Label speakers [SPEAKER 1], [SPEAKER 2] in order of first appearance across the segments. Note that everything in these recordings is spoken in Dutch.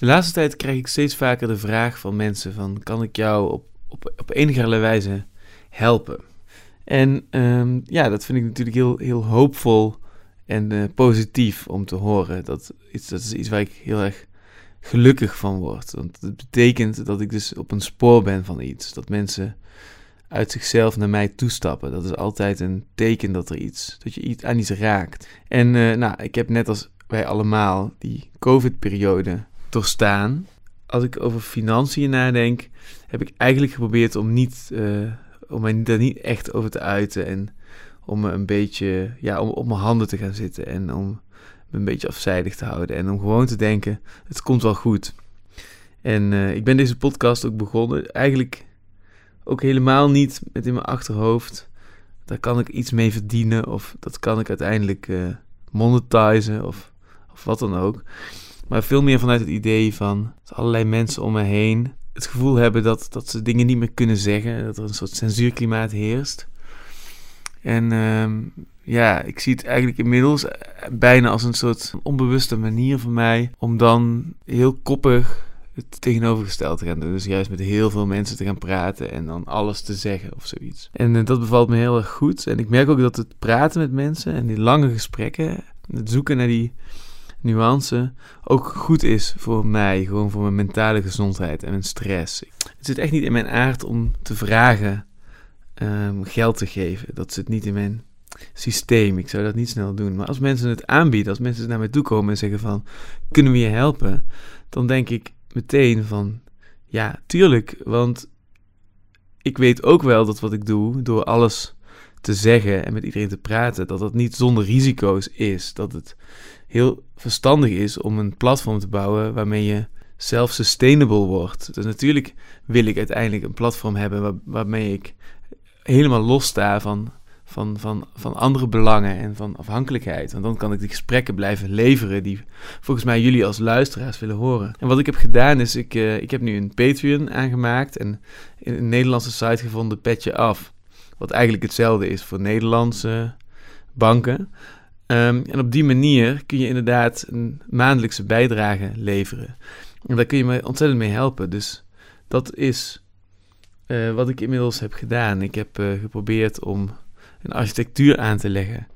[SPEAKER 1] De laatste tijd krijg ik steeds vaker de vraag van mensen van... kan ik jou op, op, op enige wijze helpen? En um, ja, dat vind ik natuurlijk heel, heel hoopvol en uh, positief om te horen. Dat, iets, dat is iets waar ik heel erg gelukkig van word. Want het betekent dat ik dus op een spoor ben van iets. Dat mensen uit zichzelf naar mij toestappen. Dat is altijd een teken dat er iets, dat je iets aan iets raakt. En uh, nou, ik heb net als wij allemaal die COVID-periode doorstaan. Als ik over financiën nadenk, heb ik eigenlijk geprobeerd om niet, uh, om mij daar niet echt over te uiten en om me een beetje, ja, om op mijn handen te gaan zitten en om me een beetje afzijdig te houden en om gewoon te denken, het komt wel goed. En uh, ik ben deze podcast ook begonnen, eigenlijk ook helemaal niet met in mijn achterhoofd, daar kan ik iets mee verdienen of dat kan ik uiteindelijk uh, monetizen of, of wat dan ook. Maar veel meer vanuit het idee van dat allerlei mensen om me heen het gevoel hebben dat, dat ze dingen niet meer kunnen zeggen, dat er een soort censuurklimaat heerst. En uh, ja, ik zie het eigenlijk inmiddels bijna als een soort onbewuste manier van mij om dan heel koppig het tegenovergestelde te gaan doen. Dus juist met heel veel mensen te gaan praten en dan alles te zeggen of zoiets. En uh, dat bevalt me heel erg goed. En ik merk ook dat het praten met mensen en die lange gesprekken, het zoeken naar die nuance, ook goed is voor mij. Gewoon voor mijn mentale gezondheid en mijn stress. Het zit echt niet in mijn aard om te vragen um, geld te geven. Dat zit niet in mijn systeem. Ik zou dat niet snel doen. Maar als mensen het aanbieden, als mensen naar mij toe komen en zeggen van, kunnen we je helpen? Dan denk ik meteen van, ja, tuurlijk. Want ik weet ook wel dat wat ik doe, door alles te zeggen en met iedereen te praten, dat dat niet zonder risico's is. Dat het heel verstandig is om een platform te bouwen waarmee je self-sustainable wordt. Dus natuurlijk wil ik uiteindelijk een platform hebben waarmee ik helemaal los sta van, van, van, van andere belangen en van afhankelijkheid. Want dan kan ik die gesprekken blijven leveren die volgens mij jullie als luisteraars willen horen. En wat ik heb gedaan is, ik, uh, ik heb nu een Patreon aangemaakt en een Nederlandse site gevonden Petje Af. Wat eigenlijk hetzelfde is voor Nederlandse banken. Um, en op die manier kun je inderdaad een maandelijkse bijdrage leveren. En daar kun je me ontzettend mee helpen. Dus dat is uh, wat ik inmiddels heb gedaan. Ik heb uh, geprobeerd om een architectuur aan te leggen.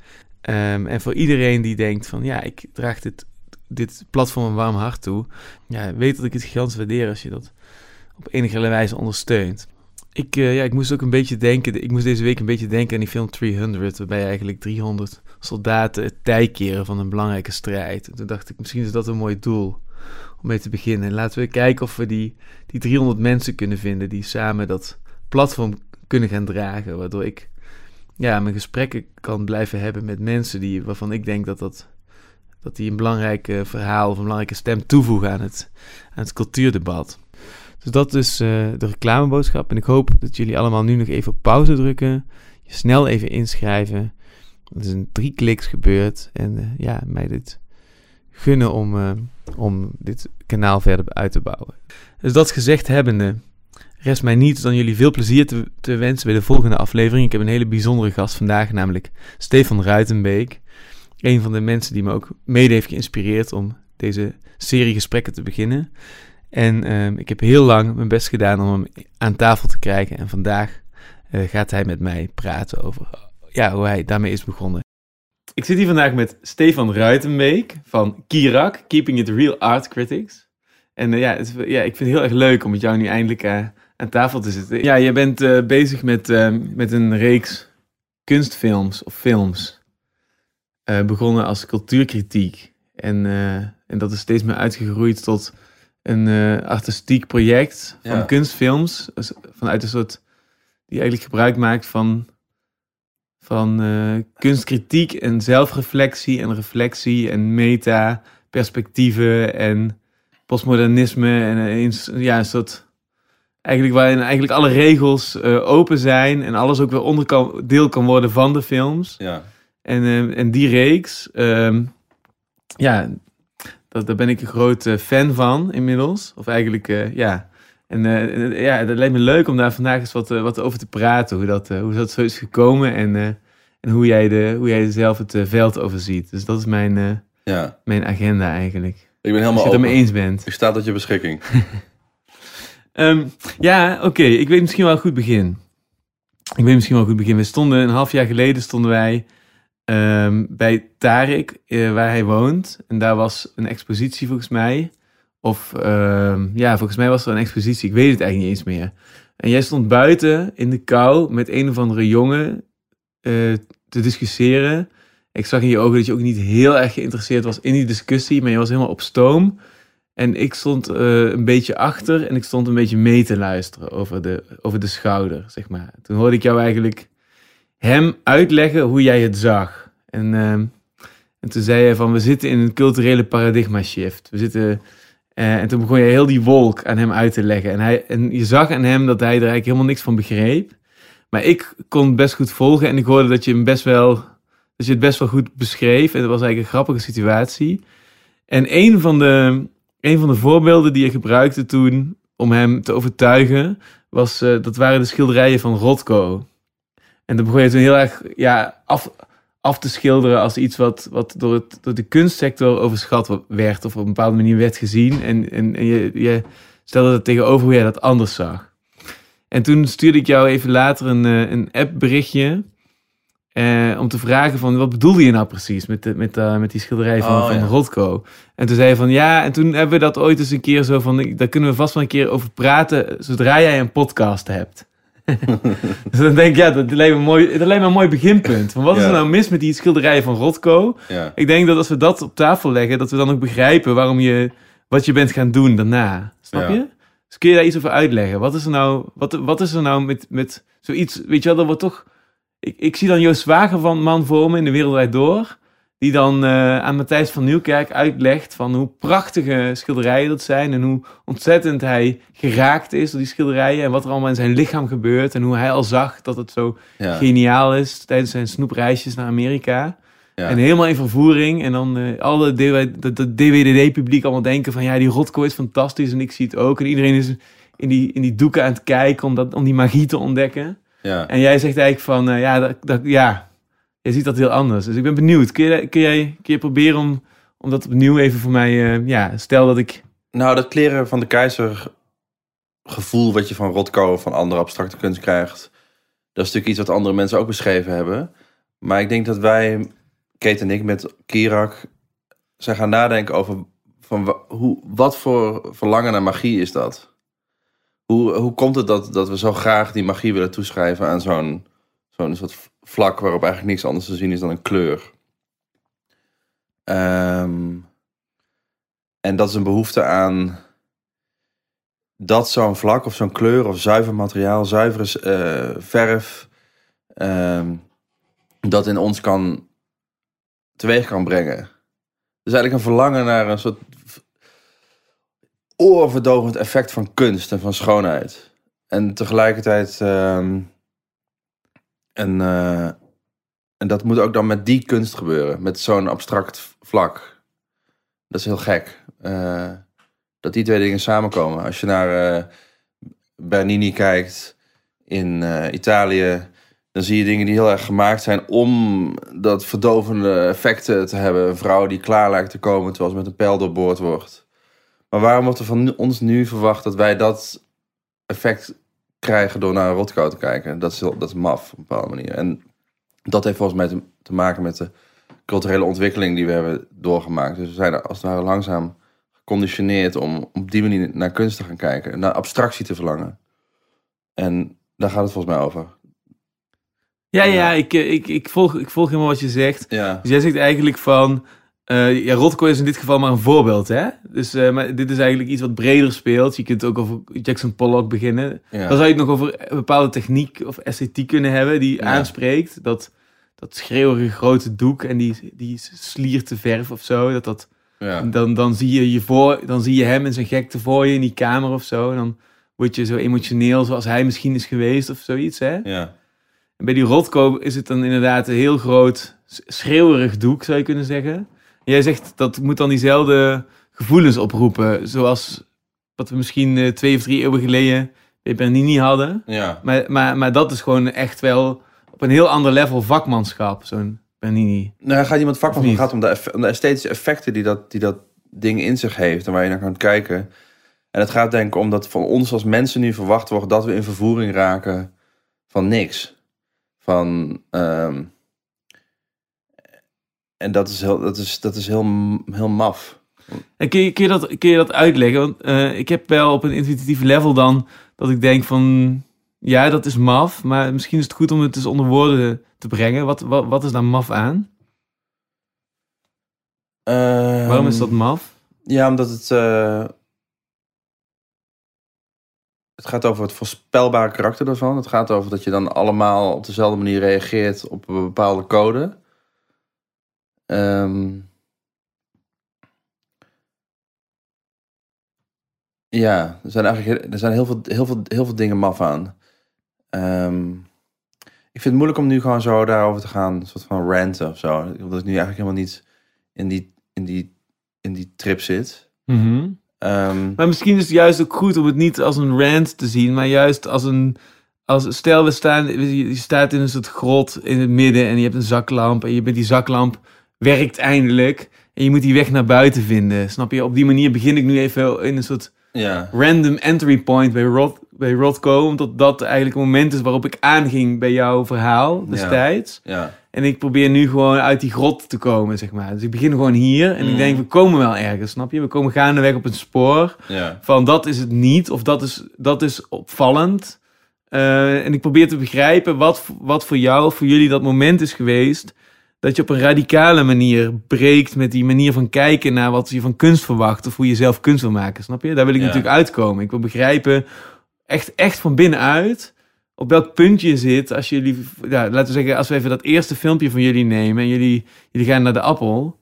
[SPEAKER 1] Um, en voor iedereen die denkt van ja, ik draag dit, dit platform een warm hart toe. Ja, weet dat ik het gigantisch waardeer als je dat op enige wijze ondersteunt. Ik, uh, ja, ik moest ook een beetje denken, ik moest deze week een beetje denken aan die film 300, waarbij eigenlijk 300 soldaten het tij keren van een belangrijke strijd. En toen dacht ik, misschien is dat een mooi doel om mee te beginnen. En laten we kijken of we die, die 300 mensen kunnen vinden die samen dat platform kunnen gaan dragen. Waardoor ik ja, mijn gesprekken kan blijven hebben met mensen die, waarvan ik denk dat, dat, dat die een belangrijk verhaal of een belangrijke stem toevoegen aan het, aan het cultuurdebat. Dus dat is uh, de reclameboodschap. En ik hoop dat jullie allemaal nu nog even op pauze drukken. Je snel even inschrijven. Het is in drie kliks gebeurd. En uh, ja, mij dit gunnen om, uh, om dit kanaal verder uit te bouwen. Dus dat gezegd hebbende, rest mij niet dan jullie veel plezier te, te, wensen bij de volgende aflevering. Ik heb een hele bijzondere gast vandaag, namelijk Stefan Ruitenbeek. Een van de mensen die me ook mede heeft geïnspireerd om deze serie gesprekken te beginnen. En um, ik heb heel lang mijn best gedaan om hem aan tafel te krijgen. En vandaag uh, gaat hij met mij praten over ja, hoe hij daarmee is begonnen. Ik zit hier vandaag met Stefan Ruitenbeek van Kirak, Keeping It Real Art Critics. En uh, ja, het, ja, ik vind het heel erg leuk om met jou nu eindelijk uh, aan tafel te zitten. Ja, je bent bezig met, met een reeks kunstfilms of films. begonnen als cultuurkritiek. En, en dat is steeds meer uitgegroeid tot een artistiek project van ja. kunstfilms. Dus vanuit een soort die eigenlijk gebruik maakt van van uh, kunstkritiek en zelfreflectie en reflectie en meta-perspectieven en postmodernisme en een, ja, een soort eigenlijk waarin eigenlijk alle regels uh, open zijn en alles ook weer onderdeel kan worden van de films.
[SPEAKER 2] Ja.
[SPEAKER 1] En, en die reeks, um, ja, dat, daar ben ik een groot fan van inmiddels. Of eigenlijk, ja. En ja, dat lijkt me leuk om daar vandaag eens wat, wat over te praten. Hoe dat, hoe dat zo is gekomen en, en hoe, jij de, hoe jij zelf het veld overziet. Dus dat is mijn,
[SPEAKER 2] ja.
[SPEAKER 1] mijn agenda eigenlijk.
[SPEAKER 2] Ik ben
[SPEAKER 1] Als
[SPEAKER 2] helemaal
[SPEAKER 1] je het ermee eens bent.
[SPEAKER 2] Ik sta tot je beschikking.
[SPEAKER 1] Ehm, ja, oké. Ik weet misschien wel een goed begin. Ik weet misschien wel een goed begin. We stonden een half jaar geleden stonden wij ehm, bij Tarik, eh, waar hij woont. En daar was een expositie volgens mij. Of ehm, ja, volgens mij was er een expositie. Ik weet het eigenlijk niet eens meer. En jij stond buiten in de kou met een of andere jongen eh, te discussiëren. Ik zag in je ogen dat je ook niet heel erg geïnteresseerd was in die discussie, maar je was helemaal op stoom. En ik stond eh, een beetje achter en ik stond een beetje mee te luisteren over de, over de schouder, zeg maar. Toen hoorde ik jou eigenlijk hem uitleggen hoe jij het zag. En, ehm, en toen zei hij van, we zitten in een culturele paradigma shift. We zitten... eh, en toen begon je heel die wolk aan hem uit te leggen. En, hij, en je zag aan hem dat hij er eigenlijk helemaal niks van begreep. Maar ik kon het best goed volgen en ik hoorde dat je hem best wel, dat je het best wel goed beschreef. En dat was eigenlijk een grappige situatie. En een van de, een van de voorbeelden die je gebruikte toen om hem te overtuigen, was, eh, dat waren de schilderijen van Rothko. En dan begon je toen heel erg ja, af, af te schilderen als iets wat, wat door, het, door de kunstsector overschat werd of op een bepaalde manier werd gezien. En, en, en je, je stelde dat tegenover hoe jij dat anders zag. En toen stuurde ik jou even later een, eh, een app-berichtje. eh, om te vragen van, wat bedoelde je nou precies met, de, met, eh, met die schilderij van,
[SPEAKER 2] Oh,
[SPEAKER 1] van
[SPEAKER 2] ja.
[SPEAKER 1] Rothko? En toen zei je van, ja, en toen hebben we dat ooit eens een keer zo van, daar kunnen we vast wel een keer over praten, zodra jij een podcast hebt. Dus dan denk ik, ja, dat lijkt me een mooi, dat lijkt me een mooi beginpunt. Van wat is er nou mis met die schilderijen van Rothko?
[SPEAKER 2] Ja.
[SPEAKER 1] Ik denk dat als we dat op tafel leggen, dat we dan ook begrijpen waarom je, wat je bent gaan doen daarna. Snap je? Dus kun je daar iets over uitleggen? Wat is er nou, wat, wat is er nou met, met zoiets, weet je wel, dat wordt toch... Ik, ik zie dan Joost Zwager van Man voor me in De Wereld Door, die dan eh, aan Matthijs van Nieuwkerk uitlegt van hoe prachtige schilderijen dat zijn en hoe ontzettend hij geraakt is door die schilderijen en wat er allemaal in zijn lichaam gebeurt en hoe hij al zag dat het zo
[SPEAKER 2] Ja.
[SPEAKER 1] geniaal is tijdens zijn snoepreisjes naar Amerika.
[SPEAKER 2] Ja.
[SPEAKER 1] En helemaal in vervoering. En dan eh alle DWDD-publiek allemaal denken van... ja, die Rotko is fantastisch en ik zie het ook. En iedereen is in die, in die doeken aan het kijken om, dat, om die magie te ontdekken.
[SPEAKER 2] Ja.
[SPEAKER 1] En jij zegt eigenlijk van... eh, ja, dat, dat, ja, jij ziet dat heel anders. Dus ik ben benieuwd. Kun je, kun jij, kun je proberen om, om dat opnieuw even voor mij... eh, ja, stel dat ik...
[SPEAKER 2] Nou, dat kleren van de keizer gevoel wat je van Rothko of van andere abstracte kunst krijgt, dat is natuurlijk iets wat andere mensen ook beschreven hebben. Maar ik denk dat wij, Kate en ik, met Kirak zijn gaan nadenken over van hoe, wat voor verlangen naar magie is dat? Hoe, hoe komt het dat, dat we zo graag die magie willen toeschrijven aan zo'n zo'n soort vlak waarop eigenlijk niks anders te zien is dan een kleur? Ehm, en dat is een behoefte aan dat zo'n vlak of zo'n kleur of zuiver materiaal, zuivere eh, verf, ehm, dat in ons kan teweeg kan brengen. Dus eigenlijk een verlangen naar een soort oorverdovend effect van kunst en van schoonheid. En tegelijkertijd, ehm, en, eh, en dat moet ook dan met die kunst gebeuren, met zo'n abstract vlak. Dat is heel gek. Eh, dat die twee dingen samenkomen. Als je naar eh, Bernini kijkt in Italië, dan zie je dingen die heel erg gemaakt zijn om dat verdovende effecten te hebben. Een vrouw die klaar lijkt te komen terwijl ze met een pijl doorboord wordt. Maar waarom wordt er van ons nu verwacht dat wij dat effect krijgen door naar een Rothko te kijken? Dat is, dat is maf op een bepaalde manier. En dat heeft volgens mij te, te maken met de culturele ontwikkeling die we hebben doorgemaakt. Dus we zijn er als het ware langzaam geconditioneerd om op die manier naar kunst te gaan kijken. Naar abstractie te verlangen. En daar gaat het volgens mij over.
[SPEAKER 1] Ja, ja, ik, eh, ik, ik, volg, ik volg helemaal wat je zegt.
[SPEAKER 2] Ja.
[SPEAKER 1] Dus jij zegt eigenlijk van... eh ja, Rothko is in dit geval maar een voorbeeld, hè? Dus eh, maar dit is eigenlijk iets wat breder speelt. Je kunt ook over Jackson Pollock beginnen.
[SPEAKER 2] ja.
[SPEAKER 1] Dan zou je het nog over een bepaalde techniek of esthetiek kunnen hebben die
[SPEAKER 2] Ja.
[SPEAKER 1] aanspreekt. Dat, dat schreeuwige grote doek en die, die slierte verf of zo. Dat dat,
[SPEAKER 2] ja.
[SPEAKER 1] dan, dan, zie je je voor, dan zie je hem in zijn gekte voor je in die kamer of zo. En dan word je zo emotioneel zoals hij misschien is geweest of zoiets, hè?
[SPEAKER 2] ja.
[SPEAKER 1] En bij die Rothko is het dan inderdaad een heel groot schreeuwerig doek, zou je kunnen zeggen. Jij zegt dat moet dan diezelfde gevoelens oproepen, zoals wat we misschien eh, twee of drie eeuwen geleden bij Bernini hadden.
[SPEAKER 2] ja.
[SPEAKER 1] Maar, maar, maar dat is gewoon echt wel op een heel ander level vakmanschap, zo'n Bernini.
[SPEAKER 2] Nou, gaat iemand vakman
[SPEAKER 1] Of
[SPEAKER 2] van
[SPEAKER 1] niet?
[SPEAKER 2] gaat om de, om de esthetische effecten die dat, die dat dingen in zich heeft en waar je naar kan kijken. En het gaat denk ik om dat van ons als mensen nu verwacht wordt dat we in vervoering raken van niks. Van, ehm, en dat is heel, dat is, dat is heel, heel maf.
[SPEAKER 1] En kun je, kun je, dat, kun je dat uitleggen? Want eh, ik heb wel op een intuïtief level dan dat ik denk van... Ja, dat is maf, maar misschien is het goed om het eens onder woorden te brengen. Wat, wat, wat is daar maf aan?
[SPEAKER 2] Ehm,
[SPEAKER 1] Waarom is dat maf?
[SPEAKER 2] Ja, omdat het. eh, het gaat over het voorspelbare karakter daarvan. Het gaat over dat je dan allemaal op dezelfde manier reageert op een bepaalde code. Ehm, ja, er zijn eigenlijk heel- er zijn heel veel, heel veel, heel veel dingen maf aan. Ehm, ik vind het moeilijk om nu gewoon zo daarover te gaan, een soort van ranten of zo. Omdat ik nu eigenlijk helemaal niet in die, in die, in die trip zit.
[SPEAKER 1] Mhm.
[SPEAKER 2] Ehm,
[SPEAKER 1] Maar misschien is het juist ook goed om het niet als een rant te zien, maar juist als een. Als, stel, we staan, je je staat in een soort grot in het midden en je hebt een zaklamp. En je bent die zaklamp werkt eindelijk. En je moet die weg naar buiten vinden. Snap je? Op die manier begin ik nu even in een soort
[SPEAKER 2] ja,
[SPEAKER 1] random entry point bij, Rod, bij Rodco. Omdat dat eigenlijk het moment is waarop ik aanging bij jouw verhaal destijds.
[SPEAKER 2] ja,
[SPEAKER 1] En ik probeer nu gewoon uit die grot te komen, zeg maar. Dus ik begin gewoon hier en ik
[SPEAKER 2] Mm.
[SPEAKER 1] denk, we komen wel ergens, snap je? We komen gaandeweg op een spoor
[SPEAKER 2] ja,
[SPEAKER 1] van dat is het niet of dat is, dat is opvallend. Eh, en ik probeer te begrijpen wat, wat voor jou, voor jullie dat moment is geweest. Dat je op een radicale manier breekt met die manier van kijken naar wat je van kunst verwacht. Of hoe je zelf kunst wil maken, snap je? Daar wil ik
[SPEAKER 2] Ja.
[SPEAKER 1] natuurlijk uitkomen. Ik wil begrijpen, echt, echt van binnenuit, op welk punt je zit. Als jullie, ja, laten we zeggen, als we even dat eerste filmpje van jullie nemen en jullie, jullie gaan naar de appel.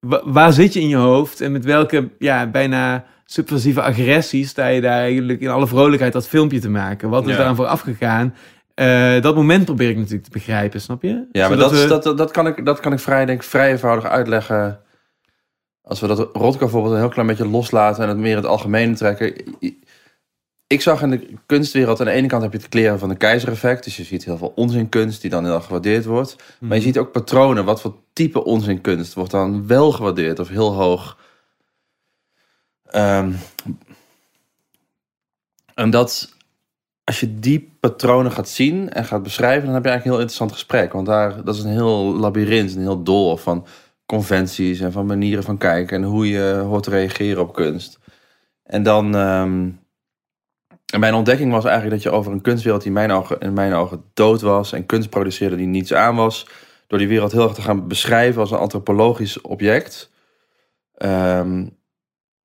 [SPEAKER 1] Wa- waar zit je in je hoofd en met welke ja, bijna subversieve agressie sta je daar eigenlijk in alle vrolijkheid dat filmpje te maken? Wat is
[SPEAKER 2] Ja.
[SPEAKER 1] voor afgegaan? Eh, dat moment probeer ik natuurlijk te begrijpen, snap je?
[SPEAKER 2] ja maar dat,
[SPEAKER 1] we-
[SPEAKER 2] dat, dat, dat kan ik, dat kan ik vrij, denk vrij eenvoudig uitleggen. Als we dat Rotko bijvoorbeeld een heel klein beetje loslaten en het meer in het algemene trekken. Ik zag in de kunstwereld, aan de ene kant heb je het kleren van de keizereffect. Dus je ziet heel veel onzinkunst die dan heel gewaardeerd wordt. Maar je
[SPEAKER 1] Mhm.
[SPEAKER 2] ziet ook patronen. Wat voor type onzinkunst wordt dan wel gewaardeerd of heel hoog. Ehm, en dat, als je die patronen gaat zien en gaat beschrijven, dan heb je eigenlijk een heel interessant gesprek. Want daar, dat is een heel labyrint, een heel doolhof van conventies en van manieren van kijken en hoe je hoort te reageren op kunst. En dan. ehm, en mijn ontdekking was eigenlijk dat je over een kunstwereld die in mijn ogen, in mijn ogen dood was en kunst produceerde die niets aan was, door die wereld heel erg te gaan beschrijven als een antropologisch object, ehm,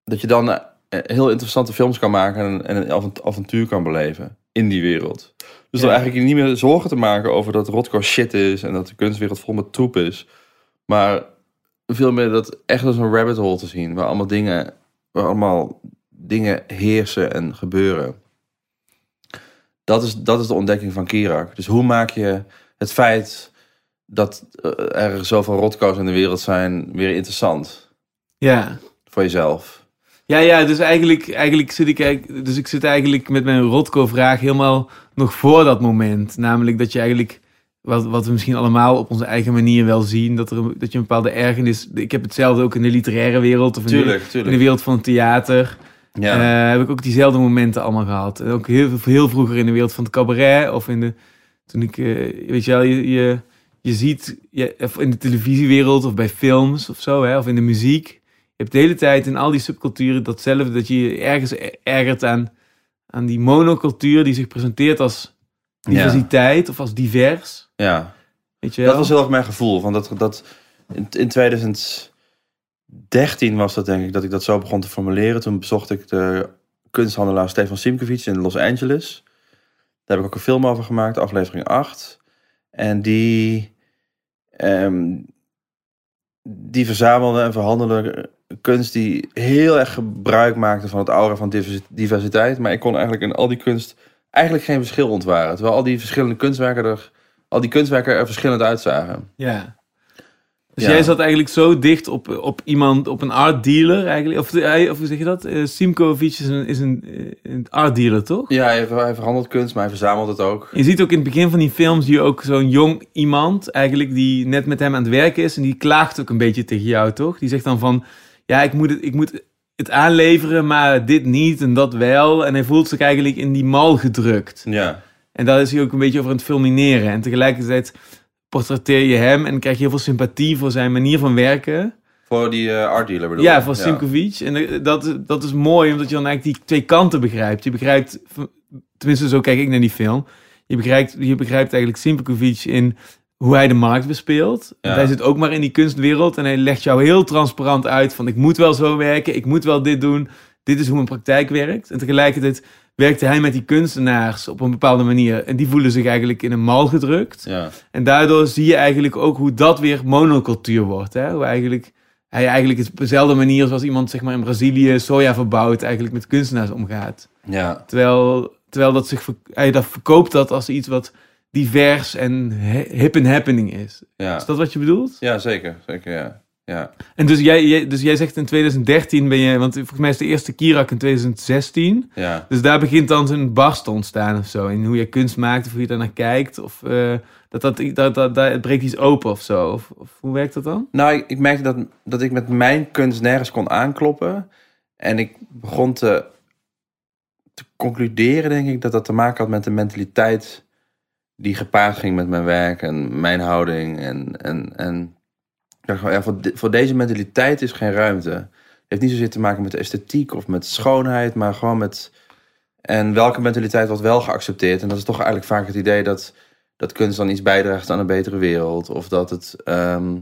[SPEAKER 2] dat je dan eh, heel interessante films kan maken en, en een avont- avontuur kan beleven in die wereld. Dus
[SPEAKER 1] Ja.
[SPEAKER 2] dan eigenlijk niet meer zorgen te maken over dat Rotko shit is en dat de kunstwereld vol met troep is, maar veel meer dat echt als een rabbit hole te zien, waar allemaal dingen, waar allemaal dingen heersen en gebeuren. Dat is, dat is de ontdekking van Kirak. Dus hoe maak je het feit dat eh, er zoveel rotko's in de wereld zijn weer interessant
[SPEAKER 1] Ja.
[SPEAKER 2] voor jezelf?
[SPEAKER 1] Ja, ja, dus eigenlijk, eigenlijk zit ik, dus ik zit eigenlijk met mijn Rotko-vraag helemaal nog voor dat moment. Namelijk dat je eigenlijk, wat, wat we misschien allemaal op onze eigen manier wel zien, dat, er, dat je een bepaalde ergernis... Ik heb hetzelfde ook in de literaire wereld of in, de,
[SPEAKER 2] Tuurlijk,
[SPEAKER 1] in de wereld van het theater.
[SPEAKER 2] Ja,
[SPEAKER 1] Eh, heb ik ook diezelfde momenten allemaal gehad. En ook heel, heel vroeger in de wereld van het cabaret of in de... Toen ik, eh, weet je wel, je, je, je ziet je, in de televisiewereld of bij films of zo, hè, of in de muziek. Hebt de hele tijd in al die subculturen datzelfde, dat je je ergens ergert aan, aan die monocultuur die zich presenteert als diversiteit of als divers.
[SPEAKER 2] ja.
[SPEAKER 1] Weet je wel?
[SPEAKER 2] dat was heel erg mijn gevoel. Want dat, dat, in, in 2013 was dat denk ik dat ik dat zo begon te formuleren. Toen bezocht ik de kunsthandelaar Stefan Simkovic in Los Angeles. Daar heb ik ook een film over gemaakt, aflevering 8. En die, ehm, die verzamelde en verhandelde kunst die heel erg gebruik maakte van het aura van diversi- diversiteit. Maar ik kon eigenlijk in al die kunst eigenlijk geen verschil ontwaren. Terwijl al die verschillende kunstwerken er, al die kunstwerken er verschillend uitzagen.
[SPEAKER 1] Ja. Dus
[SPEAKER 2] Ja.
[SPEAKER 1] jij zat eigenlijk zo dicht op, op iemand, op een art dealer eigenlijk. Of, hij- of hoe zeg je dat? Eh, Simkovic is een, is een, eh, een art dealer, toch?
[SPEAKER 2] Ja, hij, hij verhandelt kunst, maar hij verzamelt het ook.
[SPEAKER 1] Je ziet ook in het begin van die films zie je ook zo'n jong iemand eigenlijk die net met hem aan het werken is. En die klaagt ook een beetje tegen jou, toch? Die zegt dan van, ja, ik moet het, ik moet het aanleveren, maar dit niet en dat wel. En hij voelt zich eigenlijk in die mal gedrukt.
[SPEAKER 2] Ja.
[SPEAKER 1] En daar is hij ook een beetje over aan het fulmineren. En tegelijkertijd portretteer je hem en krijg je heel veel sympathie voor zijn manier van werken.
[SPEAKER 2] Voor die uh, art dealer bedoel
[SPEAKER 1] Ja, voor Simkovic. En eh, dat, dat is mooi, omdat je dan eigenlijk die twee kanten begrijpt. Je begrijpt, tenminste zo kijk ik naar die film. Je begrijpt, je begrijpt eigenlijk Simkovic in hoe hij de markt bespeelt.
[SPEAKER 2] Ja.
[SPEAKER 1] Hij zit ook maar in die kunstwereld en hij legt jou heel transparant uit van ik moet wel zo werken, ik moet wel dit doen. Dit is hoe mijn praktijk werkt. En tegelijkertijd werkte hij met die kunstenaars op een bepaalde manier. En die voelen zich eigenlijk in een mal gedrukt.
[SPEAKER 2] Ja.
[SPEAKER 1] En daardoor zie je eigenlijk ook hoe dat weer monocultuur wordt. Hè? Hoe eigenlijk, hij eigenlijk op dezelfde manier zoals iemand zeg maar, in Brazilië soja verbouwt, eigenlijk met kunstenaars omgaat.
[SPEAKER 2] Ja.
[SPEAKER 1] Terwijl, terwijl dat zich, hij dat verkoopt dat als iets wat divers en hip en happening is.
[SPEAKER 2] Ja.
[SPEAKER 1] Is dat wat je bedoelt?
[SPEAKER 2] ja, zeker. Zeker, ja. Ja.
[SPEAKER 1] En dus jij, jij, dus jij zegt in 2013 ben je, want volgens mij is de eerste Kirak in 2016.
[SPEAKER 2] Ja.
[SPEAKER 1] Dus daar begint dan zo'n barst te ontstaan of zo. In hoe je kunst maakt of hoe je daar naar kijkt. Of eh, dat, dat, dat, dat, dat, het breekt iets open of zo. Of, of hoe werkt dat dan?
[SPEAKER 2] Nou, ik, ik merkte dat, dat ik met mijn kunst nergens kon aankloppen. En ik begon te, te concluderen, denk ik, dat dat te maken had met de mentaliteit die gepaard ging met mijn werk en mijn houding. En, en, en ik dacht ja, voor, de- voor deze mentaliteit is geen ruimte. Het heeft niet zozeer te maken met de esthetiek of met schoonheid, maar gewoon met... En welke mentaliteit wordt wel geaccepteerd? En dat is toch eigenlijk vaak het idee dat, dat kunst dan iets bijdraagt aan een betere wereld. Of dat het... ehm,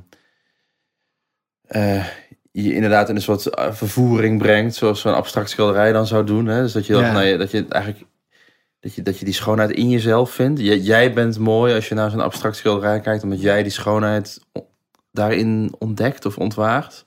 [SPEAKER 2] eh, je inderdaad in een soort eh, vervoering brengt, zoals zo'n abstract schilderij dan zou doen. Hè? Dus dat je, dat,
[SPEAKER 1] Ja.
[SPEAKER 2] nou, dat je eigenlijk dat je, dat je die schoonheid in jezelf vindt. J- jij bent mooi als je naar zo'n abstract schilderij kijkt, omdat jij die schoonheid daarin ontdekt of ontwaart.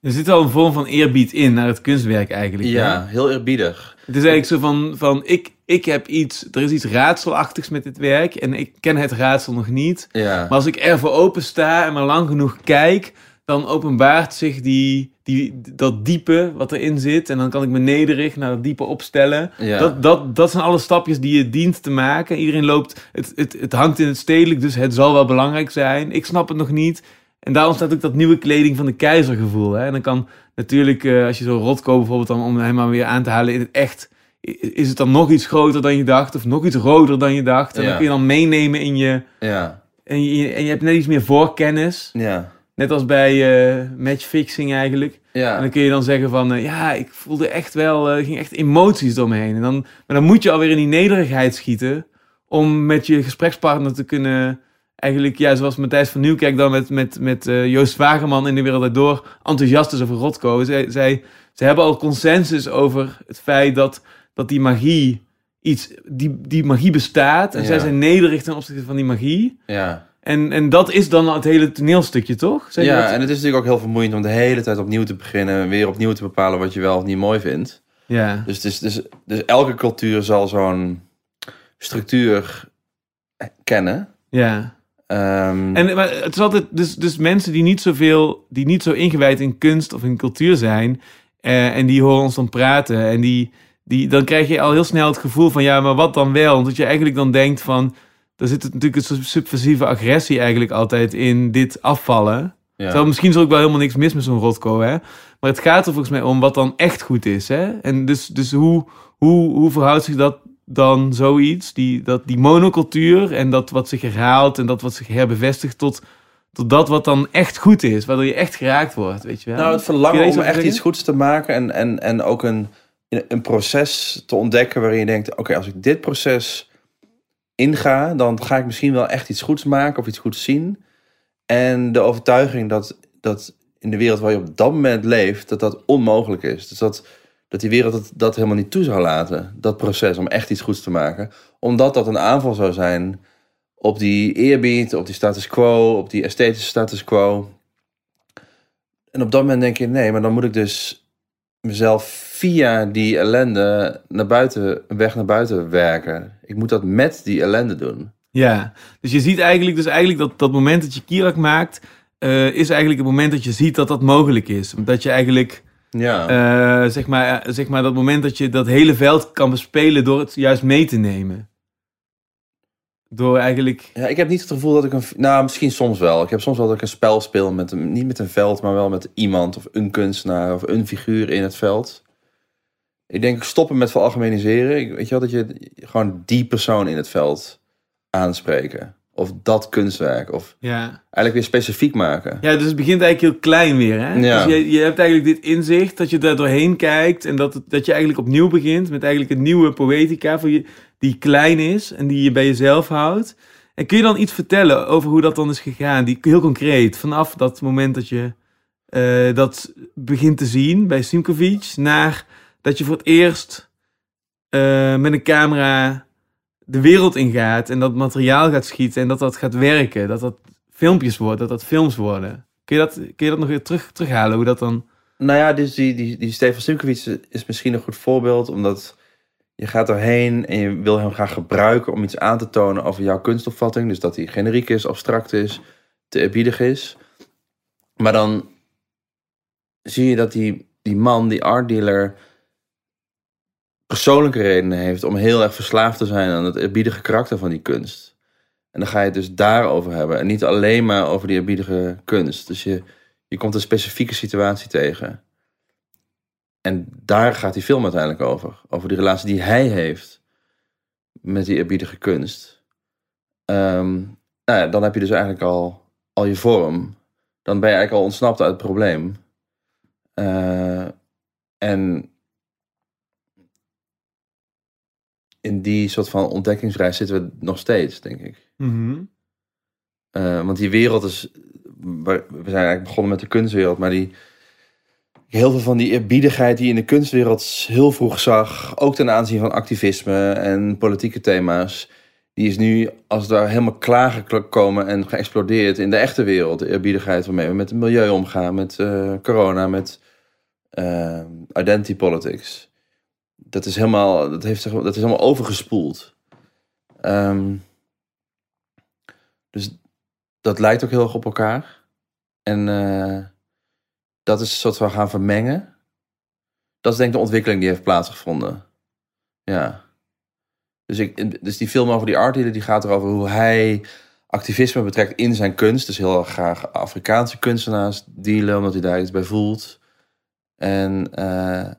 [SPEAKER 1] Er zit al een vorm van eerbied in naar het kunstwerk eigenlijk. hè?
[SPEAKER 2] Ja, heel eerbiedig.
[SPEAKER 1] Het is eigenlijk zo van, van ik, ik heb iets, er is iets raadselachtigs met dit werk. En ik ken het raadsel nog niet.
[SPEAKER 2] Ja,
[SPEAKER 1] Maar als ik ervoor open sta en maar lang genoeg kijk, dan openbaart zich die, die, dat diepe wat erin zit. En dan kan ik me nederig naar dat diepe opstellen.
[SPEAKER 2] ja.
[SPEAKER 1] Dat, dat, dat zijn alle stapjes die je dient te maken. Iedereen loopt, het, het, het hangt in het stedelijk, dus het zal wel belangrijk zijn. Ik snap het nog niet. En daar ontstaat ook dat nieuwe kleding van de keizergevoel. Hè? En dan kan natuurlijk, eh, als je zo Rotko bijvoorbeeld, dan, om hem maar weer aan te halen in het echt, is het dan nog iets groter dan je dacht, of nog iets roder dan je dacht. En
[SPEAKER 2] Ja.
[SPEAKER 1] dan kun je dan meenemen in je,
[SPEAKER 2] ja,
[SPEAKER 1] en je, en je hebt net iets meer voorkennis.
[SPEAKER 2] ja,
[SPEAKER 1] Net als bij eh, matchfixing eigenlijk. En
[SPEAKER 2] ja,
[SPEAKER 1] dan kun je dan zeggen van, eh, ja, ik voelde echt wel, eh, er ging echt emoties door me heen. En dan, maar dan moet je alweer in die nederigheid schieten om met je gesprekspartner te kunnen, eigenlijk, ja, zoals Matthijs van Nieuwkerk dan met, met, met eh, Joost Wageman in de wereld daardoor enthousiast is over Rotko. Zij, zij, zij hebben al consensus over het feit dat, dat die magie iets, die, die magie bestaat. En
[SPEAKER 2] Ja.
[SPEAKER 1] zij zijn nederig ten opzichte van die magie.
[SPEAKER 2] ja.
[SPEAKER 1] En, en dat is dan het hele toneelstukje, toch? Zeg
[SPEAKER 2] Ja,
[SPEAKER 1] dat?
[SPEAKER 2] en het is natuurlijk ook heel vermoeiend om de hele tijd opnieuw te beginnen. en Weer opnieuw te bepalen wat je wel of niet mooi vindt.
[SPEAKER 1] ja.
[SPEAKER 2] Dus, is, dus, dus elke cultuur zal zo'n structuur kennen.
[SPEAKER 1] ja.
[SPEAKER 2] Ehm,
[SPEAKER 1] En maar het is altijd, dus, dus mensen die niet zoveel, die niet zo ingewijd in kunst of in cultuur zijn, eh, en die horen ons dan praten, en die, die, dan krijg je al heel snel het gevoel van, ja, maar wat dan wel? Omdat je eigenlijk dan denkt van, daar zit natuurlijk een subversieve agressie eigenlijk altijd in dit afvallen.
[SPEAKER 2] ja.
[SPEAKER 1] Terwijl misschien is er ook wel helemaal niks mis met zo'n Rotko, hè. Maar het gaat er volgens mij om wat dan echt goed is, hè. En dus, dus hoe, hoe, hoe verhoudt zich dat dan zoiets, die, dat, die monocultuur en dat wat zich herhaalt en dat wat zich herbevestigt tot, tot dat wat dan echt goed is, waardoor je echt geraakt wordt, weet je wel.
[SPEAKER 2] Nou, het verlangen om echt iets goeds te maken en, en, en ook een, een proces te ontdekken waarin je denkt: oké, als ik dit proces inga, dan ga ik misschien wel echt iets goeds maken of iets goeds zien. En de overtuiging dat, dat in de wereld waar je op dat moment leeft, dat dat onmogelijk is. Dus dat, dat die wereld dat, dat helemaal niet toe zou laten, dat proces om echt iets goeds te maken. Omdat dat een aanval zou zijn op die eerbied, op die status quo, op die esthetische status quo. En op dat moment denk je, nee, maar dan moet ik dus mezelf via die ellende naar buiten, weg naar buiten werken. Ik moet dat met die ellende doen.
[SPEAKER 1] Ja, dus je ziet eigenlijk, dus eigenlijk dat, dat moment dat je Kirak maakt, eh, is eigenlijk het moment dat je ziet dat dat mogelijk is. Dat je eigenlijk
[SPEAKER 2] Ja,
[SPEAKER 1] Eh, zeg, maar, eh, zeg maar dat moment dat je dat hele veld kan bespelen door het juist mee te nemen. Door eigenlijk...
[SPEAKER 2] Ja, ik heb niet het gevoel dat ik een... Nou, misschien soms wel. Ik heb soms wel dat ik een spel speel met een... Niet met een veld, maar wel met iemand of een kunstenaar of een figuur in het veld. Ik denk stoppen met veralgemeniseren. Ik, weet je wel, dat je gewoon die persoon in het veld aanspreken. Of dat kunstwerk. Of
[SPEAKER 1] Ja.
[SPEAKER 2] eigenlijk weer specifiek maken.
[SPEAKER 1] Ja, dus het begint eigenlijk heel klein weer. Hè?
[SPEAKER 2] Ja.
[SPEAKER 1] Dus je, je hebt eigenlijk dit inzicht dat je daar doorheen kijkt. En dat, het- dat je eigenlijk opnieuw begint met eigenlijk een nieuwe poëtica voor je, die klein is en die je bij jezelf houdt. En kun je dan iets vertellen over hoe dat dan is gegaan? Die, heel concreet, vanaf dat moment dat je eh, dat begint te zien bij Simkovic, naar dat je voor het eerst eh, met een camera de wereld ingaat en dat materiaal gaat schieten en dat dat gaat werken. Dat dat filmpjes worden, dat dat films worden. Kun je dat, kun je dat nog weer terug, terughalen? Hoe dat dan...
[SPEAKER 2] Nou ja, dus die, die, die Stefan Simkovic is misschien een goed voorbeeld. Omdat je gaat erheen en je wil hem graag gebruiken om iets aan te tonen over jouw kunstopvatting. Dus dat hij generiek is, abstract is, te eerbiedig is. Maar dan zie je dat die, die man, die art dealer, persoonlijke redenen heeft om heel erg verslaafd te zijn aan het eerbiedige karakter van die kunst. En dan ga je het dus daarover hebben en niet alleen maar over die eerbiedige kunst. Dus je, je komt een specifieke situatie tegen. En daar gaat die film uiteindelijk over. Over die relatie die hij heeft met die eerbiedige kunst. Ehm, nou dan heb je dus eigenlijk al, al je vorm. Dan ben je eigenlijk al ontsnapt uit het probleem. Eh, en in die soort van ontdekkingsreis zitten we nog steeds, denk ik. Eh, want die wereld is. We zijn eigenlijk begonnen met de kunstwereld, maar die. Heel veel van die eerbiedigheid die je in de kunstwereld heel vroeg zag, ook ten aanzien van activisme en politieke thema's, die is nu als het ware helemaal klaargekomen en geëxplodeerd in de echte wereld. De eerbiedigheid waarmee we met het milieu omgaan, met eh, corona, met eh, identity politics. Dat is helemaal, dat heeft, dat is helemaal overgespoeld. Ehm, dus dat lijkt ook heel erg op elkaar. En eh, dat is een soort van gaan vermengen. Dat is denk ik de ontwikkeling die heeft plaatsgevonden. Ja. Dus, ik, dus die film over die art dealer, die gaat erover hoe hij activisme betrekt in zijn kunst. Dus heel graag Afrikaanse kunstenaars dealen, omdat hij daar iets bij voelt. En, eh,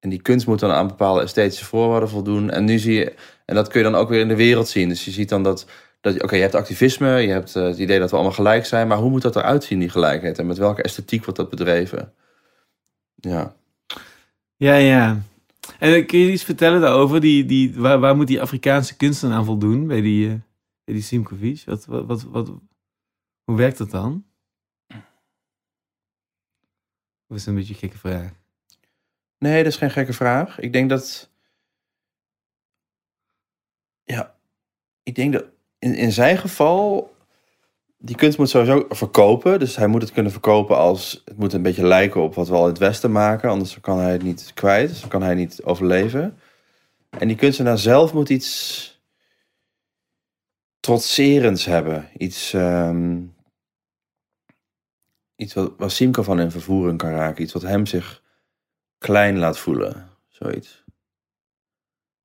[SPEAKER 2] en die kunst moet dan aan bepaalde esthetische voorwaarden voldoen. En nu zie je, en dat kun je dan ook weer in de wereld zien. Dus je ziet dan dat, dat oké, je hebt activisme, je hebt eh, het idee dat we allemaal gelijk zijn, maar hoe moet dat eruit zien, die gelijkheid? En met welke esthetiek wordt dat bedreven? Ja.
[SPEAKER 1] Ja, ja. En eh, kun je iets vertellen daarover? Die, die, waar, waar moet die Afrikaanse kunstenaar aan voldoen bij die, bij die? Wat, wat, wat, wat, hoe werkt dat dan? Of is een beetje een gekke vraag?
[SPEAKER 2] Nee, dat is geen gekke vraag. Ik denk dat. Ja, ik denk dat in, in zijn geval. Die kunst moet sowieso verkopen. Dus hij moet het kunnen verkopen als. Het moet een beetje lijken op wat we al in het Westen maken. Anders kan hij het niet kwijt. Dus kan hij niet overleven. En die kunstenaar zelf moet iets. trotserends hebben. Iets. ehm, iets wat, Simco van in vervoering kan raken. Iets wat hem zich klein laat voelen. Zoiets.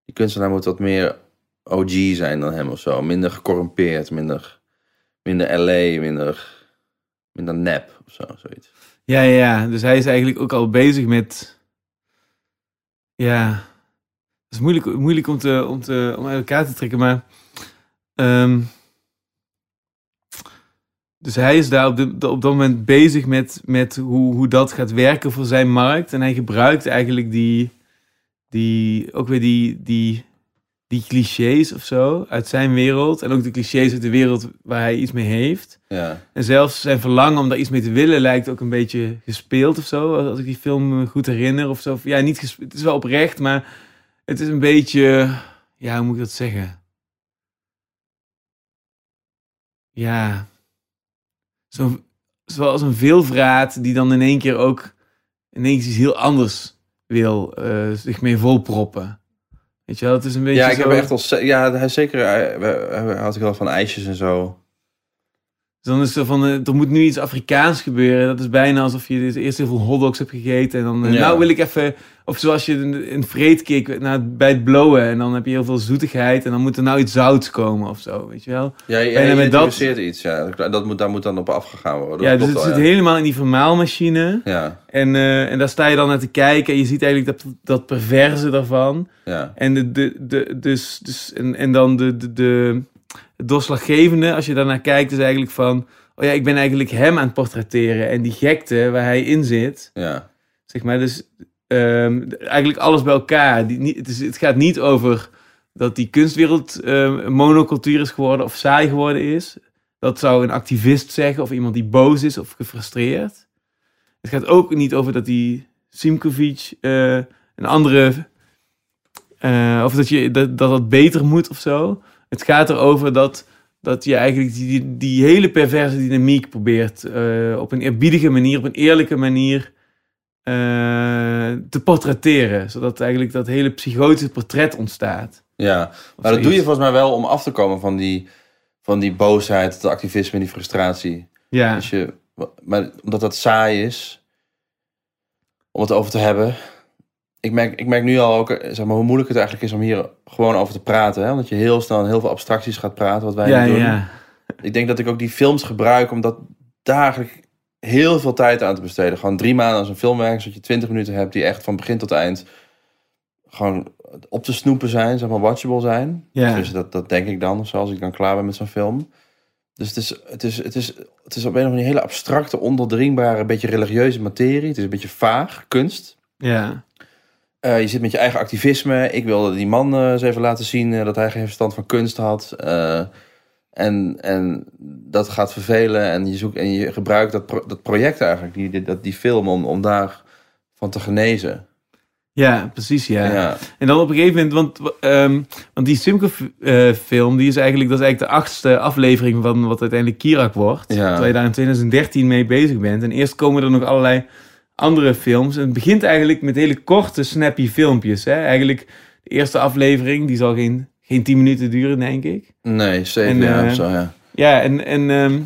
[SPEAKER 2] Die kunstenaar moet wat meer OG zijn dan hem of zo. Minder gecorrumpeerd, minder, minder LA, minder, minder nep of zo. Zoiets.
[SPEAKER 1] Ja, ja. Dus hij is eigenlijk ook al bezig met. Ja. Het is moeilijk, moeilijk om, te, om, te, om uit elkaar te trekken, maar. ehm, dus hij is daar op, de, op dat moment bezig met, met hoe, hoe dat gaat werken voor zijn markt. En hij gebruikt eigenlijk die. die ook weer die, die, die clichés of zo uit zijn wereld. En ook de clichés uit de wereld waar hij iets mee heeft.
[SPEAKER 2] Ja.
[SPEAKER 1] En zelfs zijn verlangen om daar iets mee te willen lijkt ook een beetje gespeeld of zo. Als ik die film me goed herinner of zo. Ja, niet gespeeld. Het is wel oprecht, maar het is een beetje. Ja, hoe moet ik dat zeggen? Ja. Zo, zoals een veelvraat die dan in één keer ook ineens iets heel anders wil eh, zich mee volproppen. Weet je wel, het is een beetje
[SPEAKER 2] Ja, ik
[SPEAKER 1] zo...
[SPEAKER 2] heb echt al. Ja, zeker. Hij houdt ook wel van ijsjes en zo.
[SPEAKER 1] Dus dan is er van, eh, er moet nu iets Afrikaans gebeuren. Dat is bijna alsof je dus eerst heel veel hotdogs hebt gegeten. En dan, eh,
[SPEAKER 2] Ja.
[SPEAKER 1] nou wil ik even... Of zoals je een, vreedkick naar, bij het blowen. En dan heb je heel veel zoetigheid. En dan moet er nou iets zouts komen of zo, weet je wel.
[SPEAKER 2] Ja, je, je
[SPEAKER 1] met dat-
[SPEAKER 2] iets. Ja. Dat moet, daar moet dan op afgegaan worden.
[SPEAKER 1] Ja, dus het zit
[SPEAKER 2] ja.
[SPEAKER 1] helemaal in die vermaalmachine.
[SPEAKER 2] Ja,
[SPEAKER 1] En, eh, en daar sta je dan naar te kijken. En je ziet eigenlijk dat, dat perverse daarvan.
[SPEAKER 2] ja.
[SPEAKER 1] En, de, de, de, dus, dus, en, en dan de, de, de, het doorslaggevende, als je daarnaar kijkt, is eigenlijk van... Oh ja, ik ben eigenlijk hem aan het portretteren. En die gekte waar hij in zit,
[SPEAKER 2] ja.
[SPEAKER 1] zeg maar. Dus ehm, eigenlijk alles bij elkaar. Die, niet, het, is, het gaat niet over dat die kunstwereld ehm, monocultuur is geworden of saai geworden is. Dat zou een activist zeggen of iemand die boos is of gefrustreerd. Het gaat ook niet over dat die Simkovic eh, een andere... eh, of dat, je, dat, dat dat beter moet of zo. Het gaat erover dat, dat je eigenlijk die, die, hele perverse dynamiek probeert eh, op een eerbiedige manier, op een eerlijke manier eh, te portretteren. Zodat eigenlijk dat hele psychotische portret ontstaat.
[SPEAKER 2] ja. Maar dat doe je volgens mij wel om af te komen van die, van die boosheid, het activisme en die frustratie.
[SPEAKER 1] Ja,
[SPEAKER 2] Als je, maar omdat dat saai is om het over te hebben. Ik merk, ik merk nu al ook eh, zeg maar, hoe moeilijk het eigenlijk is om hier gewoon over te praten. Hè? Omdat je heel snel heel veel abstracties gaat praten, wat wij
[SPEAKER 1] ja,
[SPEAKER 2] doen.
[SPEAKER 1] ja.
[SPEAKER 2] Ik denk dat ik ook die films gebruik om dat daar eigenlijk heel veel tijd aan te besteden. Gewoon drie maanden als een film werken, zodat je twintig minuten hebt die echt van begin tot eind gewoon op te snoepen zijn, zeg maar watchable zijn.
[SPEAKER 1] Ja.
[SPEAKER 2] Dus dat, dat denk ik dan, zoals ik dan klaar ben met zo'n film. Dus het is, het is, het is, het is op een of andere hele abstracte, onderdringbare, beetje religieuze materie. Het is een beetje vaag, kunst.
[SPEAKER 1] ja.
[SPEAKER 2] Eh, je zit met je eigen activisme. Ik wilde die man eh, eens even laten zien eh, dat hij geen verstand van kunst had. En, en dat gaat vervelen. En je, zoekt, en je gebruikt dat, pro- dat project eigenlijk, die, die, dat, die film, om, om daar van te genezen.
[SPEAKER 1] Ja, precies, ja.
[SPEAKER 2] Ja.
[SPEAKER 1] En dan op een gegeven moment, want, ehm, want die Simco-film, die is eigenlijk, dat is eigenlijk de achtste aflevering van wat uiteindelijk Kirak wordt.
[SPEAKER 2] Ja.
[SPEAKER 1] Terwijl je daar in 2013 mee bezig bent. En eerst komen er nog allerlei andere films. En het begint eigenlijk met hele korte, snappy filmpjes. Hè? Eigenlijk de eerste aflevering, die zal geen, geen 10 minuten duren, denk ik.
[SPEAKER 2] Nee, zeven
[SPEAKER 1] En,
[SPEAKER 2] jaar
[SPEAKER 1] eh,
[SPEAKER 2] of zo, ja.
[SPEAKER 1] Ja, en, en, ehm,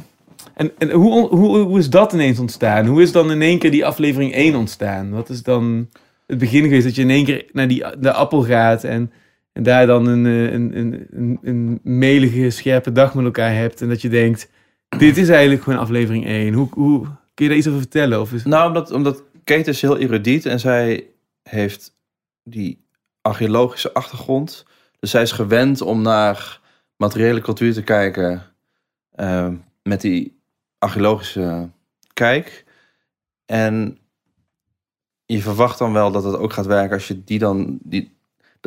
[SPEAKER 1] en, en hoe, hoe, hoe is dat ineens ontstaan? Hoe is dan in één keer die aflevering 1 ontstaan? Wat is dan het begin geweest dat je in één keer naar die, de appel gaat en, en daar dan een, eh, een, een, een, een melige, scherpe dag met elkaar hebt en dat je denkt, dit is eigenlijk gewoon aflevering 1. Hoe, hoe, kun je daar iets over vertellen? Of is,
[SPEAKER 2] Nou, omdat, omdat Kate is heel erudiet en zij heeft die archeologische achtergrond. Dus zij is gewend om naar materiële cultuur te kijken eh, met die archeologische kijk. En je verwacht dan wel dat het ook gaat werken als je die dan... Die,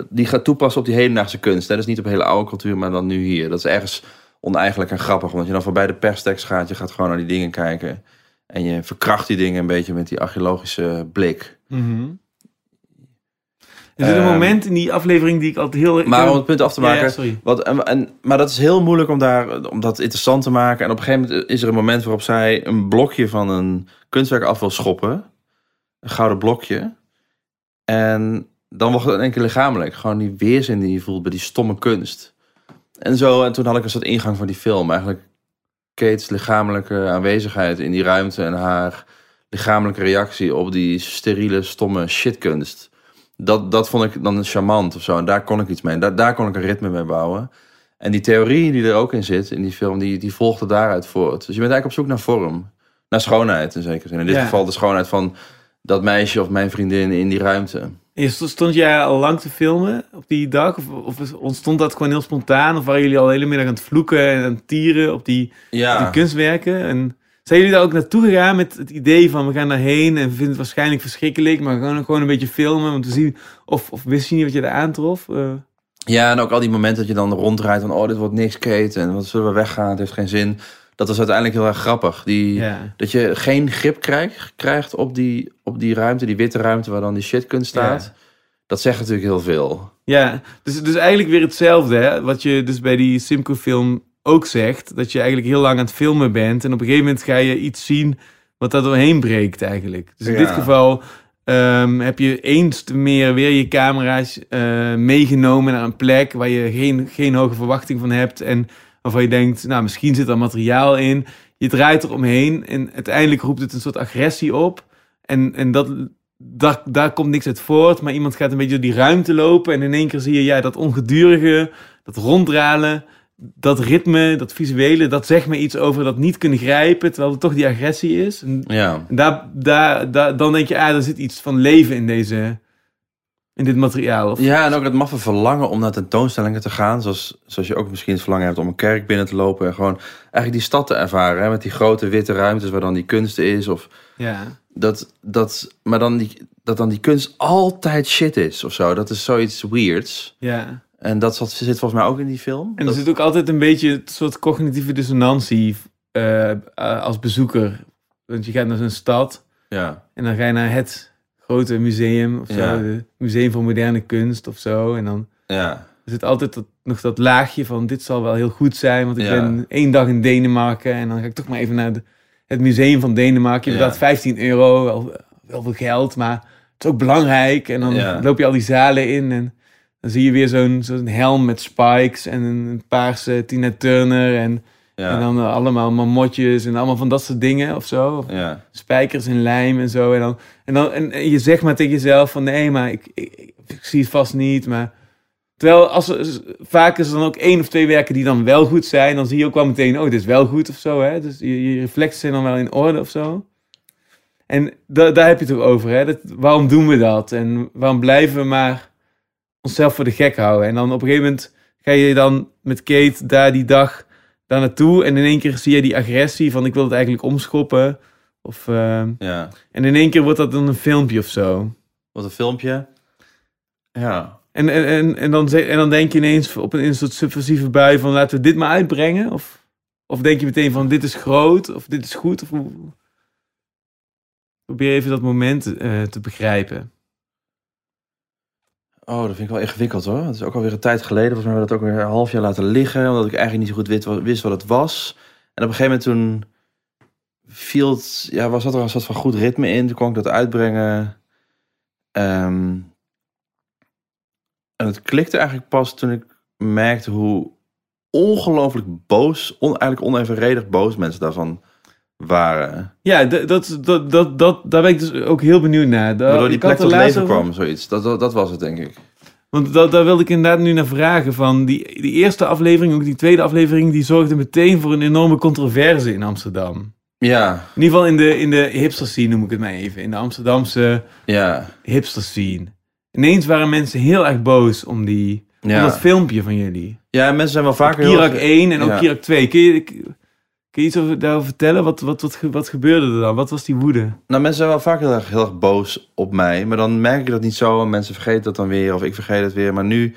[SPEAKER 2] die gaat toepassen op die hedendaagse kunst. Hè? Dus niet op hele oude cultuur, maar dan nu hier. Dat is ergens oneigenlijk en grappig. Want je dan voorbij de perstekst gaat, je gaat gewoon naar die dingen kijken. En je verkracht die dingen een beetje met die archeologische blik.
[SPEAKER 1] Mhm. Er zit een moment in die aflevering die ik altijd heel...
[SPEAKER 2] Maar om het punt af te maken.
[SPEAKER 1] ja.
[SPEAKER 2] Wat, en, en, maar dat is heel moeilijk om, daar, om dat interessant te maken. En op een gegeven moment is er een moment waarop zij een blokje van een kunstwerk af wil schoppen. Een gouden blokje. En dan wordt het één keer lichamelijk. Gewoon die weerzin die je voelt bij die stomme kunst. En zo, en toen had ik een soort ingang voor die film. Eigenlijk Kate's lichamelijke aanwezigheid in die ruimte en haar lichamelijke reactie op die steriele, stomme shitkunst. Dat, dat vond ik dan charmant of zo. En daar kon ik iets mee. Daar, daar kon ik een ritme mee bouwen. En die theorie die er ook in zit, in die film, die, die volgde daaruit voort. Dus je bent eigenlijk op zoek naar vorm. Naar schoonheid in zekere zin. In dit
[SPEAKER 1] Ja.
[SPEAKER 2] geval de schoonheid van dat meisje of mijn vriendin in die ruimte.
[SPEAKER 1] Eerst stond jij al lang te filmen op die dag? Of, of ontstond dat gewoon heel spontaan? Of waren jullie al de hele middag aan het vloeken en aan het tieren op die, op
[SPEAKER 2] Ja,
[SPEAKER 1] die kunstwerken? En zijn jullie daar ook naartoe gegaan met het idee van we gaan daarheen en we vinden het waarschijnlijk verschrikkelijk, maar we gaan gewoon een beetje filmen om te zien of, of wist je niet wat je daar aantrof? Eh,
[SPEAKER 2] Ja, en ook al die momenten dat je dan ronddraait van... oh, dit wordt niks, Kate, en wat zullen we weggaan, het heeft geen zin. Dat was uiteindelijk heel erg grappig. Die,
[SPEAKER 1] ja.
[SPEAKER 2] Dat je geen grip krijgt, krijgt op, die, op die ruimte, die witte ruimte waar dan die shitkunst staat.
[SPEAKER 1] Ja.
[SPEAKER 2] Dat zegt natuurlijk heel veel.
[SPEAKER 1] Ja, dus, dus eigenlijk weer hetzelfde, hè? Wat je dus bij die Simco-film ook zegt. Dat je eigenlijk heel lang aan het filmen bent. En op een gegeven moment ga je iets zien wat daar doorheen breekt eigenlijk. Dus in
[SPEAKER 2] Ja.
[SPEAKER 1] dit geval ehm, heb je eens meer weer je camera's eh, meegenomen naar een plek waar je geen, geen hoge verwachting van hebt. En waarvan je denkt, nou misschien zit er materiaal in. je draait eromheen en uiteindelijk roept het een soort agressie op. En, en dat, daar, daar komt niks uit voort, maar iemand gaat een beetje door die ruimte lopen en in één keer zie je ja, dat ongedurige, dat ronddralen, dat ritme, dat visuele, dat zegt me iets over dat niet kunnen grijpen, terwijl het toch die agressie is. En,
[SPEAKER 2] Ja.
[SPEAKER 1] en daar, daar, daar, dan denk je, ah, er zit iets van leven in deze, in dit materiaal. Of,
[SPEAKER 2] Ja, en ook het maffe verlangen om naar tentoonstellingen te gaan. Zoals, zoals je ook misschien het verlangen hebt om een kerk binnen te lopen. En gewoon eigenlijk die stad te ervaren. Hè, met die grote witte ruimtes waar dan die kunst is. Of
[SPEAKER 1] ja.
[SPEAKER 2] dat, dat, maar dan die, dat dan die kunst altijd shit is of zo. Dat is zoiets weirds.
[SPEAKER 1] ja.
[SPEAKER 2] En dat zat, zit volgens mij ook in die film.
[SPEAKER 1] En er zit ook altijd een beetje een soort cognitieve dissonantie eh, eh, als bezoeker. Want je gaat naar zo'n stad
[SPEAKER 2] ja.
[SPEAKER 1] en dan ga je naar het grote museum of zo. Het Museum voor Moderne Kunst of zo. En dan
[SPEAKER 2] Ja.
[SPEAKER 1] er zit altijd dat, nog dat laagje van dit zal wel heel goed zijn. Want ik
[SPEAKER 2] Ja.
[SPEAKER 1] ben één dag in Denemarken en dan ga ik toch maar even naar de- het museum van Denemarken. Je
[SPEAKER 2] Ja.
[SPEAKER 1] betaalt 15 euro, wel, wel veel geld, maar het is ook belangrijk. En dan
[SPEAKER 2] Ja.
[SPEAKER 1] loop je al die zalen in en dan zie je weer zo'n zo'n helm met spikes en een paarse Tina Turner en,
[SPEAKER 2] Ja.
[SPEAKER 1] en dan allemaal mamotjes en allemaal van dat soort dingen of zo. Of
[SPEAKER 2] ja.
[SPEAKER 1] spijkers en lijm en zo. En, dan, en, en, je zegt maar tegen jezelf van nee, maar ik, ik, zie het vast niet. Maar terwijl als vaak is er dan ook één of twee werken die dan wel goed zijn, dan zie je ook wel meteen, oh, dit is wel goed of zo. Hè? Dus je, je reflexen zijn dan wel in orde of zo. En da, daar heb je het over. Hè? Dat, waarom doen we dat? En waarom blijven we maar onszelf voor de gek houden? En dan op een gegeven moment ga je dan met Kate daar die dag daar naartoe. En in één keer zie je die agressie van ik wil het eigenlijk omschoppen. Of, ehm,
[SPEAKER 2] ja.
[SPEAKER 1] en in één keer wordt dat dan een filmpje of zo.
[SPEAKER 2] Wat een filmpje. Ja.
[SPEAKER 1] En, en, en, en, dan, en dan denk je ineens op een, in een soort subversieve bui van laten we dit maar uitbrengen. Of, of denk je meteen van dit is groot of dit is goed. Of, probeer even dat moment eh, te begrijpen.
[SPEAKER 2] Oh, dat vind ik wel ingewikkeld hoor. Het is ook alweer een tijd geleden. Volgens mij hebben we dat ook weer een half jaar laten liggen. Omdat ik eigenlijk niet zo goed wist wat, wist wat het was. En op een gegeven moment toen viel het, ja, was zat er een soort van goed ritme in. Toen kon ik dat uitbrengen. Ehm, en het klikte eigenlijk pas toen ik merkte hoe ongelooflijk boos, on, eigenlijk onevenredig boos mensen daarvan waren.
[SPEAKER 1] Ja, dat, dat, dat, dat, daar ben ik dus ook heel benieuwd naar.
[SPEAKER 2] Waardoor die plek tot leven
[SPEAKER 1] over-
[SPEAKER 2] kwam, zoiets. Dat, dat, dat was het, denk ik.
[SPEAKER 1] Want dat, daar wilde ik inderdaad nu naar vragen. Van die, die eerste aflevering, ook die tweede aflevering, die zorgde meteen voor een enorme controverse in Amsterdam.
[SPEAKER 2] Ja,
[SPEAKER 1] In ieder geval in de, in de hipster scene noem ik het maar even. In de Amsterdamse
[SPEAKER 2] ja,
[SPEAKER 1] hipster scene. Ineens waren mensen heel erg boos om, die, om
[SPEAKER 2] ja.
[SPEAKER 1] dat filmpje van jullie.
[SPEAKER 2] Ja, mensen zijn wel vaker
[SPEAKER 1] Kirak
[SPEAKER 2] heel...
[SPEAKER 1] 1 en ook. Kirak 2. Kun je, kun je iets over, daarover vertellen? Wat, wat, wat, wat gebeurde er dan? Wat was die woede?
[SPEAKER 2] Nou, mensen zijn wel vaak heel erg, heel erg boos op mij. Maar dan merk ik dat niet zo. En mensen vergeten dat dan weer. Of ik vergeet het weer. Maar nu,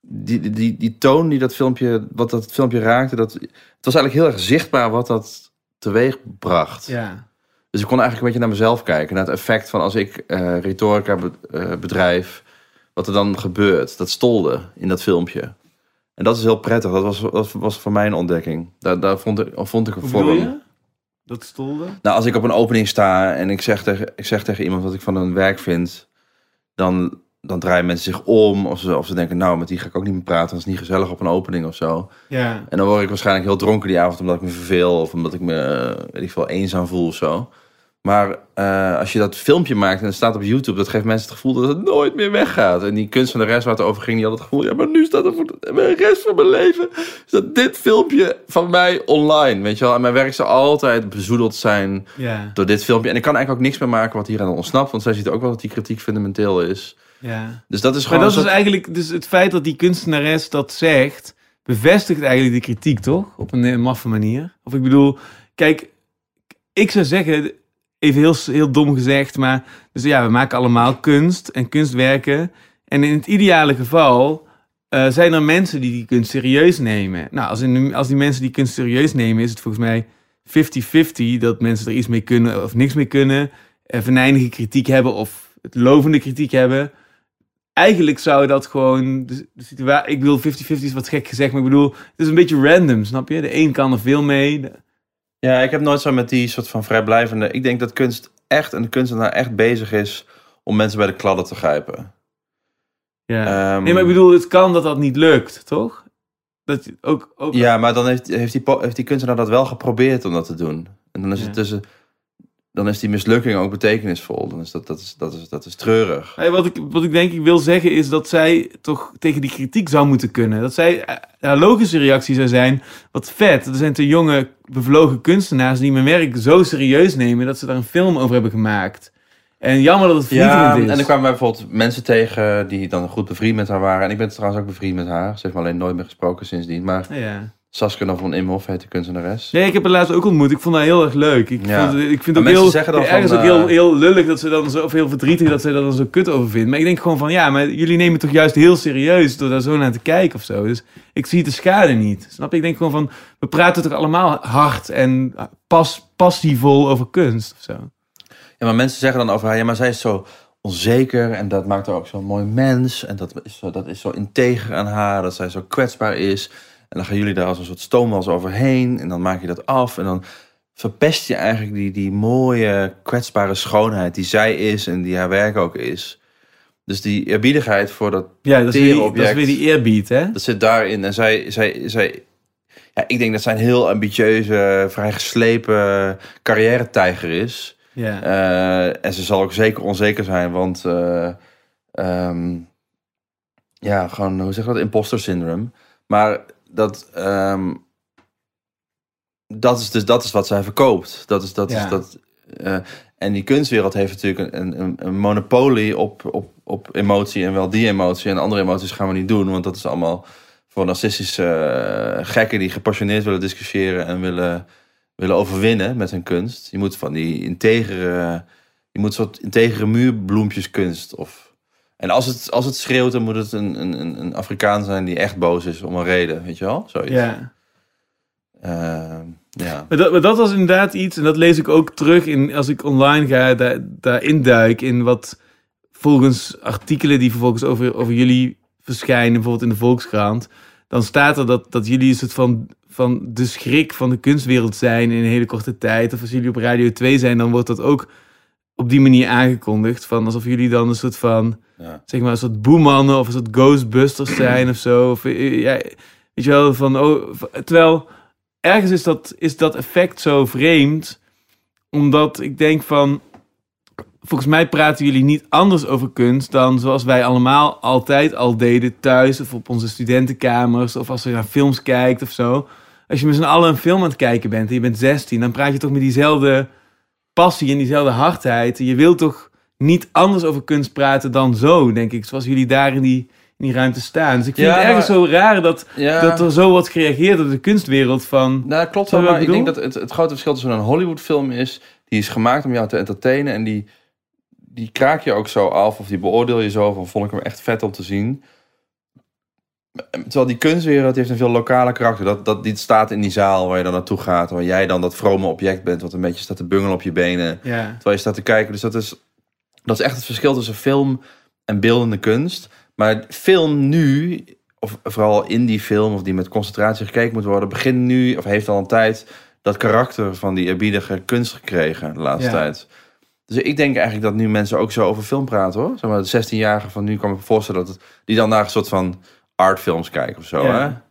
[SPEAKER 2] die, die, die, die toon die dat filmpje, wat dat filmpje raakte. Dat, het was eigenlijk heel erg zichtbaar wat dat teweeg bracht.
[SPEAKER 1] Ja.
[SPEAKER 2] Dus ik kon eigenlijk een beetje naar mezelf kijken. Naar het effect van als ik eh retorica be- eh, bedrijf. Wat er dan gebeurt. Dat stolde in dat filmpje. En dat is heel prettig. Dat was, dat was voor mij een ontdekking. Daar, daar vond, ik, vond ik een
[SPEAKER 1] Hoe
[SPEAKER 2] vorm.
[SPEAKER 1] je? Dat stolde?
[SPEAKER 2] Nou, als ik op een opening sta en ik zeg tegen, ik zeg tegen iemand wat ik van hun werk vind, dan, dan draaien mensen zich om. Of ze, of ze denken, nou, met die ga ik ook niet meer praten, dat is niet gezellig op een opening of zo.
[SPEAKER 1] Ja.
[SPEAKER 2] En dan word ik waarschijnlijk heel dronken die avond omdat ik me verveel of omdat ik me, eh, weet ik veel, eenzaam voel of zo. Maar eh, als je dat filmpje maakt en het staat op YouTube, dat geeft mensen het gevoel dat het nooit meer weggaat. En die kunst van de rest waar het over ging, die had het gevoel, ja, maar nu staat er voor de rest van mijn leven, staat dit filmpje van mij online, weet je wel. En mijn werk zal altijd bezoedeld zijn
[SPEAKER 1] Ja.
[SPEAKER 2] door dit filmpje. En ik kan eigenlijk ook niks meer maken wat hier aan ontsnapt. Want zij ziet ook wel dat die kritiek fundamenteel is.
[SPEAKER 1] Ja.
[SPEAKER 2] Dus dat is
[SPEAKER 1] Maar
[SPEAKER 2] gewoon...
[SPEAKER 1] dat is eigenlijk, dus het feit dat die kunstenares dat zegt, bevestigt eigenlijk de kritiek, toch? Op een eh, maffe manier. Of ik bedoel, kijk, ik zou zeggen, even heel, heel dom gezegd, maar dus ja, we maken allemaal kunst en kunstwerken. En in het ideale geval eh, zijn er mensen die die kunst serieus nemen. Nou, als, in, als die mensen die kunst serieus nemen, is het volgens mij 50-50 dat mensen er iets mee kunnen of niks mee kunnen. eh, venijnige kritiek hebben of het lovende kritiek hebben eigenlijk zou dat gewoon de, situatie. Ik bedoel, 50-50 is wat gek gezegd, maar ik bedoel, het is een beetje random, snap je? De een kan er veel mee. de-
[SPEAKER 2] Ja, ik heb nooit zo met die soort van vrijblijvende... Ik denk dat kunst echt en de kunstenaar echt bezig is... om mensen bij de kladden te grijpen.
[SPEAKER 1] ja.
[SPEAKER 2] Ehm,
[SPEAKER 1] nee, maar ik bedoel, het kan dat dat niet lukt, toch? dat ook, ook
[SPEAKER 2] Ja, maar dan heeft, heeft, die, heeft die kunstenaar dat wel geprobeerd om dat te doen. En dan is
[SPEAKER 1] Ja.
[SPEAKER 2] het tussen... Dan is die mislukking ook betekenisvol. Dan is dat, dat, is, dat, is, dat is treurig.
[SPEAKER 1] Wat, ik, wat ik denk ik wil zeggen is dat zij toch tegen die kritiek zou moeten kunnen. Dat zij, eh, haar logische reactie zou zijn, wat vet. Er zijn te jonge, bevlogen kunstenaars die mijn werk zo serieus nemen dat ze daar een film over hebben gemaakt. En jammer dat het
[SPEAKER 2] Ja,
[SPEAKER 1] vernietigend is.
[SPEAKER 2] en er kwamen wij bijvoorbeeld mensen tegen die dan goed bevriend met haar waren. En ik ben trouwens ook bevriend met haar. Ze heeft me alleen nooit meer gesproken sindsdien. Maar
[SPEAKER 1] Ja, ja.
[SPEAKER 2] Saskia van Imhoff heet de kunstenares.
[SPEAKER 1] Nee, ik heb haar laatst ook ontmoet. Ik vond haar heel erg leuk. Ik,
[SPEAKER 2] Ja.
[SPEAKER 1] vond, ik vind
[SPEAKER 2] Maar
[SPEAKER 1] ook heel, ergens
[SPEAKER 2] van,
[SPEAKER 1] ook heel,
[SPEAKER 2] eh,
[SPEAKER 1] heel lullig dat ze dan zo, of heel verdrietig dat ze daar dan zo kut over vindt. Maar ik denk gewoon van, ja, maar jullie nemen het toch juist heel serieus door daar zo naar te kijken of zo. Dus ik zie de schade niet. Snap je? Ik denk gewoon van, we praten toch allemaal hard en pas, passievol over kunst of zo.
[SPEAKER 2] Ja, maar mensen zeggen dan over haar, ja, maar zij is zo onzeker en dat maakt haar ook zo'n mooi mens. En dat is, zo, dat is zo integer aan haar, dat zij zo kwetsbaar is. En dan gaan jullie daar als een soort stoomwals overheen en dan maak je dat af. En dan verpest je eigenlijk die, die mooie, kwetsbare schoonheid die zij is en die haar werk ook is. Dus die eerbiedigheid voor dat,
[SPEAKER 1] Ja, dat is, weer, die- dat is weer die eerbied, hè?
[SPEAKER 2] dat zit daarin. En zij, zij, zij ja, ik denk dat zij een heel ambitieuze, vrij geslepen carrière-tijger is.
[SPEAKER 1] Ja.
[SPEAKER 2] Eh, en ze zal ook zeker onzeker zijn, want eh, ehm, ja, gewoon, hoe zeg je dat, imposter syndrome. Maar dat, ehm, dat is dus dat is wat zij verkoopt. Dat is dat
[SPEAKER 1] Ja.
[SPEAKER 2] is dat. eh, en die kunstwereld heeft natuurlijk een, een, een monopolie op, op, op emotie en wel die emotie. En andere emoties gaan we niet doen, want dat is allemaal voor narcistische eh, gekken die gepassioneerd willen discussiëren en willen, willen overwinnen met hun kunst. Je moet van die integere, je moet soort integere muurbloempjeskunst of en als het, als het schreeuwt, dan moet het een, een, een- Afrikaan zijn die echt boos is om een reden, weet je wel? Zoiets.
[SPEAKER 1] ja.
[SPEAKER 2] Ehm, ja.
[SPEAKER 1] Maar dat, maar dat was inderdaad iets, en dat lees ik ook terug in, als ik online ga, daar, daarin duik, in wat volgens artikelen die vervolgens over, over jullie verschijnen, bijvoorbeeld in de Volkskrant, dan staat er dat, dat jullie een soort van, van de schrik van de kunstwereld zijn in een hele korte tijd. Of als jullie op Radio 2 zijn, dan wordt dat ook op die manier aangekondigd. Van alsof jullie dan een soort van
[SPEAKER 2] Ja.
[SPEAKER 1] zeg maar, een soort boemannen of een soort ghostbusters zijn of zo. Of, eh, ja, weet je wel, van, oh, terwijl ergens is dat, is dat effect zo vreemd, omdat ik denk van, volgens mij praten jullie niet anders over kunst dan zoals wij allemaal altijd al deden thuis of op onze studentenkamers of als je naar films kijkt of zo. Als je met z'n allen een film aan het kijken bent en je bent 16, dan praat je toch met diezelfde passie en diezelfde hardheid. En je wilt toch niet anders over kunst praten dan zo, denk ik. Zoals jullie daar in die, in die ruimte staan. Dus ik vind
[SPEAKER 2] Ja,
[SPEAKER 1] het ergens
[SPEAKER 2] maar-
[SPEAKER 1] zo raar dat,
[SPEAKER 2] Ja.
[SPEAKER 1] dat er zo wordt gereageerd door de kunstwereld van...
[SPEAKER 2] Nou, klopt wel, maar
[SPEAKER 1] ik
[SPEAKER 2] denk dat het, het grote verschil tussen een Hollywood-film is... die is gemaakt om jou te entertainen... en die, die kraak je ook zo af of die beoordeel je zo... van vond ik hem echt vet om te zien. Terwijl die kunstwereld heeft een veel lokale karakter. Dat, dat, die staat in die zaal waar je dan naartoe gaat... waar jij dan dat vrome object bent... wat een beetje staat te bungelen op je benen...
[SPEAKER 1] Ja,
[SPEAKER 2] terwijl je staat te kijken. Dus dat is, dat is echt het verschil tussen film en beeldende kunst. Maar film nu, of vooral in die film, of die met concentratie gekeken moet worden, begint nu, of heeft al een tijd, dat karakter van die eerbiedige kunst gekregen de laatste
[SPEAKER 1] Ja.
[SPEAKER 2] tijd. Dus ik denk eigenlijk dat nu mensen ook zo over film praten hoor. Zeg maar, de 16-jarigen van nu kan ik me voorstellen dat het, die dan naar een soort van artfilms kijken of zo.
[SPEAKER 1] Ja.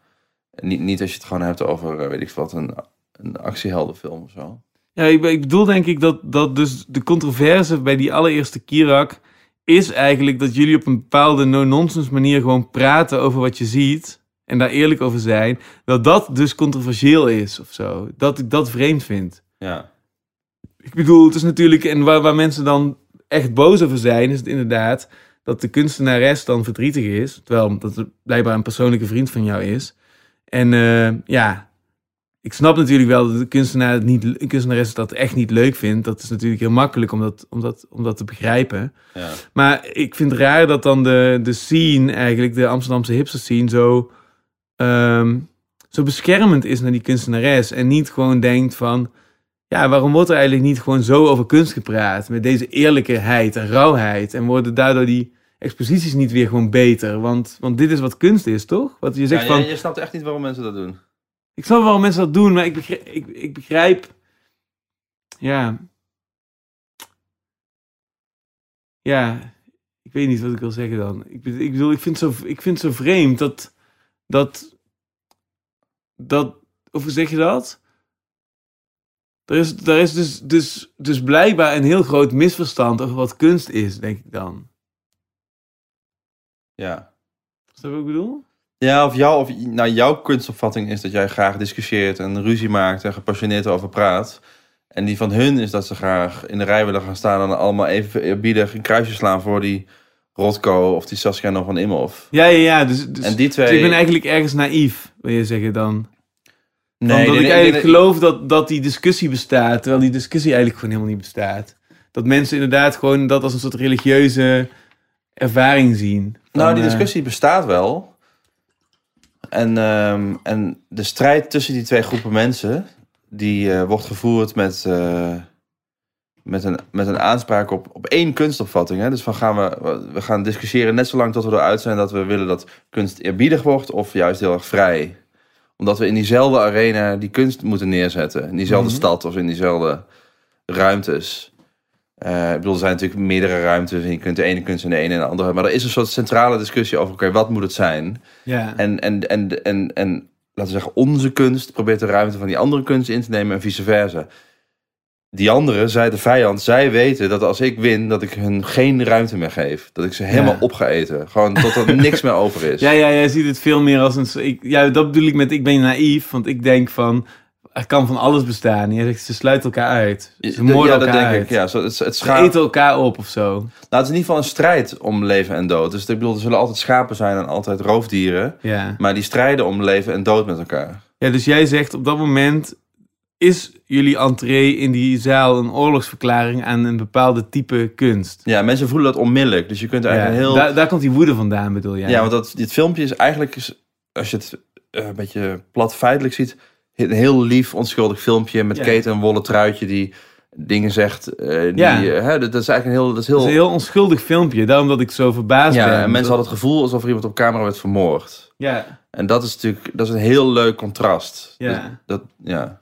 [SPEAKER 2] Hè? Niet, niet als je het gewoon hebt over, eh, weet ik wat, een, een actieheldenfilm of zo.
[SPEAKER 1] ja ik, ik bedoel denk ik dat, dat dus de controverse bij die allereerste Kirak is eigenlijk dat jullie op een bepaalde no-nonsense manier gewoon praten over wat je ziet en daar eerlijk over zijn. Dat dat dus controversieel is of zo. Dat ik dat vreemd vind.
[SPEAKER 2] Ja.
[SPEAKER 1] Ik bedoel, het is natuurlijk, en waar, waar mensen dan echt boos over zijn, is het inderdaad dat de kunstenares dan verdrietig is. Terwijl dat het blijkbaar een persoonlijke vriend van jou is. En eh, ja, ik snap natuurlijk wel dat de kunstenaar het niet, een kunstenares dat echt niet leuk vindt. Dat is natuurlijk heel makkelijk om dat, om dat, om dat te begrijpen.
[SPEAKER 2] ja.
[SPEAKER 1] Maar ik vind het raar dat dan de, de scene, eigenlijk de Amsterdamse hipster scene, zo, ehm, zo beschermend is naar die kunstenares. En niet gewoon denkt van, ja, waarom wordt er eigenlijk niet gewoon zo over kunst gepraat? Met deze eerlijkheid en rauwheid. En worden daardoor die exposities niet weer gewoon beter? Want, want dit is wat kunst is, toch? Wat je zegt
[SPEAKER 2] Ja,
[SPEAKER 1] van,
[SPEAKER 2] je, je snapt echt niet waarom mensen dat doen.
[SPEAKER 1] ik snap waarom mensen dat doen, maar ik begrijp, ik, ik begrijp ja, ja, ik weet niet wat ik wil zeggen dan. Ik, be- ik bedoel, ik vind het zo, ik vind het zo vreemd dat, dat dat, of hoe zeg je dat? Er is, er is dus, dus, dus blijkbaar een heel groot misverstand over wat kunst is, denk ik dan.
[SPEAKER 2] Ja.
[SPEAKER 1] Is dat wat ik bedoel?
[SPEAKER 2] Ja, of, jou, of nou, jouw kunstopvatting is dat jij graag discussieert en ruzie maakt en gepassioneerd over praat. En die van hun is dat ze graag in de rij willen gaan staan en allemaal even eerbiedig een kruisje slaan voor die Rotko of die Saskia nog van Imhoff.
[SPEAKER 1] Ja, ja, ja. Dus, dus,
[SPEAKER 2] En die twee-
[SPEAKER 1] dus ik ben eigenlijk ergens naïef, wil je zeggen dan.
[SPEAKER 2] Nee,
[SPEAKER 1] Omdat
[SPEAKER 2] nee,
[SPEAKER 1] ik eigenlijk
[SPEAKER 2] nee,
[SPEAKER 1] geloof dat, dat die discussie bestaat, terwijl die discussie eigenlijk gewoon helemaal niet bestaat. Dat mensen inderdaad gewoon dat als een soort religieuze ervaring zien.
[SPEAKER 2] Nou, die
[SPEAKER 1] eh,
[SPEAKER 2] discussie bestaat wel. En, ehm, en de strijd tussen die twee groepen mensen, die eh, wordt gevoerd met, eh, met, een, met een aanspraak op, op één kunstopvatting. Hè? Dus van gaan we, we gaan discussiëren net zolang tot we eruit zijn dat we willen dat kunst eerbiedig wordt of juist heel erg vrij. Omdat we in diezelfde arena die kunst moeten neerzetten. In diezelfde
[SPEAKER 1] Mhm.
[SPEAKER 2] stad of in diezelfde ruimtes. Eh, ik bedoel, er zijn natuurlijk meerdere ruimtes en je kunt de ene kunst en de ene en de andere. Maar er is een soort centrale discussie over, oké, wat moet het zijn?
[SPEAKER 1] Ja.
[SPEAKER 2] En, en, en, en, en laten we zeggen, onze kunst probeert de ruimte van die andere kunst in te nemen en vice versa. Die anderen, zij de vijand, zij weten dat als ik win, dat ik hun geen ruimte meer geef. Dat ik ze helemaal
[SPEAKER 1] Ja.
[SPEAKER 2] op ga eten. Gewoon tot er niks meer over is.
[SPEAKER 1] Ja, ja, jij ziet het veel meer als een... Ik, ja, dat bedoel ik met ik ben naïef, want ik denk van... Er kan van alles bestaan. Je zegt, ze sluiten elkaar uit. Ze moorden
[SPEAKER 2] ja, dat
[SPEAKER 1] elkaar
[SPEAKER 2] denk
[SPEAKER 1] uit.
[SPEAKER 2] ik. Ja, zo, het, het
[SPEAKER 1] Ze
[SPEAKER 2] schaap,
[SPEAKER 1] eten elkaar op of zo.
[SPEAKER 2] nou, het is in ieder geval een strijd om leven en dood. Dus ik bedoel, er zullen altijd schapen zijn en altijd roofdieren.
[SPEAKER 1] Ja.
[SPEAKER 2] Maar die strijden om leven en dood met elkaar.
[SPEAKER 1] ja, dus jij zegt op dat moment... Is jullie entree in die zaal een oorlogsverklaring aan een bepaalde type kunst?
[SPEAKER 2] Ja, mensen voelen dat onmiddellijk. Dus je kunt
[SPEAKER 1] Ja,
[SPEAKER 2] eigenlijk heel...
[SPEAKER 1] daar, daar komt die woede vandaan, bedoel jij?
[SPEAKER 2] Ja, want dat, dit filmpje is eigenlijk, als je het eh, een beetje plat feitelijk ziet, een heel lief, onschuldig filmpje met. Kate een wollen truitje die dingen zegt. eh, die,
[SPEAKER 1] Ja.
[SPEAKER 2] eh, hè, dat, is eigenlijk een heel... Dat is heel,
[SPEAKER 1] is een heel onschuldig filmpje, daarom dat ik zo verbaasd ben.
[SPEAKER 2] en mensen hadden het gevoel alsof er iemand op camera werd vermoord.
[SPEAKER 1] Ja,
[SPEAKER 2] En dat is natuurlijk dat is een heel leuk contrast.
[SPEAKER 1] Ja.
[SPEAKER 2] Dus dat, ja.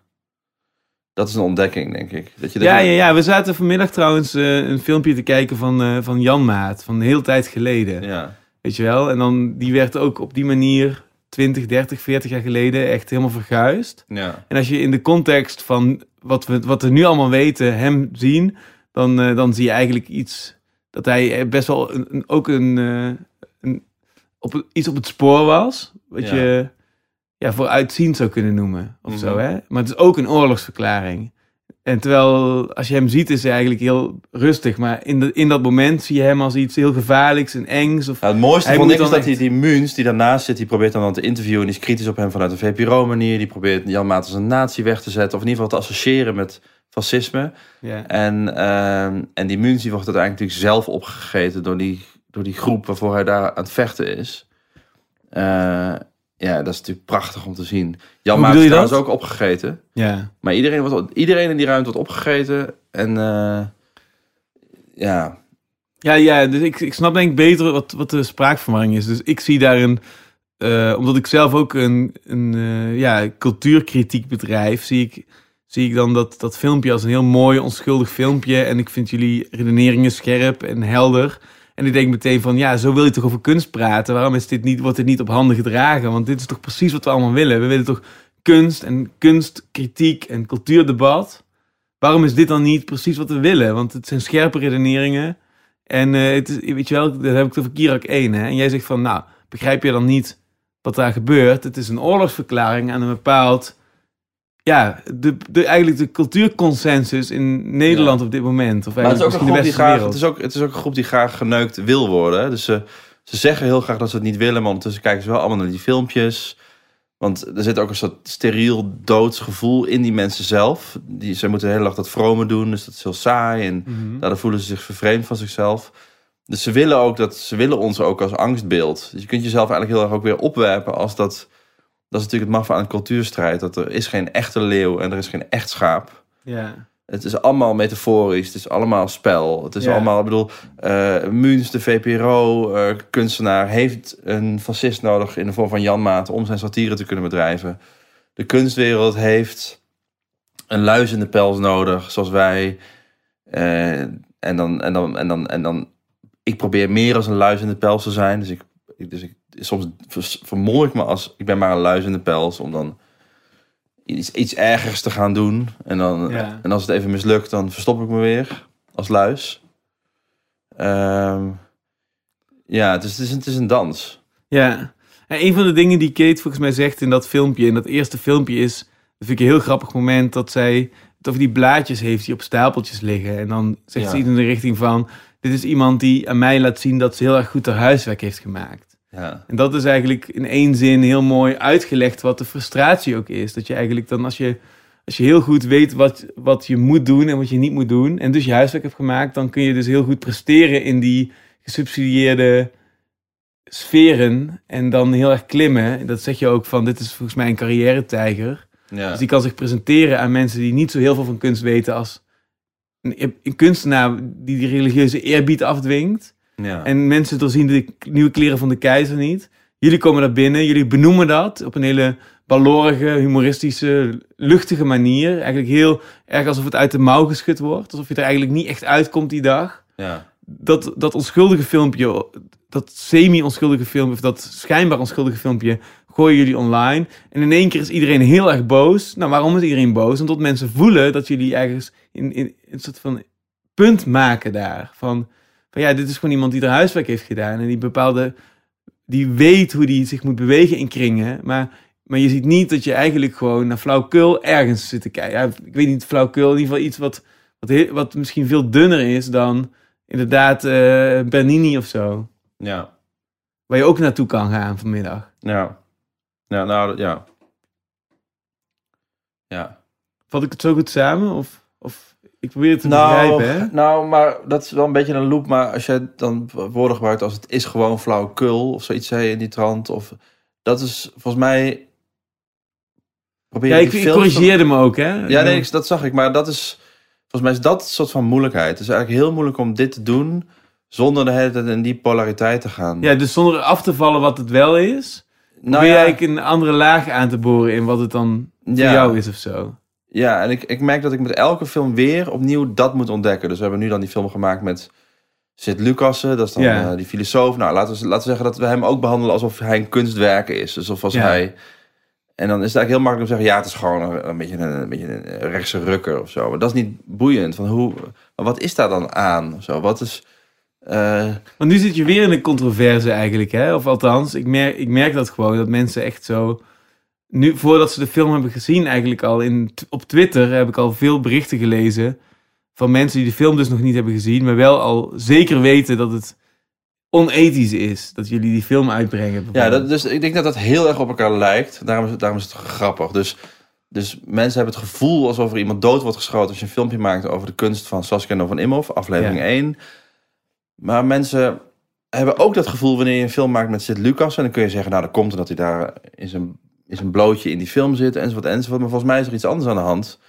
[SPEAKER 2] dat is een ontdekking, denk ik. Dat je, dat
[SPEAKER 1] ja,
[SPEAKER 2] je-
[SPEAKER 1] ja, ja, we zaten vanmiddag trouwens eh, een filmpje te kijken van, van Jan Maat, van een hele tijd geleden.
[SPEAKER 2] ja.
[SPEAKER 1] Weet je wel? En dan, die werd ook op die manier 20, 30, 40 jaar geleden echt helemaal verguisd.
[SPEAKER 2] Ja.
[SPEAKER 1] En als je in de context van wat we, wat we nu allemaal weten hem zien, dan, eh, dan zie je eigenlijk iets dat hij best wel een, een- ook een, eh, een, op, iets op het spoor was. Wat
[SPEAKER 2] Ja.
[SPEAKER 1] je ja, vooruitziend zou kunnen noemen. Of
[SPEAKER 2] Mhm.
[SPEAKER 1] zo, hè? Maar het is ook een oorlogsverklaring. En terwijl, als je hem ziet, is hij eigenlijk heel rustig. Maar in, de, in dat moment zie je hem als iets heel gevaarlijks en engs. Of,
[SPEAKER 2] Nou, het mooiste vond
[SPEAKER 1] moet
[SPEAKER 2] ik is dat hij die Muns die daarnaast zit, die probeert dan, dan te interviewen. En die is kritisch op hem vanuit een VPRO-manier. Die probeert Jan Maat als een nazi weg te zetten. Of in ieder geval te associëren met fascisme.
[SPEAKER 1] ja.
[SPEAKER 2] En, ehm, en die Muns die wordt uiteindelijk natuurlijk zelf opgegeten door die, door die groep waarvoor hij daar aan het vechten is. Eh, ja, dat is natuurlijk prachtig om te zien. Jan Maat is
[SPEAKER 1] dat?
[SPEAKER 2] ook opgegeten.
[SPEAKER 1] ja.
[SPEAKER 2] Maar iedereen, wordt, iedereen in die ruimte wordt opgegeten. En eh, ja,
[SPEAKER 1] Ja, ja, dus ik, ik snap denk ik beter wat, wat de spraakverwarring is. Dus ik zie daarin, eh omdat ik zelf ook een, een eh, ja, cultuurkritiek bedrijf, zie ik, zie ik dan dat, dat filmpje als een heel mooi, onschuldig filmpje. En ik vind jullie redeneringen scherp en helder. En ik denk meteen van, ja, zo wil je toch over kunst praten? Waarom is dit niet, wordt dit niet op handen gedragen? Want dit is toch precies wat we allemaal willen? We willen toch kunst en kunstkritiek en cultuurdebat? Waarom is dit dan niet precies wat we willen? Want het zijn scherpe redeneringen. En eh, het is, weet je wel, dat heb ik het over Kirak 1. Hè? En jij zegt van, nou, begrijp je dan niet wat daar gebeurt? Het is een oorlogsverklaring aan een bepaald... Ja, de, de, eigenlijk de cultuurconsensus in Nederland op dit moment. Of
[SPEAKER 2] Maar het is, ook
[SPEAKER 1] eigenlijk
[SPEAKER 2] een groep die
[SPEAKER 1] westerse
[SPEAKER 2] graag, het, is ook, het is ook een groep die graag geneukt wil worden. hè. Dus ze, ze zeggen heel graag dat ze het niet willen, maar ondertussen kijken ze wel allemaal naar die filmpjes. Want er zit ook een soort steriel doodsgevoel in die mensen zelf. Die, ze moeten de hele dag dat vrome doen, dus dat is heel saai. En
[SPEAKER 1] Mhm.
[SPEAKER 2] daardoor voelen ze zich vervreemd van zichzelf. Dus ze willen, ook dat, ze willen ons ook als angstbeeld. Dus je kunt jezelf eigenlijk heel erg ook weer opwerpen als dat... Dat is natuurlijk het maffe aan de cultuurstrijd. Dat er is geen echte leeuw en er is geen echt schaap.
[SPEAKER 1] Ja,
[SPEAKER 2] Het is allemaal metaforisch, het is allemaal spel. Het is
[SPEAKER 1] Ja.
[SPEAKER 2] allemaal, ik bedoel, eh Muns, de VPRO-kunstenaar, heeft een fascist nodig in de vorm van Jan Maat om zijn satire te kunnen bedrijven. De kunstwereld heeft een luis in de pels nodig, zoals wij. Eh, en, dan, en, dan, en, dan, en dan, ik probeer meer als een luis in de pels te zijn. Dus ik, dus ik soms vermoor ik me als, ik ben maar een luis in de pels, om dan iets, iets ergers te gaan doen. En, dan,
[SPEAKER 1] Ja.
[SPEAKER 2] en als het even mislukt, dan verstop ik me weer als luis. Ehm, ja, het is, het, is, het is een dans.
[SPEAKER 1] Ja. En een van de dingen die Kate volgens mij zegt in dat filmpje, in dat eerste filmpje is, dat vind ik een heel grappig moment, dat zij over die blaadjes heeft die op stapeltjes liggen. En dan zegt
[SPEAKER 2] Ja.
[SPEAKER 1] ze iets in de richting van, dit is iemand die aan mij laat zien dat ze heel erg goed haar huiswerk heeft gemaakt.
[SPEAKER 2] Ja,
[SPEAKER 1] En dat is eigenlijk in één zin heel mooi uitgelegd wat de frustratie ook is. Dat je eigenlijk dan als je, als je heel goed weet wat, wat je moet doen en wat je niet moet doen, en dus je huiswerk hebt gemaakt, dan kun je dus heel goed presteren in die gesubsidieerde sferen en dan heel erg klimmen. En dat zeg je ook van, dit is volgens mij een carrière-tijger.
[SPEAKER 2] ja.
[SPEAKER 1] Dus die kan zich presenteren aan mensen die niet zo heel veel van kunst weten als een, een kunstenaar die die religieuze eerbied afdwingt.
[SPEAKER 2] Ja.
[SPEAKER 1] En mensen doorzien de k- nieuwe kleren van de keizer niet. Jullie komen daar binnen, jullie benoemen dat op een hele balorige, humoristische, luchtige manier. Eigenlijk heel erg alsof het uit de mouw geschud wordt. Alsof je er eigenlijk niet echt uitkomt die dag.
[SPEAKER 2] ja.
[SPEAKER 1] Dat, dat onschuldige filmpje, dat semi-onschuldige filmpje, of dat schijnbaar onschuldige filmpje, gooien jullie online. En in één keer is iedereen heel erg boos. Nou, waarom is iedereen boos? Omdat mensen voelen dat jullie ergens in, in, een soort van punt maken daar. Van, van ja, dit is gewoon iemand die er huiswerk heeft gedaan. En die bepaalde, die weet hoe die zich moet bewegen in kringen. Maar, maar je ziet niet dat je eigenlijk gewoon naar flauwkul ergens zit te kijken. Ja, ik weet niet, flauwkul, in ieder geval iets wat, wat, wat misschien veel dunner is dan inderdaad eh, Bernini of zo.
[SPEAKER 2] ja.
[SPEAKER 1] Waar je ook naartoe kan gaan vanmiddag.
[SPEAKER 2] Ja. Ja, nou, ja. Ja.
[SPEAKER 1] Vat ik het zo goed samen? Of, of ik probeer het te
[SPEAKER 2] Nou,
[SPEAKER 1] begrijpen, hè?
[SPEAKER 2] nou, maar dat is wel een beetje een loop. Maar als jij dan woorden gebruikt als het is gewoon flauwekul of zoiets zei je in die trant. Of, dat is volgens mij... Probeer
[SPEAKER 1] Ja, ik, ik corrigeerde me ook, hè?
[SPEAKER 2] Ja, nee, ik- dat zag ik. Maar dat is... Volgens mij is dat een soort van moeilijkheid. Het is eigenlijk heel moeilijk om dit te doen... zonder de hele tijd in die polariteit te gaan.
[SPEAKER 1] Ja, dus zonder af te vallen wat het wel is...
[SPEAKER 2] nou
[SPEAKER 1] probeer je
[SPEAKER 2] ja,
[SPEAKER 1] eigenlijk een andere laag aan te boren in wat het dan voor jou is of zo.
[SPEAKER 2] Ja, en ik, ik merk dat ik met elke film weer opnieuw dat moet ontdekken. Dus we hebben nu dan die film gemaakt met Sid Lucassen. Dat is dan
[SPEAKER 1] Ja.
[SPEAKER 2] eh, die filosoof. Nou, laten we, laten we zeggen dat we hem ook behandelen alsof hij een kunstwerk is. Dus of als
[SPEAKER 1] Ja.
[SPEAKER 2] hij... En dan is het eigenlijk heel makkelijk om te zeggen... ja, het is gewoon een, een beetje, een, een beetje een rechtse rukker of zo. Maar dat is niet boeiend. Van hoe, maar wat is daar dan aan? Of zo? Wat is... eh,
[SPEAKER 1] Want nu zit je weer in een controverse eigenlijk, hè? Of althans, ik merk, ik merk dat gewoon, dat mensen echt zo... Nu, voordat ze de film hebben gezien eigenlijk al, in, op Twitter heb ik al veel berichten gelezen... van mensen die de film dus nog niet hebben gezien... maar wel al zeker weten dat het onethisch is dat jullie die film uitbrengen.
[SPEAKER 2] Ja, dat, dus ik denk dat dat heel erg op elkaar lijkt. Daarom is, het- daarom is het grappig. Dus, dus mensen hebben het gevoel alsof er iemand dood wordt geschoten... als je een filmpje maakt over de kunst van Saskia en van Imhoff, aflevering
[SPEAKER 1] Ja.
[SPEAKER 2] 1. Maar mensen hebben ook dat gevoel wanneer je een film maakt met Sid Lucas... en dan kun je zeggen, nou, dat komt omdat hij daar in zijn, in zijn blootje in die film zit... enzovoort, enzovoort. Maar volgens mij is er iets anders aan de hand.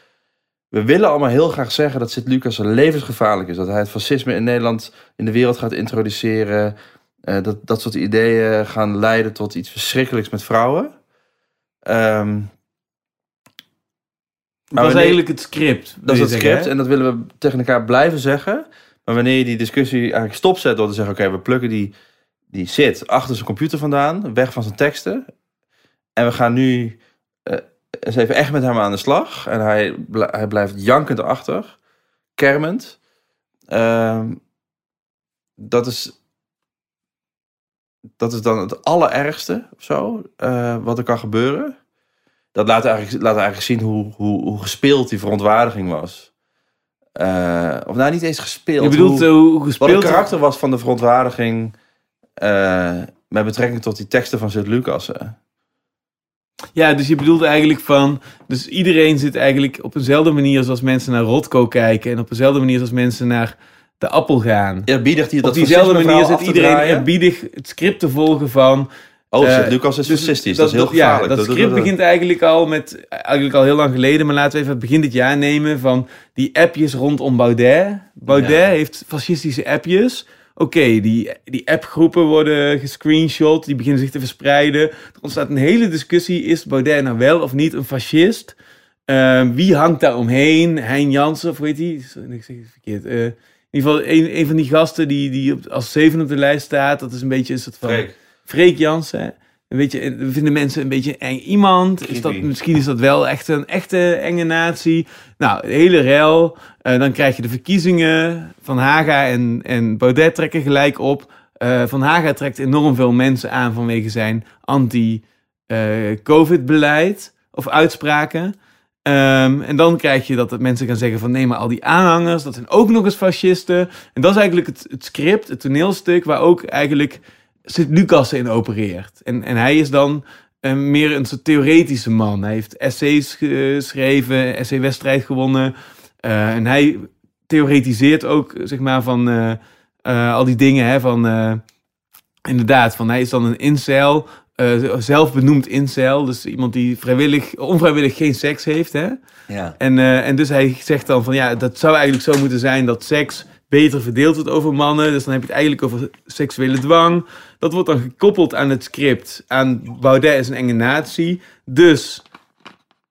[SPEAKER 2] We willen allemaal heel graag zeggen dat Sid Lucas levensgevaarlijk is. Dat hij het fascisme in Nederland in de wereld gaat introduceren... Eh, dat, dat soort ideeën gaan leiden tot iets verschrikkelijks met vrouwen. Ehm,
[SPEAKER 1] dat was
[SPEAKER 2] wanneer-
[SPEAKER 1] eigenlijk het script.
[SPEAKER 2] dat is het
[SPEAKER 1] zeggen,
[SPEAKER 2] script
[SPEAKER 1] hè?
[SPEAKER 2] en dat willen we tegen elkaar blijven zeggen. Maar wanneer je die discussie eigenlijk stopzet door te zeggen... oké, we plukken die, die zit achter zijn computer vandaan, weg van zijn teksten... en we gaan nu eh, eens even echt met hem aan de slag... en hij, bl- hij blijft jankend achter, kermend... Ehm, dat is dat is dan het allerergste of zo, eh, wat er kan gebeuren. Dat laat eigenlijk, laat eigenlijk zien hoe, hoe, hoe gespeeld die verontwaardiging was. Eh, of nou, niet eens gespeeld.
[SPEAKER 1] Je bedoelt
[SPEAKER 2] hoe, wat
[SPEAKER 1] gespeeld...
[SPEAKER 2] het karakter was van de verontwaardiging met betrekking tot die teksten van Sint Lucas. eh.
[SPEAKER 1] Ja, dus je bedoelt eigenlijk van... Dus iedereen zit eigenlijk op eenzelfde manier zoals mensen naar Rotko kijken... en op dezelfde manier zoals mensen naar de appel gaan.
[SPEAKER 2] Eerbiedig die
[SPEAKER 1] op
[SPEAKER 2] dat
[SPEAKER 1] diezelfde manier
[SPEAKER 2] fascisme-verhaal
[SPEAKER 1] zit iedereen
[SPEAKER 2] draaien.
[SPEAKER 1] eerbiedig het script te volgen van...
[SPEAKER 2] Oh,
[SPEAKER 1] eh,
[SPEAKER 2] Lucas is
[SPEAKER 1] dus
[SPEAKER 2] fascistisch. Dat, is heel gevaarlijk.
[SPEAKER 1] dat
[SPEAKER 2] Dat- dat-
[SPEAKER 1] script begint eigenlijk al met... Eigenlijk al heel lang geleden, maar laten we even het begin dit jaar nemen... van die appjes rondom Baudet. Baudet
[SPEAKER 2] Ja.
[SPEAKER 1] heeft fascistische appjes... Oké, die, die appgroepen worden gescreenshot, die beginnen zich te verspreiden. Er ontstaat een hele discussie, is Baudet nou wel of niet een fascist? Eh, wie hangt daar omheen? Hein Jansen, of heet die? Sorry, Ik zeg het verkeerd. Eh, in ieder geval, een, een van die gasten die, die op, als zeven op de lijst staat, dat is een beetje een soort van...
[SPEAKER 2] Freek.
[SPEAKER 1] Freek Jansen, Weet je, vinden mensen een beetje eng iemand? Is dat, misschien is dat wel echt een echte enge natie. Nou, de hele rel. Eh, dan krijg je de verkiezingen. Van Haga en, en Baudet trekken gelijk op. Eh, van Haga trekt enorm veel mensen aan vanwege zijn anti-COVID-beleid of uitspraken. Ehm, en dan krijg je dat mensen gaan zeggen van nee, maar al die aanhangers, dat zijn ook nog eens fascisten. En dat is eigenlijk het, het script, het toneelstuk, waar ook eigenlijk Sint-Lucas in opereert. En, en hij is dan eh, meer een soort theoretische man. Hij heeft essays geschreven, essay-wedstrijd gewonnen. Eh, en hij theoretiseert ook, zeg maar, van eh, al die dingen, hè, van... inderdaad, van hij is dan een incel, eh zelfbenoemd incel. Dus iemand die vrijwillig, onvrijwillig geen seks heeft, hè.
[SPEAKER 2] Ja.
[SPEAKER 1] En, en dus hij zegt dan van ja, dat zou eigenlijk zo moeten zijn dat seks beter verdeeld wordt over mannen. Dus dan heb je het eigenlijk over seksuele dwang. Dat wordt dan gekoppeld aan het script. Aan Baudet is een enge natie. Dus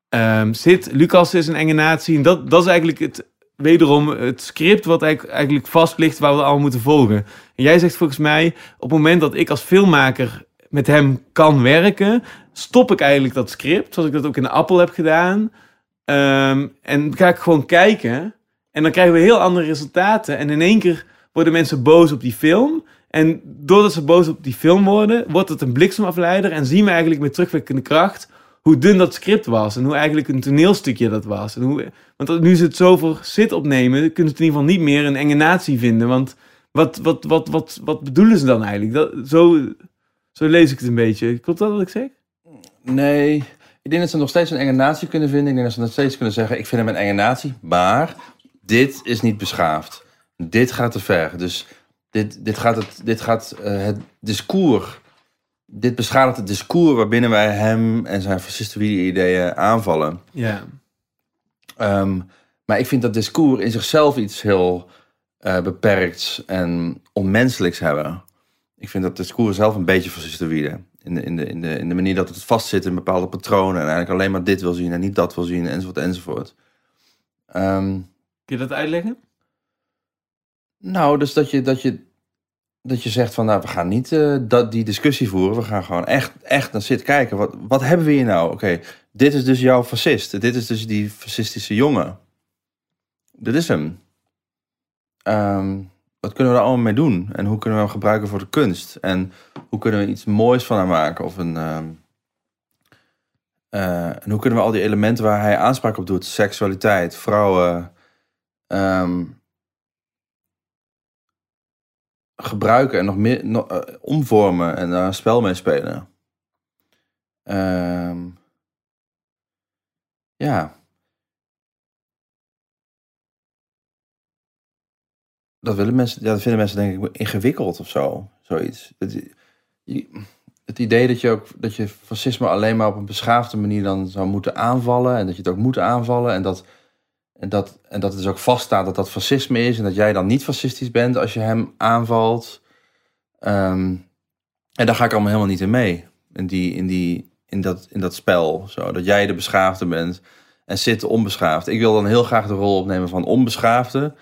[SPEAKER 1] ehm zit Lucas is een enge natie. En dat, dat is eigenlijk het, wederom het script wat eigenlijk, eigenlijk vast ligt waar we allemaal moeten volgen. En jij zegt volgens mij, op het moment dat ik als filmmaker met hem kan werken, stop ik eigenlijk dat script, zoals ik dat ook in de Appel heb gedaan. Ehm, en ga ik gewoon kijken. En dan krijgen we heel andere resultaten. En in één keer worden mensen boos op die film. En doordat ze boos op die film worden, wordt het een bliksemafleider. En zien we eigenlijk met terugwerkende kracht hoe dun dat script was. En hoe eigenlijk een toneelstukje dat was. En hoe, want nu ze het zo voor zit opnemen, kunnen ze in ieder geval niet meer een enge natie vinden. Want wat, wat, wat, wat, wat bedoelen ze dan eigenlijk? Dat, zo, zo lees ik het een beetje. Klopt dat wat ik zeg?
[SPEAKER 2] Nee, ik denk dat ze nog steeds een enge natie kunnen vinden. Ik denk dat ze nog steeds kunnen zeggen, ik vind hem een enge natie. Maar dit is niet beschaafd. Dit gaat te ver. Dus dit, dit gaat, het, dit gaat eh, het discours... Dit beschadigt het discours waarbinnen wij hem en zijn fascistoïde ideeën aanvallen.
[SPEAKER 1] Ja.
[SPEAKER 2] Ehm, maar ik vind dat discours in zichzelf iets heel eh, beperkts en onmenselijks hebben. Ik vind dat discours zelf een beetje fascistoïde. In de, in, de, in, de, in de manier dat het vastzit in bepaalde patronen. En eigenlijk alleen maar dit wil zien en niet dat wil zien, enzovoort, enzovoort. Ehm,
[SPEAKER 1] Kun je dat uitleggen?
[SPEAKER 2] nou, dus dat je, dat je, dat je zegt van, nou, we gaan niet eh, dat, die discussie voeren. We gaan gewoon echt, echt naar zitten kijken. Wat, wat hebben we hier nou? Oké, dit is dus jouw fascist. Dit is dus die fascistische jongen. Dit is hem. Ehm, wat kunnen we daar allemaal mee doen? En hoe kunnen we hem gebruiken voor de kunst? En hoe kunnen we iets moois van hem maken? Of een, ehm, eh, en hoe kunnen we al die elementen waar hij aanspraak op doet, seksualiteit, vrouwen, ehm, gebruiken en nog meer eh, omvormen en daar een spel mee spelen? Ehm, ja. Dat, willen mensen, ja, dat vinden mensen denk ik ingewikkeld of zo. Zoiets. Het, het idee dat je, ook, dat je fascisme alleen maar op een beschaafde manier dan zou moeten aanvallen. En dat je het ook moet aanvallen. En dat, en, dat, en dat het dus ook vaststaat dat dat fascisme is. En dat jij dan niet fascistisch bent als je hem aanvalt. Ehm, en daar ga ik allemaal helemaal niet in mee. In, die, in, die, in, dat, in dat spel. Zo, dat jij de beschaafde bent en zit onbeschaafd. Ik wil dan heel graag de rol opnemen van onbeschaafde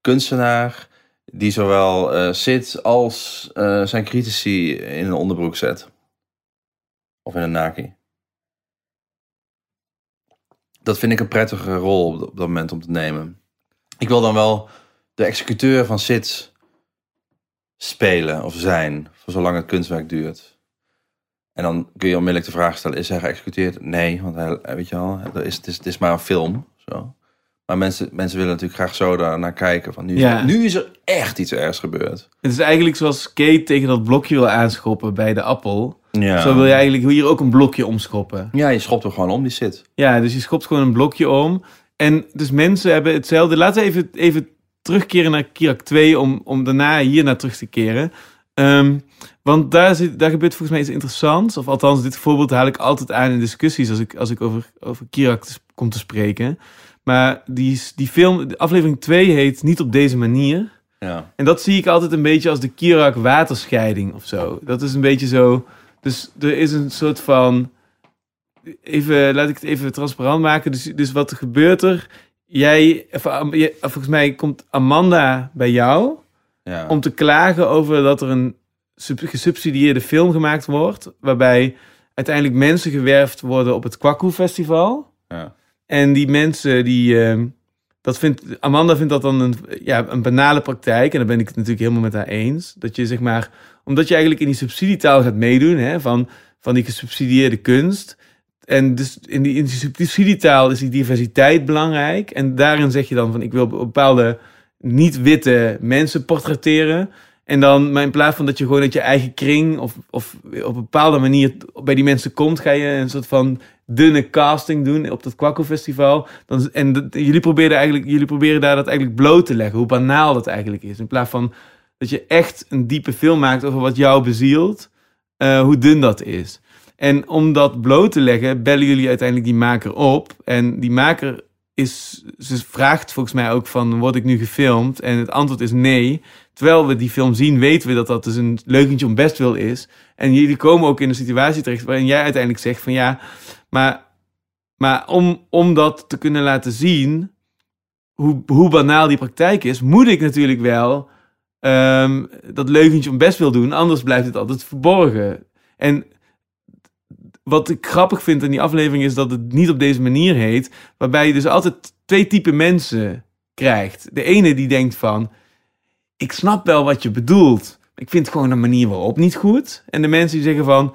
[SPEAKER 2] kunstenaar. Die zowel eh zit als eh, zijn critici in een onderbroek zet. Of in een naki. Dat vind ik een prettige rol op op dat moment om te nemen. Ik wil dan wel de executeur van Sits spelen of zijn, voor zolang het kunstwerk duurt. En dan kun je onmiddellijk de vraag stellen, is hij geëxecuteerd? Nee, want hij, weet je wel, het is, het is, het is maar een film. Zo. Maar mensen, mensen willen natuurlijk graag zo daar naar kijken. Van nu,
[SPEAKER 1] Ja.
[SPEAKER 2] nu is er echt iets ergs gebeurd.
[SPEAKER 1] Het is eigenlijk zoals Kate tegen dat blokje wil aanschoppen bij de appel.
[SPEAKER 2] Ja.
[SPEAKER 1] Zo wil je eigenlijk hier ook een blokje omschoppen.
[SPEAKER 2] ja, je schopt er gewoon om, die zit.
[SPEAKER 1] Ja, dus je schopt gewoon een blokje om. En dus mensen hebben hetzelfde. Laten we even, even terugkeren naar Kirak 2 om, om daarna hier naar terug te keren. Ehm, want daar, zit, daar gebeurt volgens mij iets interessants. Of althans, dit voorbeeld haal ik altijd aan in discussies als ik, als ik over, over Kirak te- kom te spreken. Maar die, die film, de aflevering 2 heet Niet op deze manier.
[SPEAKER 2] Ja.
[SPEAKER 1] En dat zie ik altijd een beetje als de Kirak waterscheiding of zo. Dat is een beetje zo. Dus er is een soort van. Even, laat ik het even transparant maken. Dus, dus wat gebeurt er? Jij, volgens mij komt Amanda bij jou
[SPEAKER 2] Ja.
[SPEAKER 1] om te klagen over dat er een sub- gesubsidieerde film gemaakt wordt, waarbij uiteindelijk mensen gewerfd worden op het Kwaku Festival.
[SPEAKER 2] Ja.
[SPEAKER 1] En die mensen die. ehm, dat vindt, Amanda vindt dat dan een, ja, een banale praktijk. En daar ben ik het natuurlijk helemaal met haar eens. Dat je zeg maar. Omdat je eigenlijk in die subsidietaal gaat meedoen. Hè, van, van die gesubsidieerde kunst. En dus in die, in die subsidietaal is die diversiteit belangrijk. En daarin zeg je dan van ik wil bepaalde niet-witte mensen portretteren. En dan, maar in plaats van dat je gewoon uit je eigen kring of, of op een bepaalde manier bij die mensen komt, ga je een soort van dunne casting doen op dat Kwakko Festival. En jullie, proberen eigenlijk, jullie proberen daar dat eigenlijk bloot te leggen, hoe banaal dat eigenlijk is. In plaats van dat je echt een diepe film maakt over wat jou bezielt, eh, hoe dun dat is. En om dat bloot te leggen, bellen jullie uiteindelijk die maker op. En die maker is, ze vraagt volgens mij ook van, word ik nu gefilmd? En het antwoord is nee. Terwijl we die film zien, weten we dat dat dus een leugentje om best wil is. En jullie komen ook in een situatie terecht waarin jij uiteindelijk zegt van ja, maar, maar om, om dat te kunnen laten zien, hoe, hoe banaal die praktijk is, moet ik natuurlijk wel ehm, dat leugentje om best wil doen. Anders blijft het altijd verborgen. En wat ik grappig vind in die aflevering is dat het niet op deze manier heet. Waarbij je dus altijd twee typen mensen krijgt. De ene die denkt van, ik snap wel wat je bedoelt. Ik vind gewoon de manier waarop niet goed. En de mensen die zeggen van,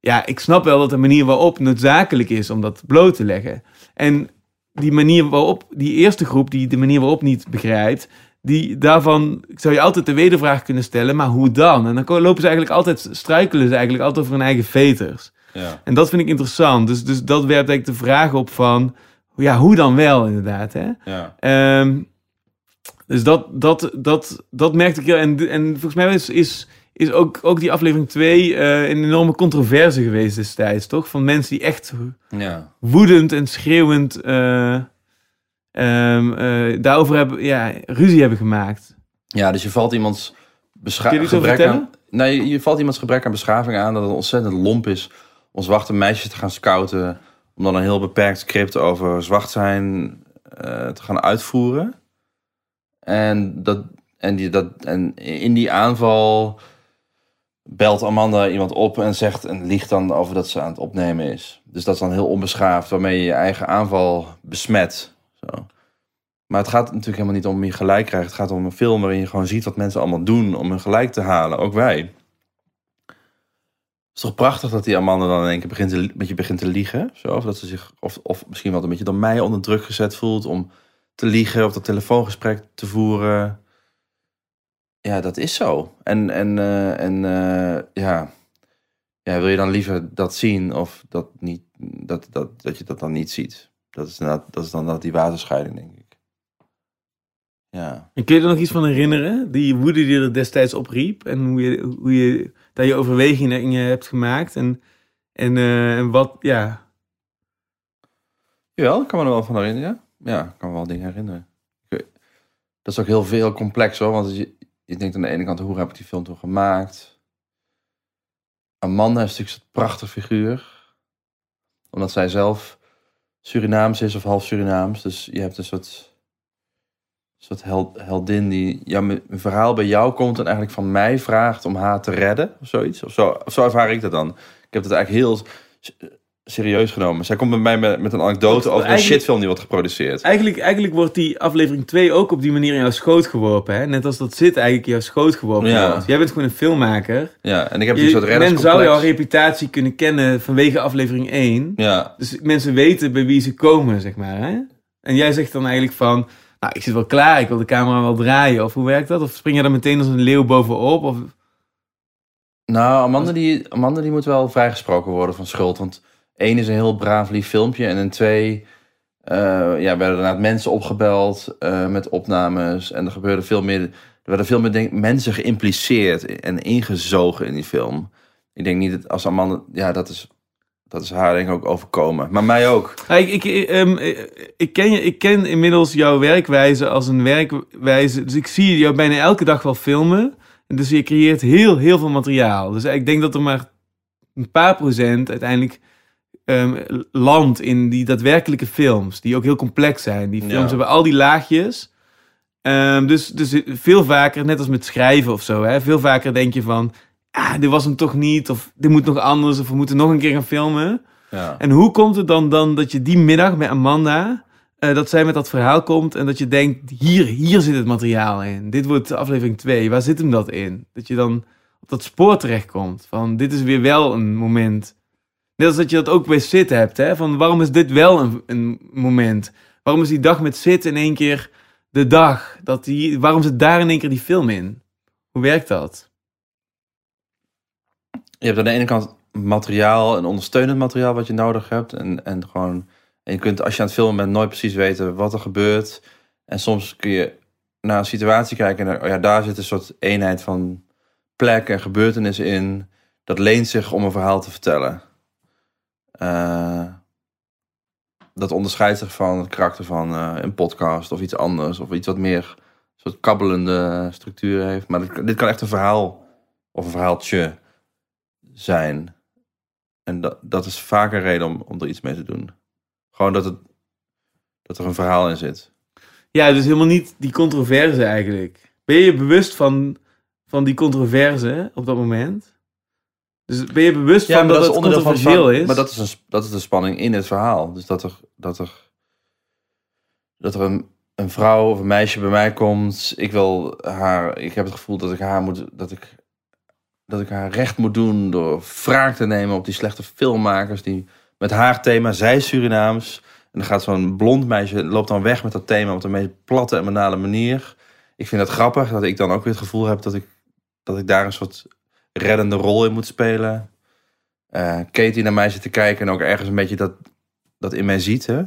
[SPEAKER 1] ja, ik snap wel dat de manier waarop noodzakelijk is om dat bloot te leggen. En die manier waarop, die eerste groep die de manier waarop niet begrijpt, die daarvan zou je altijd de wedervraag kunnen stellen, maar hoe dan? En dan lopen ze eigenlijk altijd, struikelen ze eigenlijk altijd over hun eigen veters.
[SPEAKER 2] Ja.
[SPEAKER 1] En dat vind ik interessant. Dus, dus dat werpt eigenlijk de vraag op van, ja, hoe dan wel inderdaad, hè?
[SPEAKER 2] Ja.
[SPEAKER 1] Ehm, dus dat, dat, dat, dat merkte ik heel. En, en volgens mij is, is, is ook, ook die aflevering 2 eh, een enorme controverse geweest destijds, toch? Van mensen die echt
[SPEAKER 2] Ja.
[SPEAKER 1] woedend en schreeuwend eh, ehm, eh, daarover hebben, ja, ruzie hebben gemaakt.
[SPEAKER 2] Ja, dus je valt iemands bescha-
[SPEAKER 1] Kun je iets over
[SPEAKER 2] gebrek aan. Nee, je valt iemands gebrek aan beschaving aan dat het ontzettend lomp is om zwarte meisjes te gaan scouten. Om dan een heel beperkt script over zwart zijn eh, te gaan uitvoeren. En, dat, en, die, dat, en in die aanval belt Amanda iemand op en zegt en liegt dan over dat ze aan het opnemen is. Dus dat is dan heel onbeschaafd, waarmee je je eigen aanval besmet. Zo. Maar het gaat natuurlijk helemaal niet om je gelijk krijgen. Het gaat om een film waarin je gewoon ziet wat mensen allemaal doen om hun gelijk te halen. Ook wij. Het is toch prachtig dat die Amanda dan in één keer begint te, met je begint te liegen. Of, dat ze zich, of, of misschien wel een beetje door mij onder druk gezet voelt om te liegen of dat telefoongesprek te voeren. Ja, dat is zo. En, en, eh, en eh, ja. ja, wil je dan liever dat zien of dat, niet, dat, dat, dat je dat dan niet ziet? Dat is, dat is dan dat die waterscheiding, denk ik. Ja.
[SPEAKER 1] En kun je er nog iets van herinneren? Die woede die er destijds opriep en hoe je, hoe je daar je overwegingen hebt gemaakt en, en, eh, en wat, ja.
[SPEAKER 2] Jawel, ik kan me er wel van herinneren. Ja, ik kan me wel dingen herinneren. Dat is ook heel veel complex hoor. Want je, je denkt aan de ene kant, hoe heb ik die film toen gemaakt? Amanda is natuurlijk zo'n prachtig figuur. Omdat zij zelf Surinaams is of half Surinaams. Dus je hebt een soort, soort held, heldin die ja, mijn verhaal bij jou komt en eigenlijk van mij vraagt om haar te redden. Of zoiets. Of zo, of zo ervaar ik dat dan. Ik heb het eigenlijk heel serieus genomen. Zij komt bij mij met, met een anekdote over een shitfilm die wordt geproduceerd.
[SPEAKER 1] Eigenlijk, eigenlijk wordt die aflevering 2 ook op die manier in jouw schoot geworpen. Hè? Net als dat zit eigenlijk in jouw schoot geworpen
[SPEAKER 2] Ja.
[SPEAKER 1] wordt. Jij bent gewoon een filmmaker.
[SPEAKER 2] Ja, en ik heb die
[SPEAKER 1] Je,
[SPEAKER 2] soort
[SPEAKER 1] men zou jouw reputatie kunnen kennen vanwege aflevering 1.
[SPEAKER 2] Ja,
[SPEAKER 1] Dus mensen weten bij wie ze komen, zeg maar. Hè? En jij zegt dan eigenlijk van... Nou, ik zit wel klaar, ik wil de camera wel draaien. Of hoe werkt dat? Of spring je er meteen als een leeuw bovenop? Of...
[SPEAKER 2] nou, Amanda die, Amanda die moet wel vrijgesproken worden van schuld. Want één is een heel braaf lief filmpje. En in twee eh, ja, werden inderdaad mensen opgebeld eh, met opnames. En er gebeurde veel meer... Er werden veel meer mensen geïmpliceerd en ingezogen in die film. Ik denk niet dat als Amanda... Ja, dat is, dat is haar denk ik ook overkomen. Maar mij ook.
[SPEAKER 1] Ik, ik, eh, ehm, eh, ik, ken je, ik ken inmiddels jouw werkwijze als een werkwijze. Dus ik zie jou bijna elke dag wel filmen. En Dus je creëert heel, heel veel materiaal. Dus ik denk dat er maar een paar procent uiteindelijk ehm landt in die daadwerkelijke films. Die ook heel complex zijn. Die films
[SPEAKER 2] Ja.
[SPEAKER 1] hebben al die laagjes. Ehm, dus, dus veel vaker, net als met schrijven of zo, hè, veel vaker denk je van... ah, dit was hem toch niet, of dit moet nog anders, of we moeten nog een keer gaan filmen.
[SPEAKER 2] Ja.
[SPEAKER 1] En hoe komt het dan, dan dat je die middag met Amanda, eh, dat zij met dat verhaal komt en dat je denkt, hier, hier zit het materiaal in. Dit wordt aflevering 2, waar zit hem dat in? Dat je dan op dat spoor terechtkomt, van dit is weer wel een moment. Net dat je dat ook bij Sid hebt, hè? van waarom is dit wel een, een moment? Waarom is die dag met Sid in één keer de dag? Dat die, waarom zit daar in één keer die film in? Hoe werkt dat?
[SPEAKER 2] Je hebt aan de ene kant materiaal en ondersteunend materiaal wat je nodig hebt. En, en gewoon, en je kunt als je aan het filmen bent nooit precies weten wat er gebeurt. En soms kun je naar een situatie kijken en oh ja, daar zit een soort eenheid van plek en gebeurtenissen in. Dat leent zich om een verhaal te vertellen. Uh, dat onderscheidt zich van het karakter van uh, een podcast of iets anders. Of iets wat meer soort kabbelende structuur heeft. Maar dit, dit kan echt een verhaal of een verhaaltje zijn. En dat, dat is vaak een reden om, om er iets mee te doen. Gewoon dat, het, dat er een verhaal in zit.
[SPEAKER 1] Ja, dus helemaal niet die controverse eigenlijk. Ben je je bewust van, van die controverse op dat moment? Dus ben je bewust
[SPEAKER 2] Ja,
[SPEAKER 1] van dat,
[SPEAKER 2] dat
[SPEAKER 1] het
[SPEAKER 2] onderdeel van
[SPEAKER 1] controversieel is?
[SPEAKER 2] Maar dat is, een, dat is de spanning in het verhaal. Dus dat er, dat er, dat er een, een vrouw of een meisje bij mij komt. Ik wil haar, ik heb het gevoel dat ik haar moet, dat ik, dat ik haar recht moet doen door wraak te nemen op die slechte filmmakers die met haar thema, zij Surinaams. En dan gaat zo'n blond meisje, loopt dan weg met dat thema op de meest platte en banale manier. Ik vind het grappig dat ik dan ook weer het gevoel heb dat ik, dat ik daar een soort reddende rol in moet spelen. Eh Katie naar mij zit te kijken en ook ergens een beetje dat, dat in mij ziet. Hè?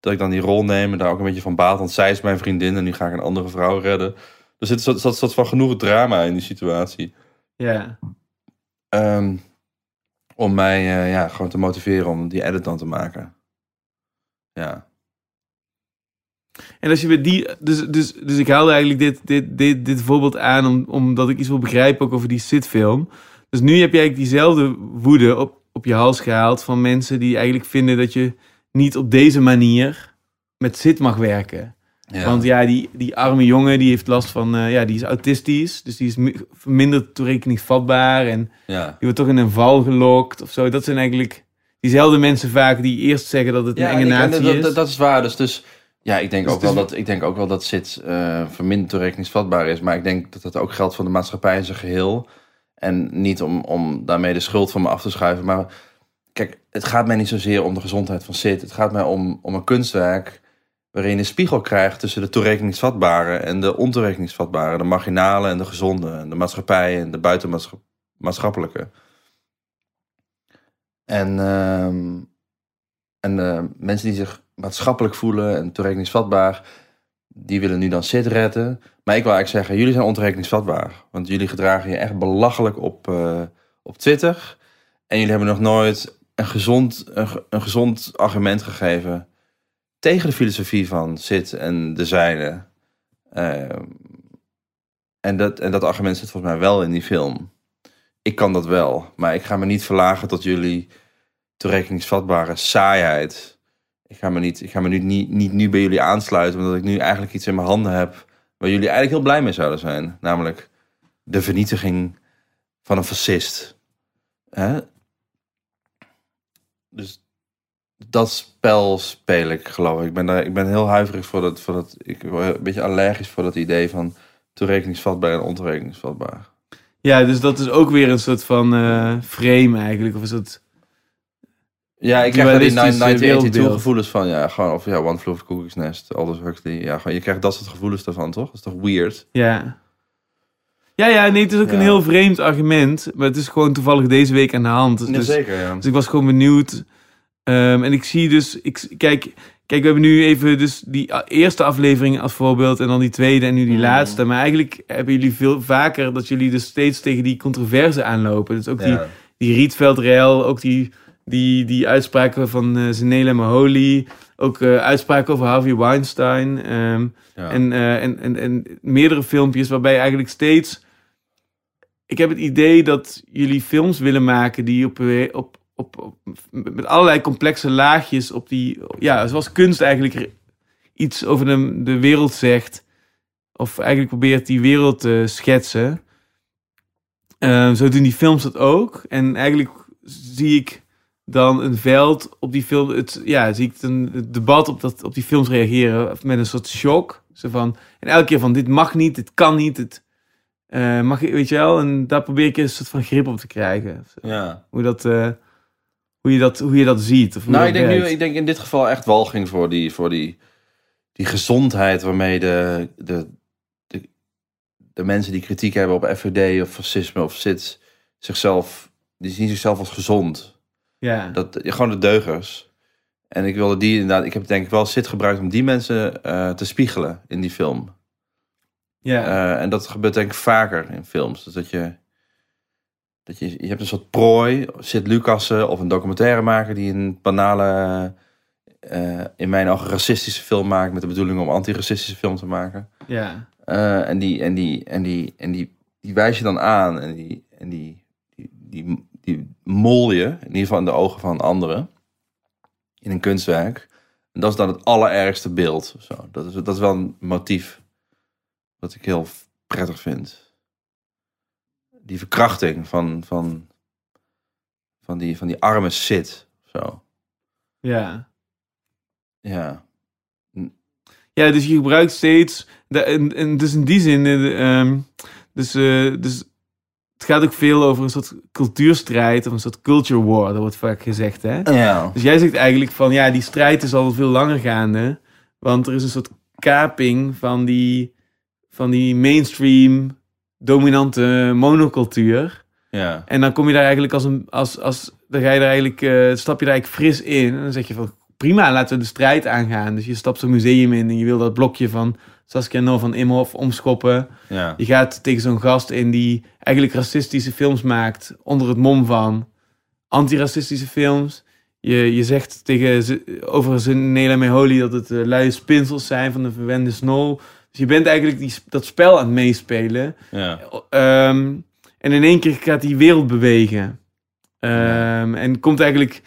[SPEAKER 2] Dat ik dan die rol neem en daar ook een beetje van baat. Want zij is mijn vriendin en nu ga ik een andere vrouw redden. Er zit een soort, soort, soort van genoeg drama in die situatie.
[SPEAKER 1] Ja.
[SPEAKER 2] Ehm, om mij eh, ja, gewoon te motiveren om die edit dan te maken. Ja.
[SPEAKER 1] En als je met die. Dus, dus, dus ik haalde eigenlijk dit, dit, dit, dit voorbeeld aan om, omdat ik iets wil begrijpen ook over die Sid-film. Dus nu heb je eigenlijk diezelfde woede op, op je hals gehaald van mensen die eigenlijk vinden dat je niet op deze manier met Sid mag werken.
[SPEAKER 2] ja.
[SPEAKER 1] Want ja, die, die arme jongen die heeft last van. eh, ja, die is autistisch. Dus die is mi- minder toerekeningsvatbaar. En
[SPEAKER 2] ja.
[SPEAKER 1] die wordt toch in een val gelokt of zo. Dat zijn eigenlijk diezelfde mensen vaak die eerst zeggen dat het een enge natie
[SPEAKER 2] dat,
[SPEAKER 1] is.
[SPEAKER 2] dat, dat is waar. Dus, dus ja, ik denk,
[SPEAKER 1] Dus
[SPEAKER 2] ook wel dat, ik denk ook wel dat Sid eh verminderd toerekeningsvatbaar is. Maar ik denk dat dat ook geldt voor de maatschappij in zijn geheel. En niet om, om daarmee de schuld van me af te schuiven. Maar kijk, het gaat mij niet zozeer om de gezondheid van Sid. Het gaat mij om, om een kunstwerk waarin je een spiegel krijgt tussen de toerekeningsvatbare en de ontoerekeningsvatbare. De marginale en de gezonde. En de maatschappij en de buitenmaatschappelijke. En, ehm, en eh, mensen die zich maatschappelijk voelen en toerekeningsvatbaar, die willen nu dan Sid redden. Maar ik wil eigenlijk zeggen, jullie zijn ontoerekeningsvatbaar. Want jullie gedragen je echt belachelijk op, eh, op Twitter. En jullie hebben nog nooit een gezond, een, ge- een gezond argument gegeven tegen de filosofie van Sid en de zijne. Ehm, en, dat, en dat argument zit volgens mij wel in die film. Ik kan dat wel, maar ik ga me niet verlagen tot jullie toerekeningsvatbare saaiheid. Ik ga me, niet, ik ga me nu, niet, niet nu bij jullie aansluiten, omdat ik nu eigenlijk iets in mijn handen heb waar jullie eigenlijk heel blij mee zouden zijn. Namelijk de vernietiging van een fascist. Hè? Dus dat spel speel ik, geloof ik. Ik ben, daar, ik ben heel huiverig voor dat, voor dat. Ik word een beetje allergisch voor dat idee van toerekeningsvatbaar en ontoerekeningsvatbaar.
[SPEAKER 1] Ja, dus dat is ook weer een soort van eh, frame eigenlijk. Of een soort...
[SPEAKER 2] Ja, ik krijg daar die
[SPEAKER 1] Dualistisch, eh,
[SPEAKER 2] 1982
[SPEAKER 1] wereldbeeld.
[SPEAKER 2] gevoelens van. Ja, gewoon, of ja, One Flew Over the Cuckoo's Nest, Aldous Huxley. Ja, gewoon, je krijgt dat soort gevoelens daarvan, toch? Dat is toch weird?
[SPEAKER 1] Ja. Ja, ja, nee, het is ook
[SPEAKER 2] Ja.
[SPEAKER 1] een heel vreemd argument. Maar het is gewoon toevallig deze week aan de hand. Dus,
[SPEAKER 2] zeker, ja.
[SPEAKER 1] dus ik was gewoon benieuwd. Ehm, en ik zie dus... Ik, kijk, kijk, we hebben nu even dus die eerste aflevering als voorbeeld... en dan die tweede en nu die
[SPEAKER 2] Mhm.
[SPEAKER 1] laatste. Maar eigenlijk hebben jullie veel vaker... dat jullie dus steeds tegen die controverse aanlopen. Dus ook die, die Rietveld-rel, ook die, die, die uitspraken van eh Zenela Maholi... ook eh, uitspraken over Harvey Weinstein... ehm,
[SPEAKER 2] Ja.
[SPEAKER 1] en, eh, en, en, en meerdere filmpjes waarbij eigenlijk steeds. Ik heb het idee dat jullie films willen maken die op, op, op, op met allerlei complexe laagjes op die. Ja, zoals kunst eigenlijk iets over de, de wereld zegt. Of eigenlijk probeert die wereld te schetsen. Eh, zo doen die films dat ook. En eigenlijk zie ik dan een veld op die film. Het, ja, zie ik een het debat op, dat, op die films reageren met een soort shock. Zo van, en elke keer van: dit mag niet, dit kan niet, het eh, mag je, weet je wel. En daar probeer ik een soort van grip op te krijgen.
[SPEAKER 2] Ja.
[SPEAKER 1] Hoe, dat, eh, hoe, je dat, hoe je dat ziet. Of
[SPEAKER 2] Nou, ik denk, nu, ik denk in dit geval echt walging voor die, voor die, die gezondheid waarmee de, de, de, de mensen die kritiek hebben op FVD of fascisme of SIDS zichzelf, die zien zichzelf als gezond.
[SPEAKER 1] Ja.
[SPEAKER 2] Dat, gewoon de deugers. En ik wilde die inderdaad, ik heb denk ik wel SID gebruikt om die mensen eh, te spiegelen in die film.
[SPEAKER 1] ja.
[SPEAKER 2] Eh, en dat gebeurt denk ik vaker in films. Dus dat je, dat je, je hebt een soort prooi, Sid Lucassen of een documentairemaker die een banale, eh, in mijn ogen racistische film maakt met de bedoeling om antiracistische film te maken.
[SPEAKER 1] ja.
[SPEAKER 2] En die, en, die, en, die, en die, die wijs je dan aan en die, en die, die, die, die mol je, in ieder geval in de ogen van anderen, in een kunstwerk. En dat is dan het allerergste beeld. Zo. Dat, is, dat is wel een motief wat ik heel prettig vind. Die verkrachting van, van, van, die, van die arme Sid. Zo.
[SPEAKER 1] ja.
[SPEAKER 2] Ja.
[SPEAKER 1] Ja, dus je gebruikt steeds. De, en, en dus in die zin. eh, ehm, dus, eh, dus het gaat ook veel over een soort cultuurstrijd. Of een soort culture war. Dat wordt vaak gezegd, hè?
[SPEAKER 2] Ja.
[SPEAKER 1] Dus jij zegt eigenlijk van ja, die strijd is al veel langer gaande. Want er is een soort kaping van die, van die mainstream dominante monocultuur.
[SPEAKER 2] Ja.
[SPEAKER 1] En dan kom je daar eigenlijk als een. Als, als, dan ga je daar eigenlijk, eh, stap je daar eigenlijk fris in. En dan zeg je van prima, laten we de strijd aangaan. Dus je stapt zo'n museum in en je wil dat blokje van Saskia No van Imhoff omschoppen.
[SPEAKER 2] Ja.
[SPEAKER 1] Je gaat tegen zo'n gast in die eigenlijk racistische films maakt onder het mom van antiracistische films. Je, je zegt tegen over zijn Nela Meholi dat het eh, luie spinsels zijn van de verwende snol. Dus je bent eigenlijk die, dat spel aan het meespelen.
[SPEAKER 2] Ja.
[SPEAKER 1] Ehm, en in één keer gaat die wereld bewegen. Ehm, En komt eigenlijk...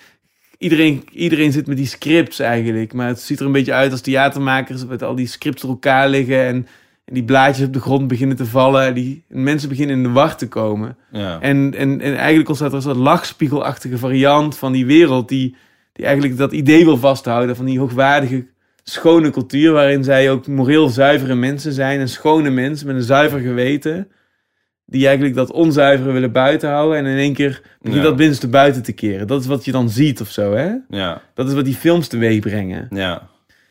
[SPEAKER 1] Iedereen, iedereen zit met die scripts eigenlijk. Maar het ziet er een beetje uit als theatermakers... met al die scripts door elkaar liggen... en, en die blaadjes op de grond beginnen te vallen. En, die, en mensen beginnen in de wacht te komen.
[SPEAKER 2] Ja.
[SPEAKER 1] En, en, en eigenlijk ontstaat er een soort lachspiegelachtige variant van die wereld... die, die eigenlijk dat idee wil vasthouden van die hoogwaardige, schone cultuur... waarin zij ook moreel zuivere mensen zijn. En schone mensen met een zuiver geweten... die eigenlijk dat onzuivere willen buitenhouden... en in één keer begint
[SPEAKER 2] Ja.
[SPEAKER 1] dat binnenste buiten te keren. Dat is wat je dan ziet of zo, hè?
[SPEAKER 2] Ja.
[SPEAKER 1] Dat is wat die films teweeg brengen.
[SPEAKER 2] Ja.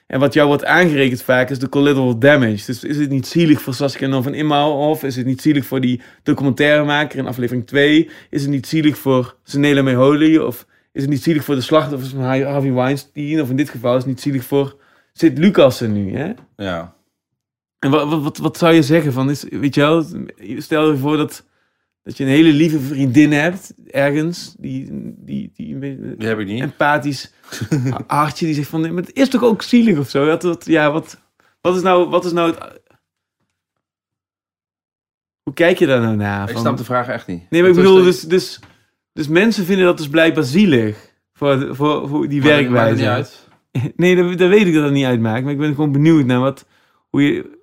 [SPEAKER 1] En wat jou wordt aangerekend vaak is de collateral damage. Dus is het niet zielig voor Saskia No van Imhoff? Is het niet zielig voor die documentairemaker in aflevering 2? Is het niet zielig voor Senela Meholi? Of is het niet zielig voor de slachtoffers van Harvey Weinstein? Of in dit geval is het niet zielig voor Sid Lucassen nu, hè?
[SPEAKER 2] Ja.
[SPEAKER 1] En wat, wat, wat, zou je zeggen van, is, weet je wel, stel je voor dat, dat je een hele lieve vriendin hebt, ergens, die, die, die een beetje
[SPEAKER 2] Die heb ik niet.
[SPEAKER 1] empathisch hartje, die zegt van, nee, maar het is toch ook zielig of zo? Dat, dat, ja, wat, wat is nou, wat is nou het... Hoe kijk je daar nou naar?
[SPEAKER 2] Ik
[SPEAKER 1] Van-
[SPEAKER 2] snap de vraag echt niet.
[SPEAKER 1] Nee, maar ik bedoel, dus, dus, dus mensen vinden dat dus blijkbaar zielig. Voor, voor, voor die
[SPEAKER 2] Maakt maakt
[SPEAKER 1] werkwijze.
[SPEAKER 2] het niet uit.
[SPEAKER 1] Nee, dat, dat weet ik dat het niet uitmaakt. Maar ik ben gewoon benieuwd naar wat, hoe, je,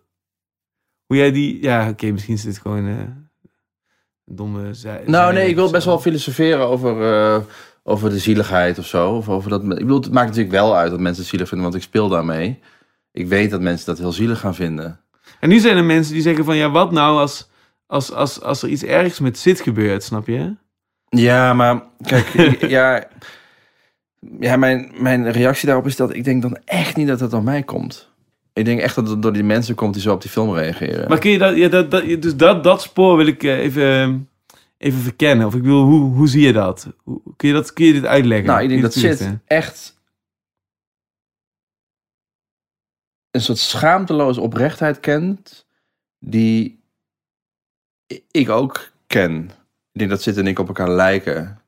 [SPEAKER 1] hoe jij die... Ja, oké, misschien is dit gewoon een domme... Zij,
[SPEAKER 2] Nou, nee, ik wil best wel filosoferen over, eh, over de zieligheid of zo. Of over dat, ik bedoel, het maakt natuurlijk wel uit dat mensen het zielig vinden, want ik speel daarmee. Ik weet dat mensen dat heel zielig gaan vinden.
[SPEAKER 1] En nu zijn er mensen die zeggen van... Ja, wat nou als, als, als, als er iets ergs met zit gebeurt, snap je?
[SPEAKER 2] Ja, maar kijk, ja, ja mijn, mijn reactie daarop is dat ik denk dan echt niet dat het door mij komt. Ik denk echt dat het door die mensen komt die zo op die film reageren.
[SPEAKER 1] Maar kun je dat... Ja, dat, dat dus dat, dat spoor wil ik eh, even, even verkennen. Of ik bedoel, hoe, hoe zie je dat? Hoe, kun, je dat kun je dit uitleggen?
[SPEAKER 2] nou, ik denk dat zit echt een soort schaamteloze oprechtheid kent, die ik ook ken. Ik denk dat Sid en ik op elkaar lijken.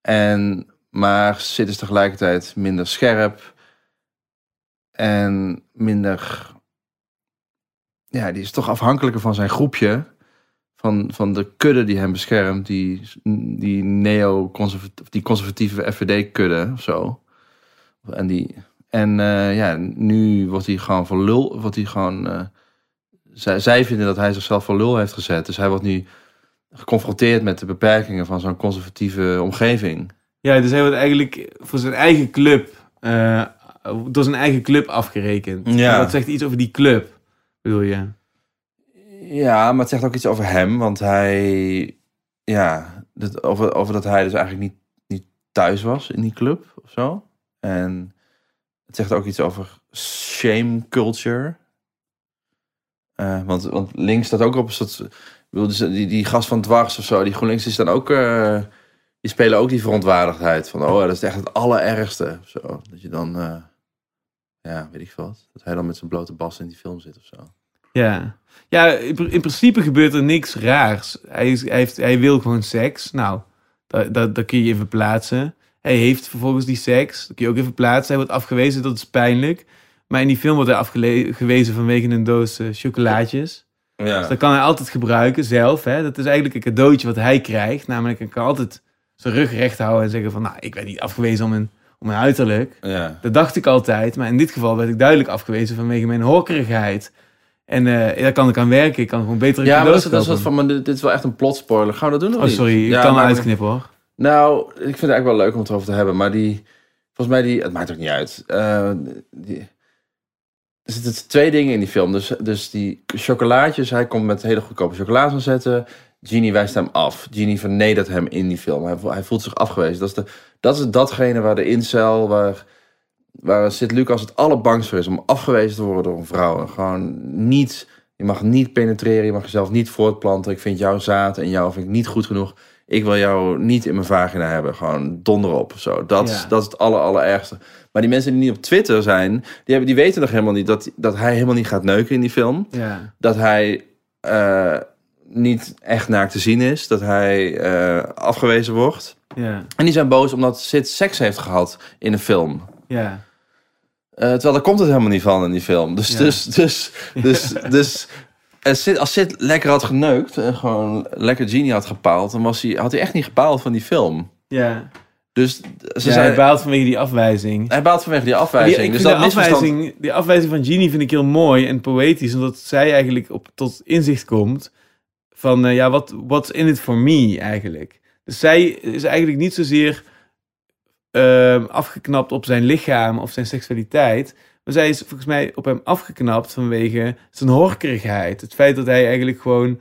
[SPEAKER 2] En, maar Sid is tegelijkertijd minder scherp en minder... Ja, die is toch afhankelijker van zijn groepje. Van, van de kudde die hem beschermt. Die, die neo-conservatieve, die conservatieve FVD-kudde of zo. En, die, en eh, ja, nu wordt hij gewoon voor lul. Wordt hij gewoon, eh, zij, zij vinden dat hij zichzelf voor lul heeft gezet. Dus hij wordt nu geconfronteerd met de beperkingen van zo'n conservatieve omgeving.
[SPEAKER 1] Ja, dus hij wordt eigenlijk voor zijn eigen club, eh, door zijn eigen club afgerekend.
[SPEAKER 2] Ja.
[SPEAKER 1] Dat zegt iets over die club, bedoel je?
[SPEAKER 2] Ja, maar het zegt ook iets over hem, want hij, ja, dat, over, over dat hij dus eigenlijk niet, niet thuis was in die club of zo. En het zegt ook iets over shame culture. Eh, want, want links staat ook op een soort, dus die, die gast van dwars of zo, die GroenLinks is dan ook, eh, die spelen ook die verontwaardigdheid van, oh, dat is echt het allerergste. of Zo. Dat je dan, eh, ja, weet ik wat, dat hij dan met zijn blote bas in die film zit of zo.
[SPEAKER 1] Ja, ja in, pr- in principe gebeurt er niks raars. Hij, is, hij, heeft, hij wil gewoon seks. Nou, dat, dat, dat kun je even plaatsen. Hij heeft vervolgens die seks. Dat kun je ook even plaatsen. Hij wordt afgewezen, dat is pijnlijk. Maar in die film wordt hij afgewezen vanwege een doos eh, chocolaatjes. Dus
[SPEAKER 2] Ja,
[SPEAKER 1] dat kan hij altijd gebruiken zelf. Hè? Dat is eigenlijk een cadeautje wat hij krijgt. Namelijk, hij kan altijd zijn rug recht houden en zeggen van... Nou, ik werd niet afgewezen om een, om een uiterlijk.
[SPEAKER 2] ja.
[SPEAKER 1] Dat dacht ik altijd. Maar in dit geval werd ik duidelijk afgewezen vanwege mijn horkerigheid. En eh, daar kan ik aan werken. Ik kan gewoon betere
[SPEAKER 2] Ja, maar dat is, dat is wat van, maar dit dit is wel echt een plotspoiler. Gaan we dat doen of
[SPEAKER 1] Oh,
[SPEAKER 2] niet?
[SPEAKER 1] sorry. Ik
[SPEAKER 2] Ja,
[SPEAKER 1] kan
[SPEAKER 2] maar-
[SPEAKER 1] uitknippen hoor.
[SPEAKER 2] Nou, ik vind het eigenlijk wel leuk om het erover te hebben. Maar die, volgens mij die, het maakt ook niet uit. Eh, die, er zitten twee dingen in die film. Dus, dus die chocolaatjes, hij komt met hele goedkope chocola's aanzetten. Genie wijst hem af. Genie vernedert hem in die film. Hij, hij voelt zich afgewezen. Dat is, de, dat is datgene waar de incel, waar, waar Sint Lucas het allerbangst voor is. Om afgewezen te worden door een vrouw. En gewoon niet, je mag niet penetreren, je mag jezelf niet voortplanten. Ik vind jouw zaad en jou vind ik niet goed genoeg. Ik wil jou niet in mijn vagina hebben. Gewoon donder op of zo. Dat, is, dat is het aller, allerergste. Maar die mensen die niet op Twitter zijn, die, hebben, die weten nog helemaal niet dat, dat hij helemaal niet gaat neuken in die film.
[SPEAKER 1] Ja.
[SPEAKER 2] Dat hij eh, niet echt naakt te zien is. Dat hij eh, afgewezen wordt.
[SPEAKER 1] Ja.
[SPEAKER 2] En die zijn boos omdat Sid seks heeft gehad in een film.
[SPEAKER 1] Ja.
[SPEAKER 2] Eh, terwijl daar komt het helemaal niet van in die film. Dus,
[SPEAKER 1] Ja.
[SPEAKER 2] dus, dus, dus, dus eh, Sid, als Sid lekker had geneukt en gewoon lekker Genie had gepaald, dan was hij, had hij echt niet gepaald van die film.
[SPEAKER 1] Ja.
[SPEAKER 2] Dus ze
[SPEAKER 1] Ja,
[SPEAKER 2] zijn,
[SPEAKER 1] hij baalt vanwege die afwijzing.
[SPEAKER 2] hij baalt vanwege die
[SPEAKER 1] Die,
[SPEAKER 2] afwijzing.
[SPEAKER 1] ik
[SPEAKER 2] dus dat misverstand...
[SPEAKER 1] afwijzing, die afwijzing van Genie vind ik heel mooi en poëtisch. Omdat zij eigenlijk op, tot inzicht komt van, eh, ja, wat what's in it for me eigenlijk. Dus zij is eigenlijk niet zozeer ehm, afgeknapt op zijn lichaam of zijn seksualiteit. Maar zij is volgens mij op hem afgeknapt vanwege zijn horkerigheid. Het feit dat hij eigenlijk gewoon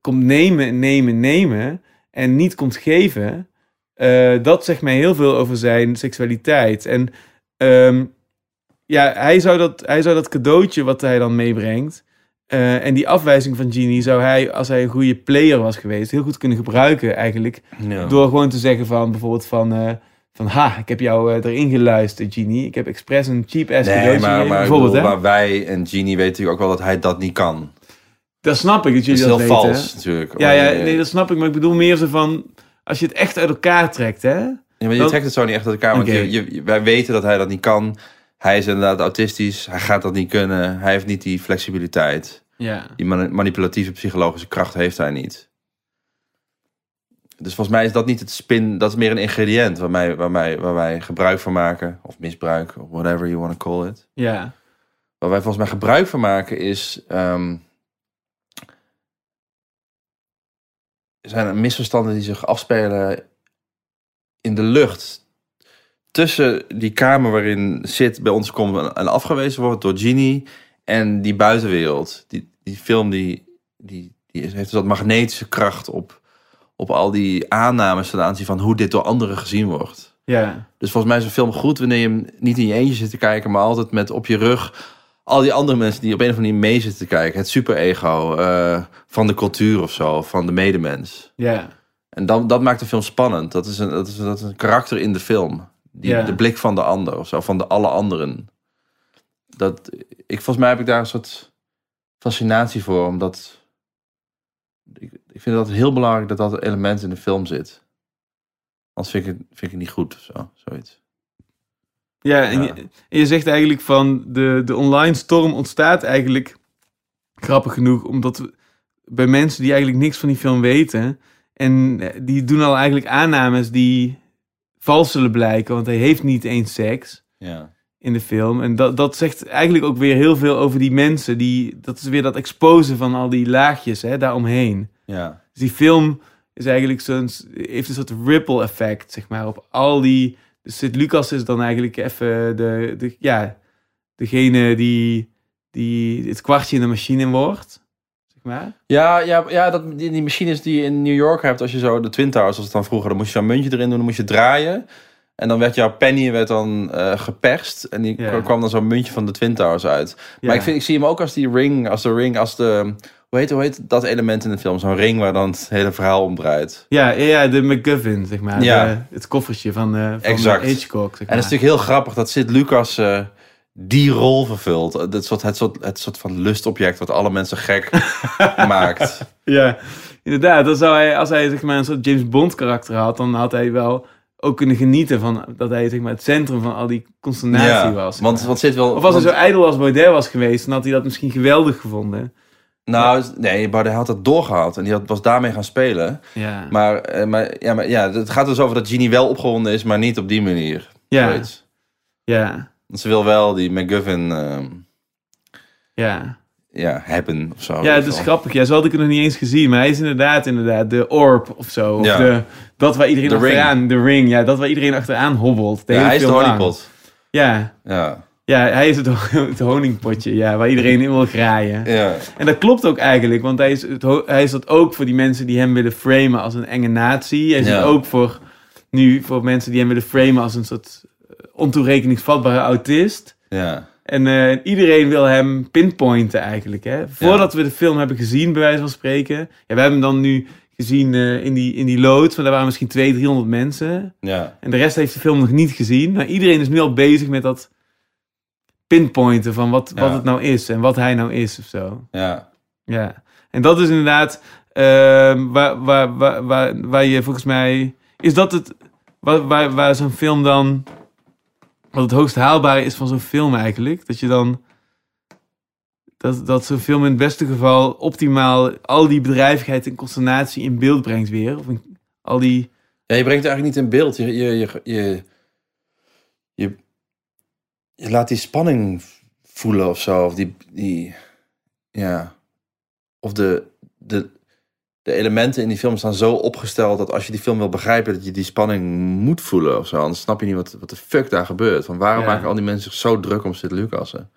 [SPEAKER 1] komt nemen, nemen, nemen en niet komt geven. eh, dat zegt mij heel veel over zijn seksualiteit. En ehm, ja, hij zou, dat, hij zou dat cadeautje wat hij dan meebrengt. Eh, en die afwijzing van Genie zou hij, als hij een goede player was geweest, heel goed kunnen gebruiken eigenlijk. Door gewoon te zeggen van bijvoorbeeld van, eh, van ha, ik heb jou eh, erin geluisterd, Genie. Ik heb expres een cheap ass
[SPEAKER 2] Nee,
[SPEAKER 1] cadeautje
[SPEAKER 2] maar,
[SPEAKER 1] bijvoorbeeld.
[SPEAKER 2] bedoel,
[SPEAKER 1] hè?
[SPEAKER 2] maar wij en Genie weten natuurlijk ook wel dat hij dat niet kan.
[SPEAKER 1] Dat snap ik dat
[SPEAKER 2] Dat
[SPEAKER 1] jullie
[SPEAKER 2] is
[SPEAKER 1] dat
[SPEAKER 2] heel
[SPEAKER 1] weten.
[SPEAKER 2] vals natuurlijk.
[SPEAKER 1] Ja, ja, nee, dat snap ik. Maar ik bedoel meer zo van, als je het echt uit elkaar trekt, hè?
[SPEAKER 2] Ja, maar je trekt het zo niet echt uit elkaar. Want je, je- wij weten dat hij dat niet kan. Hij is inderdaad autistisch. Hij gaat dat niet kunnen. Hij heeft niet die flexibiliteit.
[SPEAKER 1] Ja.
[SPEAKER 2] Die mani- manipulatieve psychologische kracht heeft hij niet. Dus volgens mij is dat niet het spin. Dat is meer een ingrediënt waar wij, waar wij, waar wij gebruik van maken. Of misbruik, of whatever you want to call it.
[SPEAKER 1] Ja.
[SPEAKER 2] Waar wij volgens mij gebruik van maken is... ehm, zijn er misverstanden die zich afspelen in de lucht. Tussen die kamer waarin Sid bij ons komt en- en afgewezen wordt door Genie... en die buitenwereld. Die, die film die, die, die heeft dus dat magnetische kracht op, op al die aannames... ten aanzien van hoe dit door anderen gezien wordt.
[SPEAKER 1] Ja.
[SPEAKER 2] Dus volgens mij is een film goed wanneer je hem niet in je eentje zit te kijken, maar altijd met op je rug al die andere mensen die op een of andere manier mee zitten te kijken. Het superego eh van de cultuur of zo, van de medemens.
[SPEAKER 1] Ja.
[SPEAKER 2] En dan, dat maakt de film spannend. Dat is een, dat is, dat is een karakter in de film. Die,
[SPEAKER 1] Ja.
[SPEAKER 2] De blik van de ander of zo, van de alle anderen. Dat, ik, volgens mij heb ik daar een soort fascinatie voor, omdat ik, ik vind dat heel belangrijk dat dat element in de film zit. Anders vind ik het, vind ik het niet goed of zo, zoiets.
[SPEAKER 1] Ja, en,
[SPEAKER 2] Ja.
[SPEAKER 1] Je, en je zegt eigenlijk van de, de online storm ontstaat eigenlijk grappig genoeg omdat we, bij mensen die eigenlijk niks van die film weten en eh, die doen al eigenlijk aannames die vals zullen blijken, want hij heeft niet eens seks
[SPEAKER 2] Ja.
[SPEAKER 1] in de film. En dat, dat zegt eigenlijk ook weer heel veel over die mensen. Die, dat is weer dat exposen van al die laagjes hè, daaromheen.
[SPEAKER 2] Ja.
[SPEAKER 1] Dus die film is eigenlijk zo'n, heeft een soort ripple effect, zeg maar, op al die... Dus Lucas is dan eigenlijk even de, de ja, degene die, die het kwartje in de machine wordt, maar.
[SPEAKER 2] Ja, ja, ja dat, die, die machines die je in New York hebt, als je zo de Twin Towers, als het dan vroeger, dan moest je zo'n muntje erin doen, dan moest je draaien. En dan werd jouw penny werd dan eh, geperst. En die
[SPEAKER 1] Ja.
[SPEAKER 2] kwam dan zo'n muntje van de Twin Towers uit. Maar
[SPEAKER 1] Ja.
[SPEAKER 2] ik, vind, ik zie hem ook als die ring, als de ring, als de... Hoe heet, hoe heet dat element in de film? Zo'n ring waar dan het hele verhaal om draait.
[SPEAKER 1] Ja, ja, de MacGuffin, zeg maar.
[SPEAKER 2] Ja.
[SPEAKER 1] De- het koffertje van, eh van
[SPEAKER 2] Exact.
[SPEAKER 1] Hitchcock, zeg
[SPEAKER 2] En het is natuurlijk heel grappig dat Sid Lucas eh, die rol vervult. Het soort, het, soort, het soort van lustobject wat alle mensen gek maakt.
[SPEAKER 1] Ja, inderdaad. Dan zou hij, als hij zeg maar, een soort James Bond karakter had, dan had hij wel ook kunnen genieten van dat hij zeg maar, het centrum van al die consternatie
[SPEAKER 2] Ja,
[SPEAKER 1] was.
[SPEAKER 2] want, want zit wel...
[SPEAKER 1] of als hij zo ijdel als Baudet was geweest, dan had hij dat misschien geweldig gevonden.
[SPEAKER 2] Nou, nee, Baudet had het doorgehaald en die had, was daarmee gaan spelen.
[SPEAKER 1] Ja,
[SPEAKER 2] Maar, eh, maar, ja, maar ja, het gaat dus over dat Genie wel opgewonden is, maar niet op die manier.
[SPEAKER 1] ja,
[SPEAKER 2] Zoiets.
[SPEAKER 1] ja,
[SPEAKER 2] ze wil wel die McGuffin ehm,
[SPEAKER 1] ja.
[SPEAKER 2] ja, hebben of zo.
[SPEAKER 1] Ja, het is grappig. Ja, zo had ik het nog niet eens gezien. Maar hij is inderdaad, inderdaad de orb of zo. Of
[SPEAKER 2] Ja.
[SPEAKER 1] de, dat waar iedereen
[SPEAKER 2] De
[SPEAKER 1] achteraan... De ring, ja. Dat waar iedereen achteraan hobbelt. De
[SPEAKER 2] Ja, hij is de honeypot.
[SPEAKER 1] Ja,
[SPEAKER 2] Ja.
[SPEAKER 1] ja, hij is het, ho- het honingpotje. Ja, waar iedereen in wil graaien.
[SPEAKER 2] Ja.
[SPEAKER 1] En dat klopt ook eigenlijk. Want hij is, het, hij is dat ook voor die mensen die hem willen framen als een enge nazi. Hij is
[SPEAKER 2] Ja.
[SPEAKER 1] het ook voor, nu voor mensen die hem willen framen als een soort ontoerekeningsvatbare autist.
[SPEAKER 2] Ja.
[SPEAKER 1] En eh, iedereen wil hem pinpointen eigenlijk. Hè? Voordat we de film hebben gezien, bij wijze van spreken. Ja, we hebben hem dan nu gezien eh, in, die, in die loods. Maar daar waren misschien 200, 300 mensen.
[SPEAKER 2] Ja.
[SPEAKER 1] En de rest heeft de film nog niet gezien. Maar iedereen is nu al bezig met dat pinpointen van wat, wat het nou is. En wat hij nou is of zo.
[SPEAKER 2] Ja.
[SPEAKER 1] Ja. En dat is inderdaad ehm, waar, waar, waar, waar, waar je volgens mij... Is dat het... Waar, waar, waar zo'n film dan... Wat het hoogst haalbare is van zo'n film eigenlijk. Dat je dan... Dat, dat zo'n film in het beste geval optimaal al die bedrijvigheid en consternatie in beeld brengt weer. Of al die...
[SPEAKER 2] Ja, je brengt het eigenlijk niet in beeld. Je, je, je, je, je, je laat die spanning voelen of zo. Of die, die ja. Of de, de, de elementen in die film staan zo opgesteld dat als je die film wil begrijpen, dat je die spanning moet voelen of zo. Anders snap je niet wat, wat de fuck daar gebeurt. Van waarom
[SPEAKER 1] Ja.
[SPEAKER 2] maken al die mensen zich zo druk om Sid Lucassen?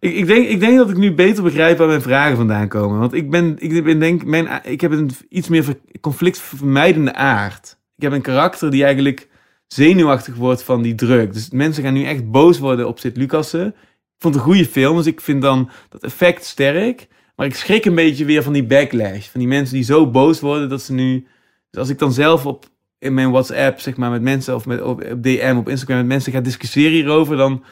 [SPEAKER 1] Ik, ik, denk, ik denk dat ik nu beter begrijp waar mijn vragen vandaan komen. Want ik ben, ik ben denk, mijn, ik heb een iets meer ver- conflictvermijdende aard. Ik heb een karakter die eigenlijk zenuwachtig wordt van die druk. Dus mensen gaan nu echt boos worden op Sid Lucassen. Ik vond het een goede film, dus ik vind dan dat effect sterk. Maar ik schrik een beetje weer van die backlash. Van die mensen die zo boos worden dat ze nu... Dus als ik dan zelf op, in mijn WhatsApp, zeg maar, met mensen... of met, op, op DM, op Instagram met mensen ga discussiëren hierover... dan,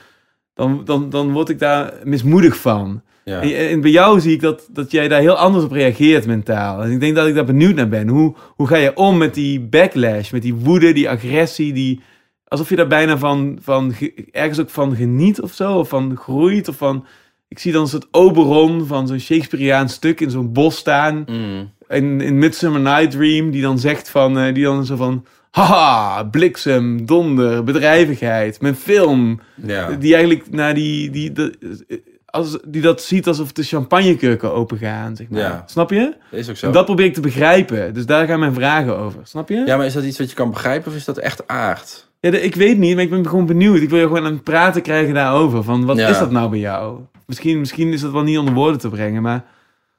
[SPEAKER 1] dan, dan, dan word ik daar mismoedig van.
[SPEAKER 2] Ja.
[SPEAKER 1] En, en bij jou zie ik dat, dat jij daar heel anders op reageert mentaal. En ik denk dat ik daar benieuwd naar ben. Hoe, hoe ga je om met die backlash, met die woede, die agressie, die... Alsof je daar bijna van, van ge- ergens ook van geniet of zo, of van groeit, of van... Ik zie dan soort Oberon van zo'n Shakespeareaans stuk in zo'n bos staan.
[SPEAKER 2] Mm.
[SPEAKER 1] In, in Midsummer Night Dream, die dan zegt van... eh, die dan zo van... Haha, bliksem, donder, bedrijvigheid. Mijn film,
[SPEAKER 2] ja.
[SPEAKER 1] die eigenlijk naar die, die, de- als, die dat ziet alsof de champagnekurken open gaan, zeg maar.
[SPEAKER 2] Ja.
[SPEAKER 1] Snap je?
[SPEAKER 2] Dat is ook zo.
[SPEAKER 1] En dat probeer ik te begrijpen. Dus daar gaan mijn vragen over. Snap je?
[SPEAKER 2] Ja, maar is dat iets wat je kan begrijpen of is dat echt aard?
[SPEAKER 1] Ja, ik weet niet, maar ik ben gewoon benieuwd. Ik wil je gewoon aan het praten krijgen daarover. Van wat
[SPEAKER 2] Ja.
[SPEAKER 1] is dat nou bij jou? Misschien, misschien is dat wel niet onder woorden te brengen, maar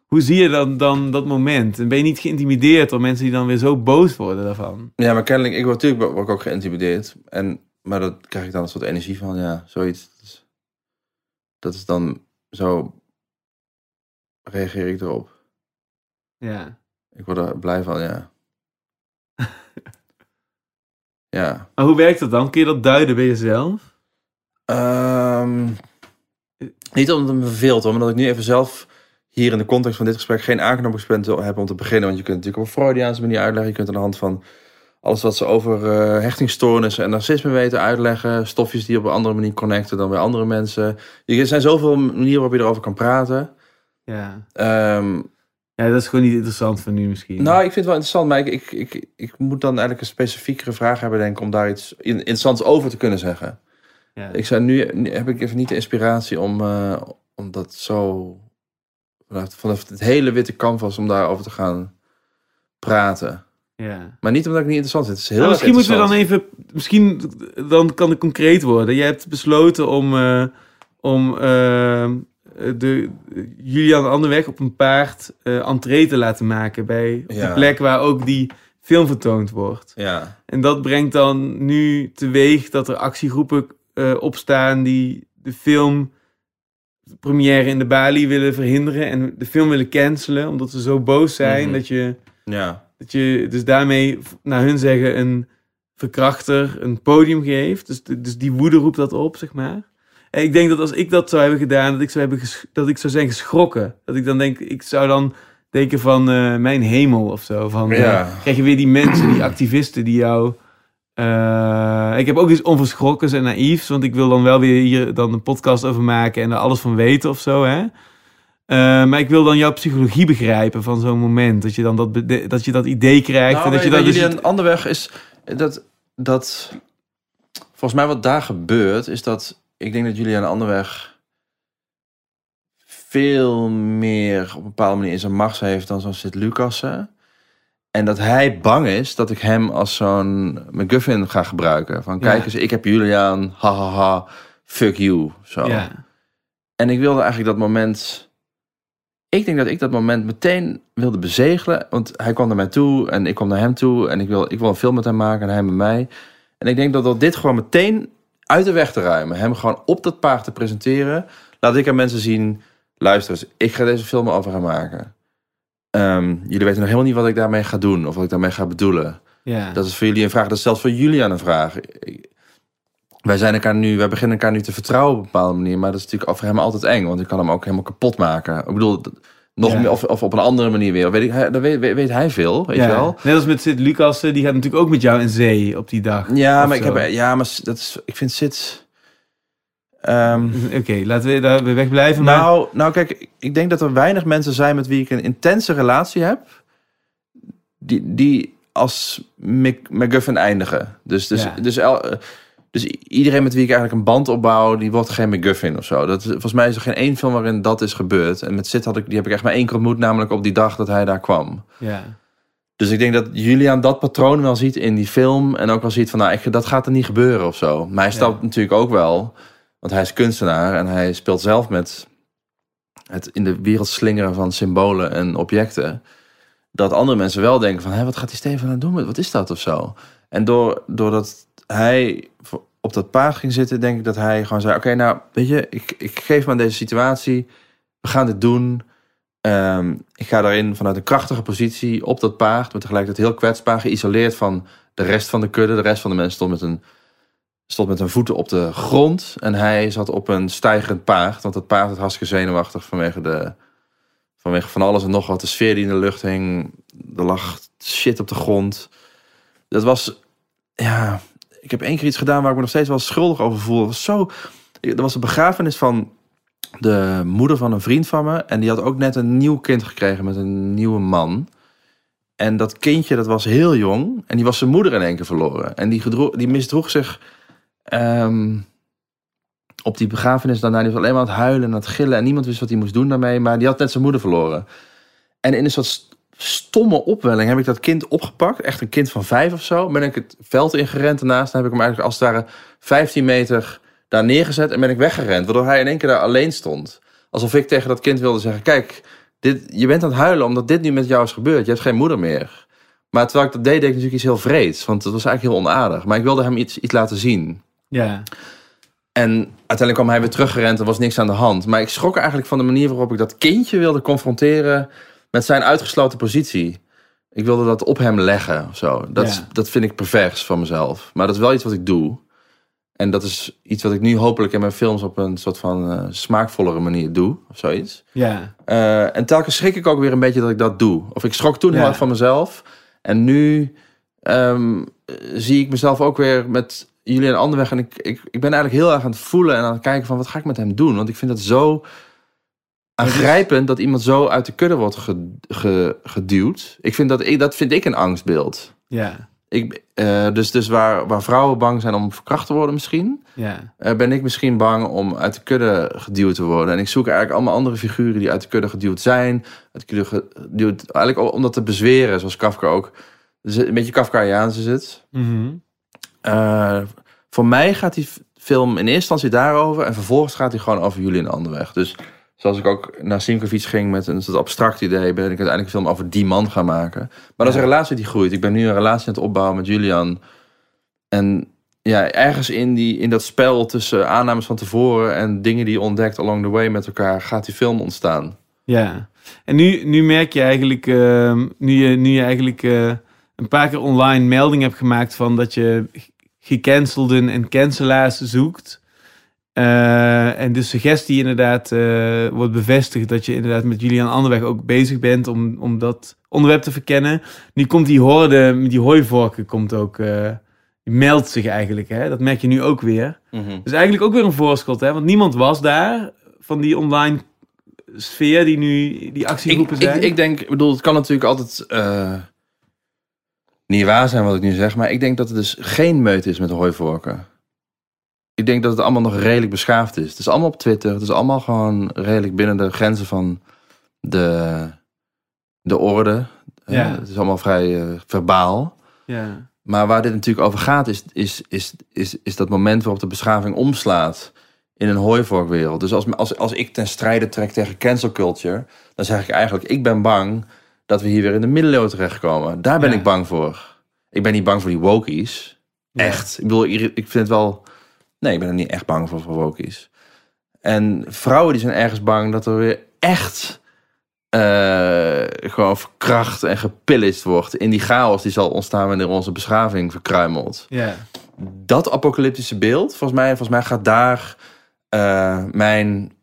[SPEAKER 1] hoe zie je dan, dan dat moment? En ben je niet geïntimideerd door mensen die dan weer zo boos worden daarvan?
[SPEAKER 2] Ja, maar kennelijk, ik word natuurlijk word ik ook geïntimideerd. En, maar dat krijg ik dan een soort energie van, ja, zoiets. Dat is, dat is dan zo, reageer ik erop.
[SPEAKER 1] Ja.
[SPEAKER 2] Ik word er blij van, ja. Ja.
[SPEAKER 1] Maar hoe werkt dat dan? Kun je dat duiden bij jezelf?
[SPEAKER 2] Ehm, niet omdat het me verveelt, maar dat ik nu even zelf hier in de context van dit gesprek geen aanknopingspunt wil hebben om te beginnen. Want je kunt natuurlijk op een Freudiaanse manier uitleggen. Je kunt aan de hand van alles wat ze over eh hechtingsstoornissen en narcisme weten uitleggen. Stofjes die op een andere manier connecten dan bij andere mensen. Er zijn zoveel manieren waarop je erover kan praten.
[SPEAKER 1] Ja.
[SPEAKER 2] Ehm,
[SPEAKER 1] Ja, dat is gewoon niet interessant voor nu misschien.
[SPEAKER 2] nou, ik vind het wel interessant, maar ik, ik, ik, ik moet dan eigenlijk een specifiekere vraag hebben, denk ik, om daar iets in- interessants over te kunnen zeggen.
[SPEAKER 1] ja.
[SPEAKER 2] Ik zou nu, nu heb ik even niet de inspiratie om, eh, om dat zo vanaf, vanaf het hele witte canvas om daarover te gaan praten.
[SPEAKER 1] Ja.
[SPEAKER 2] Maar niet omdat ik niet interessant vind. Het is heel
[SPEAKER 1] Nou, misschien moeten we dan even, misschien dan kan het concreet worden. Je hebt besloten om, eh, om eh, de Julian Anderweg op een paard eh entree te laten maken bij op
[SPEAKER 2] Ja.
[SPEAKER 1] de plek waar ook die film vertoond wordt.
[SPEAKER 2] Ja,
[SPEAKER 1] En dat brengt dan nu teweeg dat er actiegroepen eh, opstaan die de film première in de Bali willen verhinderen en de film willen cancelen omdat ze zo boos zijn
[SPEAKER 2] Mhm.
[SPEAKER 1] dat je
[SPEAKER 2] ja.
[SPEAKER 1] dat je dus daarmee, naar hun zeggen, een verkrachter een podium geeft. Dus, dus die woede roept dat op, zeg maar. En ik denk dat als ik dat zou hebben gedaan, dat ik zou, hebben ges- dat ik zou zijn geschrokken. Dat ik dan denk, ik zou dan denken van eh, mijn hemel of zo. Van, eh,
[SPEAKER 2] Ja.
[SPEAKER 1] krijg je weer die mensen, die activisten die jou... eh, ik heb ook iets onverschrokkens en naïefs, want ik wil dan wel weer hier dan een podcast over maken en er alles van weten of zo, hè. Eh, maar ik wil dan jouw psychologie begrijpen van zo'n moment. Dat je dan dat, dat, je dat idee krijgt.
[SPEAKER 2] Nou,
[SPEAKER 1] en dat je
[SPEAKER 2] bij-
[SPEAKER 1] dat
[SPEAKER 2] bij
[SPEAKER 1] dus
[SPEAKER 2] Julian Anderweg is dat, dat... Volgens mij wat daar gebeurt, is dat... Ik denk dat Julian Anderweg veel meer op een bepaalde manier in zijn macht heeft dan zo'n Sid Lucassen. En dat hij bang is dat ik hem als zo'n McGuffin ga gebruiken. Van kijk
[SPEAKER 1] Ja.
[SPEAKER 2] eens, ik heb Julian, ha ha ha, fuck you. Zo.
[SPEAKER 1] Ja,
[SPEAKER 2] En ik wilde eigenlijk dat moment. Ik denk dat ik dat moment meteen wilde bezegelen. Want hij kwam naar mij toe en ik kwam naar hem toe. En ik wil, ik wil een film met hem maken en hij met mij. En ik denk dat door dit gewoon meteen uit de weg te ruimen. Hem gewoon op dat paard te presenteren. Laat ik aan mensen zien. Luister eens, ik ga deze film over hem maken. Ehm, jullie weten nog helemaal niet wat ik daarmee ga doen. Of wat ik daarmee ga bedoelen.
[SPEAKER 1] ja.
[SPEAKER 2] Dat is voor jullie een vraag. Dat is zelfs voor Julian een vraag. Wij zijn elkaar nu, wij beginnen elkaar nu te vertrouwen op een bepaalde manier. Maar dat is natuurlijk voor hem altijd eng. Want ik kan hem ook helemaal kapot maken. Ik bedoel, dat- nog
[SPEAKER 1] Ja.
[SPEAKER 2] meer, of, of op een andere manier weer. Weet ik, hij, dat weet, weet, weet hij veel, weet
[SPEAKER 1] ja.
[SPEAKER 2] je wel.
[SPEAKER 1] Net als met Sid Lucassen, die gaat natuurlijk ook met jou in zee op die dag.
[SPEAKER 2] Ja, maar, ik heb, ja, maar dat is, ik vind Sid... ehm,
[SPEAKER 1] Oké, laten we daar weer wegblijven. maar-
[SPEAKER 2] nou, nou, kijk, ik denk dat er weinig mensen zijn met wie ik een intense relatie heb. Die, die als Mc- McGuffin eindigen. Dus, dus,
[SPEAKER 1] Ja.
[SPEAKER 2] dus, el- eh, dus iedereen met wie ik eigenlijk een band opbouw, die wordt geen McGuffin of zo. Dat, is- volgens mij is er geen één film waarin dat is gebeurd. En met Sid had ik, die heb ik echt maar één keer ontmoet, namelijk op die dag dat hij daar kwam.
[SPEAKER 1] ja.
[SPEAKER 2] Dus ik denk dat Julian dat patroon wel ziet in die film. En ook wel ziet van, nou, ik, dat gaat er niet gebeuren of zo. Maar hij stapt
[SPEAKER 1] Ja.
[SPEAKER 2] natuurlijk ook wel. Want hij is kunstenaar en hij speelt zelf met het in de wereld slingeren van symbolen en objecten. Dat andere mensen wel denken van, hé, wat gaat die Steven aan doen? Wat is dat of zo? En door, doordat hij op dat paard ging zitten, denk ik dat hij gewoon zei, oké, nou, weet je, ik, ik geef me aan deze situatie. We gaan dit doen. Ehm, ik ga daarin vanuit een krachtige positie op dat paard, maar tegelijkertijd heel kwetsbaar, geïsoleerd van de rest van de kudde. De rest van de mensen stond met een, stond met hun voeten op de grond. En hij zat op een stijgerend paard, want dat paard was hartstikke zenuwachtig vanwege, de, vanwege van alles en nog wat. De sfeer die in de lucht hing, er lag shit op de grond. Dat was, ja, ik heb één keer iets gedaan waar ik me nog steeds wel schuldig over voel. Het was zo, er was een begrafenis van de moeder van een vriend van me. En die had ook net een nieuw kind gekregen met een nieuwe man. En dat kindje, dat was heel jong. En die was zijn moeder in één keer verloren. En die, gedroeg, die misdroeg zich ehm, op die begrafenis daarna. Die was alleen maar het huilen en het gillen. En niemand wist wat hij moest doen daarmee. Maar die had net zijn moeder verloren. En in een soort stomme opwelling heb ik dat kind opgepakt. Echt een kind van vijf of zo. Ben ik het veld ingerend daarnaast. Dan heb ik hem eigenlijk als het ware 15 meter daar neergezet. En ben ik weggerend. Waardoor hij in één keer daar alleen stond. Alsof ik tegen dat kind wilde zeggen: Kijk, dit, je bent aan het huilen omdat dit nu met jou is gebeurd. Je hebt geen moeder meer. Maar terwijl ik dat deed, deed ik natuurlijk iets heel vreeds. Want het was eigenlijk heel onaardig. Maar ik wilde hem iets, iets laten zien.
[SPEAKER 1] Ja.
[SPEAKER 2] En uiteindelijk kwam hij weer teruggerend. Er was niks aan de hand. Maar ik schrok eigenlijk van de manier waarop ik dat kindje wilde confronteren met zijn uitgesloten positie. Ik wilde dat op hem leggen of zo. Dat, is- dat vind ik pervers van mezelf. Maar dat is wel iets wat ik doe. En dat is iets wat ik nu hopelijk in mijn films op een soort van eh, smaakvollere manier doe. Of zoiets.
[SPEAKER 1] Ja.
[SPEAKER 2] Eh, en telkens schrik ik ook weer een beetje dat ik dat doe. Of ik schrok toen heel erg van mezelf. En nu ehm, eh, zie ik mezelf ook weer met jullie een andere weg. En ik, ik, ik ben eigenlijk heel erg aan het voelen en aan het kijken van wat ga ik met hem doen. Want ik vind het zo aangrijpend dat iemand zo uit de kudde wordt ge- ge- geduwd. Ik vind dat, ik, dat vind ik een angstbeeld.
[SPEAKER 1] Ja.
[SPEAKER 2] Ik, eh, dus dus waar, waar vrouwen bang zijn om verkracht te worden misschien,
[SPEAKER 1] Ja.
[SPEAKER 2] eh, ben ik misschien bang om uit de kudde geduwd te worden. En ik zoek eigenlijk allemaal andere figuren die uit de kudde geduwd zijn. Uit de kudde geduwd, eigenlijk om dat te bezweren, zoals Kafka ook. Dus een beetje Kafkaiaans is het.
[SPEAKER 1] Mhm.
[SPEAKER 2] Eh, voor mij gaat die film in eerste instantie daarover. En vervolgens gaat hij gewoon over Julian Anderweg. Dus zoals ik ook naar Simkovic ging met een soort abstract idee... ben ik uiteindelijk een film over die man gaan maken. Maar dat is een relatie die groeit. Ik ben nu een relatie aan het opbouwen met Julian. En ja, ergens in, die, in dat spel tussen aannames van tevoren... en dingen die je ontdekt along the way met elkaar... gaat die film ontstaan.
[SPEAKER 1] Ja. En nu, nu merk je eigenlijk, ehm, nu, je, nu je eigenlijk eh, een paar keer online melding hebt gemaakt van dat je gecancelden en cancelaars zoekt. Eh, en de suggestie inderdaad eh, wordt bevestigd dat je inderdaad met Julian Anderweg ook bezig bent om, om dat onderwerp te verkennen. Nu komt die horde, met die hooivorken komt ook, eh, die meldt zich eigenlijk. Hè? Dat merk je nu ook weer. Dus eigenlijk ook weer een voorschot, hè? want niemand was daar van die online sfeer die nu die actiegroepen
[SPEAKER 2] ik,
[SPEAKER 1] zijn.
[SPEAKER 2] ik denk, ik bedoel, het kan natuurlijk altijd niet waar zijn wat ik nu zeg, maar ik denk dat het dus geen meut is met hooivorken. Ik denk dat het allemaal nog redelijk beschaafd is. Het is allemaal op Twitter, het is allemaal gewoon redelijk binnen de grenzen van de, de orde. Eh, het is allemaal vrij eh, verbaal.
[SPEAKER 1] ja.
[SPEAKER 2] Maar waar dit natuurlijk over gaat, is, is, is, is, is dat moment waarop de beschaving omslaat in een hooivorkwereld. Dus als, als, als ik ten strijde trek tegen cancel culture, dan zeg ik eigenlijk, ik ben bang dat we hier weer in de middeleeuwen terechtkomen. Daar ben
[SPEAKER 1] Ja.
[SPEAKER 2] ik bang voor. Ik ben niet bang voor die wokies. Echt. Ik bedoel, ik vind het wel... Nee, ik ben er niet echt bang voor, voor wokies. En vrouwen die zijn ergens bang dat er weer echt eh, gewoon verkracht en gepillaged wordt in die chaos die zal ontstaan wanneer onze beschaving verkruimelt.
[SPEAKER 1] Ja.
[SPEAKER 2] Dat apocalyptische beeld, volgens mij, volgens mij gaat daar eh, mijn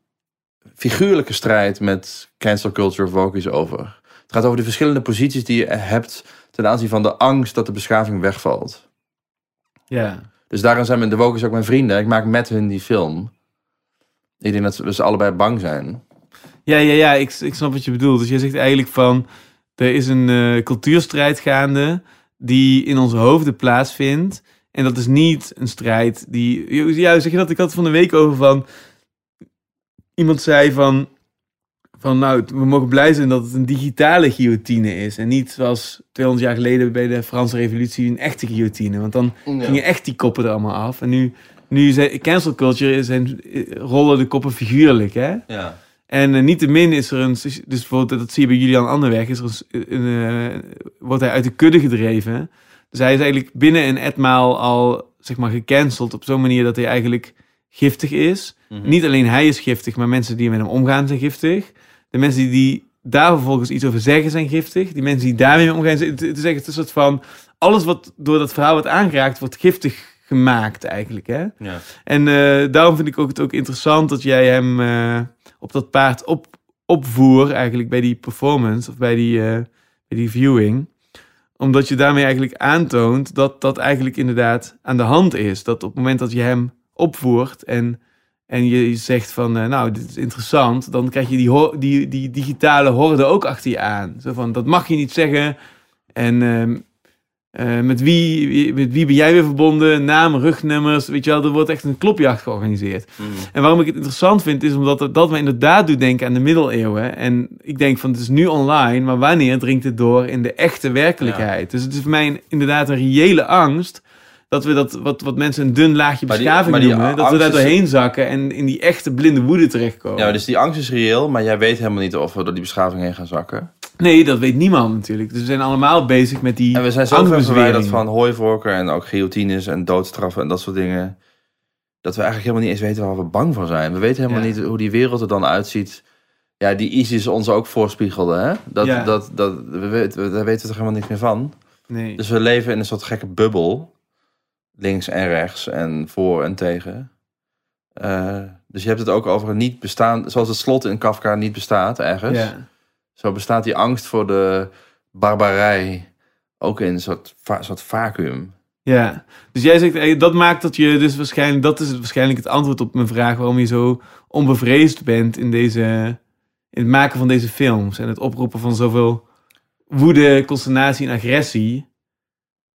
[SPEAKER 2] figuurlijke strijd met cancel culture of wokies over. Het gaat over de verschillende posities die je hebt ten aanzien van de angst dat de beschaving wegvalt.
[SPEAKER 1] ja.
[SPEAKER 2] Dus daarin zijn mijn- de wokies ook mijn vrienden. Ik maak met hun die film. Ik denk dat we ze allebei bang zijn.
[SPEAKER 1] Ja, ja, ja, ik, ik snap wat je bedoelt. Dus je zegt eigenlijk van, er is een eh, cultuurstrijd gaande die in onze hoofden plaatsvindt. En dat is niet een strijd die... Ja, zeg je dat? Ik had van de week over van... Iemand zei van, van, nou, we mogen blij zijn dat het een digitale guillotine is. En niet zoals 200 jaar geleden bij de Franse revolutie een echte guillotine. Want dan gingen echt die koppen er allemaal af. En nu, nu zijn cancel culture zijn, rollen de koppen figuurlijk, hè?
[SPEAKER 2] Ja.
[SPEAKER 1] En uh, niettemin is er een, dus bijvoorbeeld, dat zie je bij Julian Anderweg, is er een, een, uh, wordt hij uit de kudde gedreven. Dus hij is eigenlijk binnen een etmaal al, zeg maar, gecanceld op zo'n manier dat hij eigenlijk giftig is.
[SPEAKER 2] Mhm.
[SPEAKER 1] Niet alleen hij is giftig, maar mensen die met hem omgaan zijn giftig. De mensen die, daar vervolgens iets over zeggen zijn giftig. Die mensen die daarmee mee omgaan het, het is echt een soort van, alles wat door dat verhaal wordt aangeraakt, wordt giftig gemaakt eigenlijk, hè.
[SPEAKER 2] Ja.
[SPEAKER 1] En uh, daarom vind ik ook het ook interessant dat jij hem uh, op dat paard op, opvoer, eigenlijk bij die performance of bij die, uh, bij die viewing. Omdat je daarmee eigenlijk aantoont dat dat eigenlijk inderdaad aan de hand is. Dat op het moment dat je hem opvoert en, en je zegt van, uh, nou, dit is interessant, dan krijg je die, die, die digitale horde ook achter je aan. Zo van, dat mag je niet zeggen. En uh, met, wie, met wie ben jij weer verbonden? Naam, rugnummers, weet je wel, er wordt echt een klopjacht georganiseerd.
[SPEAKER 2] Mm.
[SPEAKER 1] En waarom ik het interessant vind, is omdat het, dat me inderdaad doet denken aan de middeleeuwen. En ik denk van, het is nu online, maar wanneer dringt het door in de echte werkelijkheid? Ja. Dus het is voor mij inderdaad een reële angst, dat we dat, wat, wat mensen een dun laagje beschaving die, noemen, dat we daar doorheen zakken en in die echte blinde woede terechtkomen.
[SPEAKER 2] Ja, dus die angst is reëel, maar jij weet helemaal niet of we door die beschaving heen gaan zakken.
[SPEAKER 1] Nee, dat weet niemand natuurlijk. Dus we zijn allemaal bezig met die
[SPEAKER 2] En we zijn zo ver verwijderd van hooivorken en ook guillotines en doodstraffen en dat soort dingen. Dat we eigenlijk helemaal niet eens weten waar we bang voor zijn. We weten helemaal ja. niet hoe die wereld er dan uitziet. Ja, die ISIS ons ook voorspiegelde. Hè? Dat, ja. dat, dat, we daar weten we toch helemaal niks meer van.
[SPEAKER 1] Nee.
[SPEAKER 2] Dus we leven in een soort gekke bubbel. Links en rechts en voor en tegen. Uh, dus je hebt het ook over een niet bestaan, zoals het slot in Kafka niet bestaat ergens.
[SPEAKER 1] Ja.
[SPEAKER 2] Zo bestaat die angst voor de barbarij ook in een soort, va soort vacuüm.
[SPEAKER 1] Ja, dus jij zegt dat maakt dat je dus waarschijnlijk, dat is waarschijnlijk het antwoord op mijn vraag waarom je zo onbevreesd bent in, deze, in het maken van deze films en het oproepen van zoveel woede, consternatie en agressie.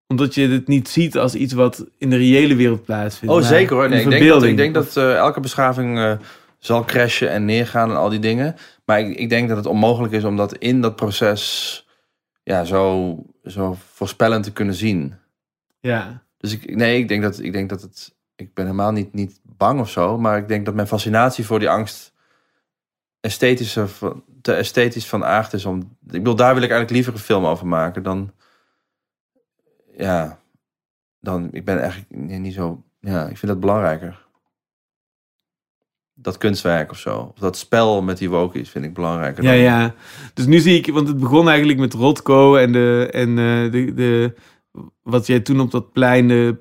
[SPEAKER 1] Omdat je het niet ziet als iets wat in de reële wereld plaatsvindt.
[SPEAKER 2] Oh, zeker hoor. Nee, ik denk dat, ik denk dat eh, elke beschaving eh, zal crashen en neergaan en al die dingen. Maar ik, ik denk dat het onmogelijk is om dat in dat proces ja, zo, zo voorspellend te kunnen zien.
[SPEAKER 1] Ja,
[SPEAKER 2] Dus ik, nee, ik denk dat, ik denk dat het. Ik ben helemaal niet, niet bang of zo. Maar ik denk dat mijn fascinatie voor die angst. esthetische, te esthetisch van aard is. Om, ik bedoel, daar wil ik eigenlijk liever een film over maken dan. Ja. Dan, ik ben eigenlijk niet zo. Ja, ik vind dat belangrijker. Dat kunstwerk of zo. Of dat spel met die wokies vind ik belangrijker.
[SPEAKER 1] ja,
[SPEAKER 2] dan-
[SPEAKER 1] ja. Dus nu zie ik, want het begon eigenlijk met Rotko en, de, en eh, de, de, wat jij toen op dat plein de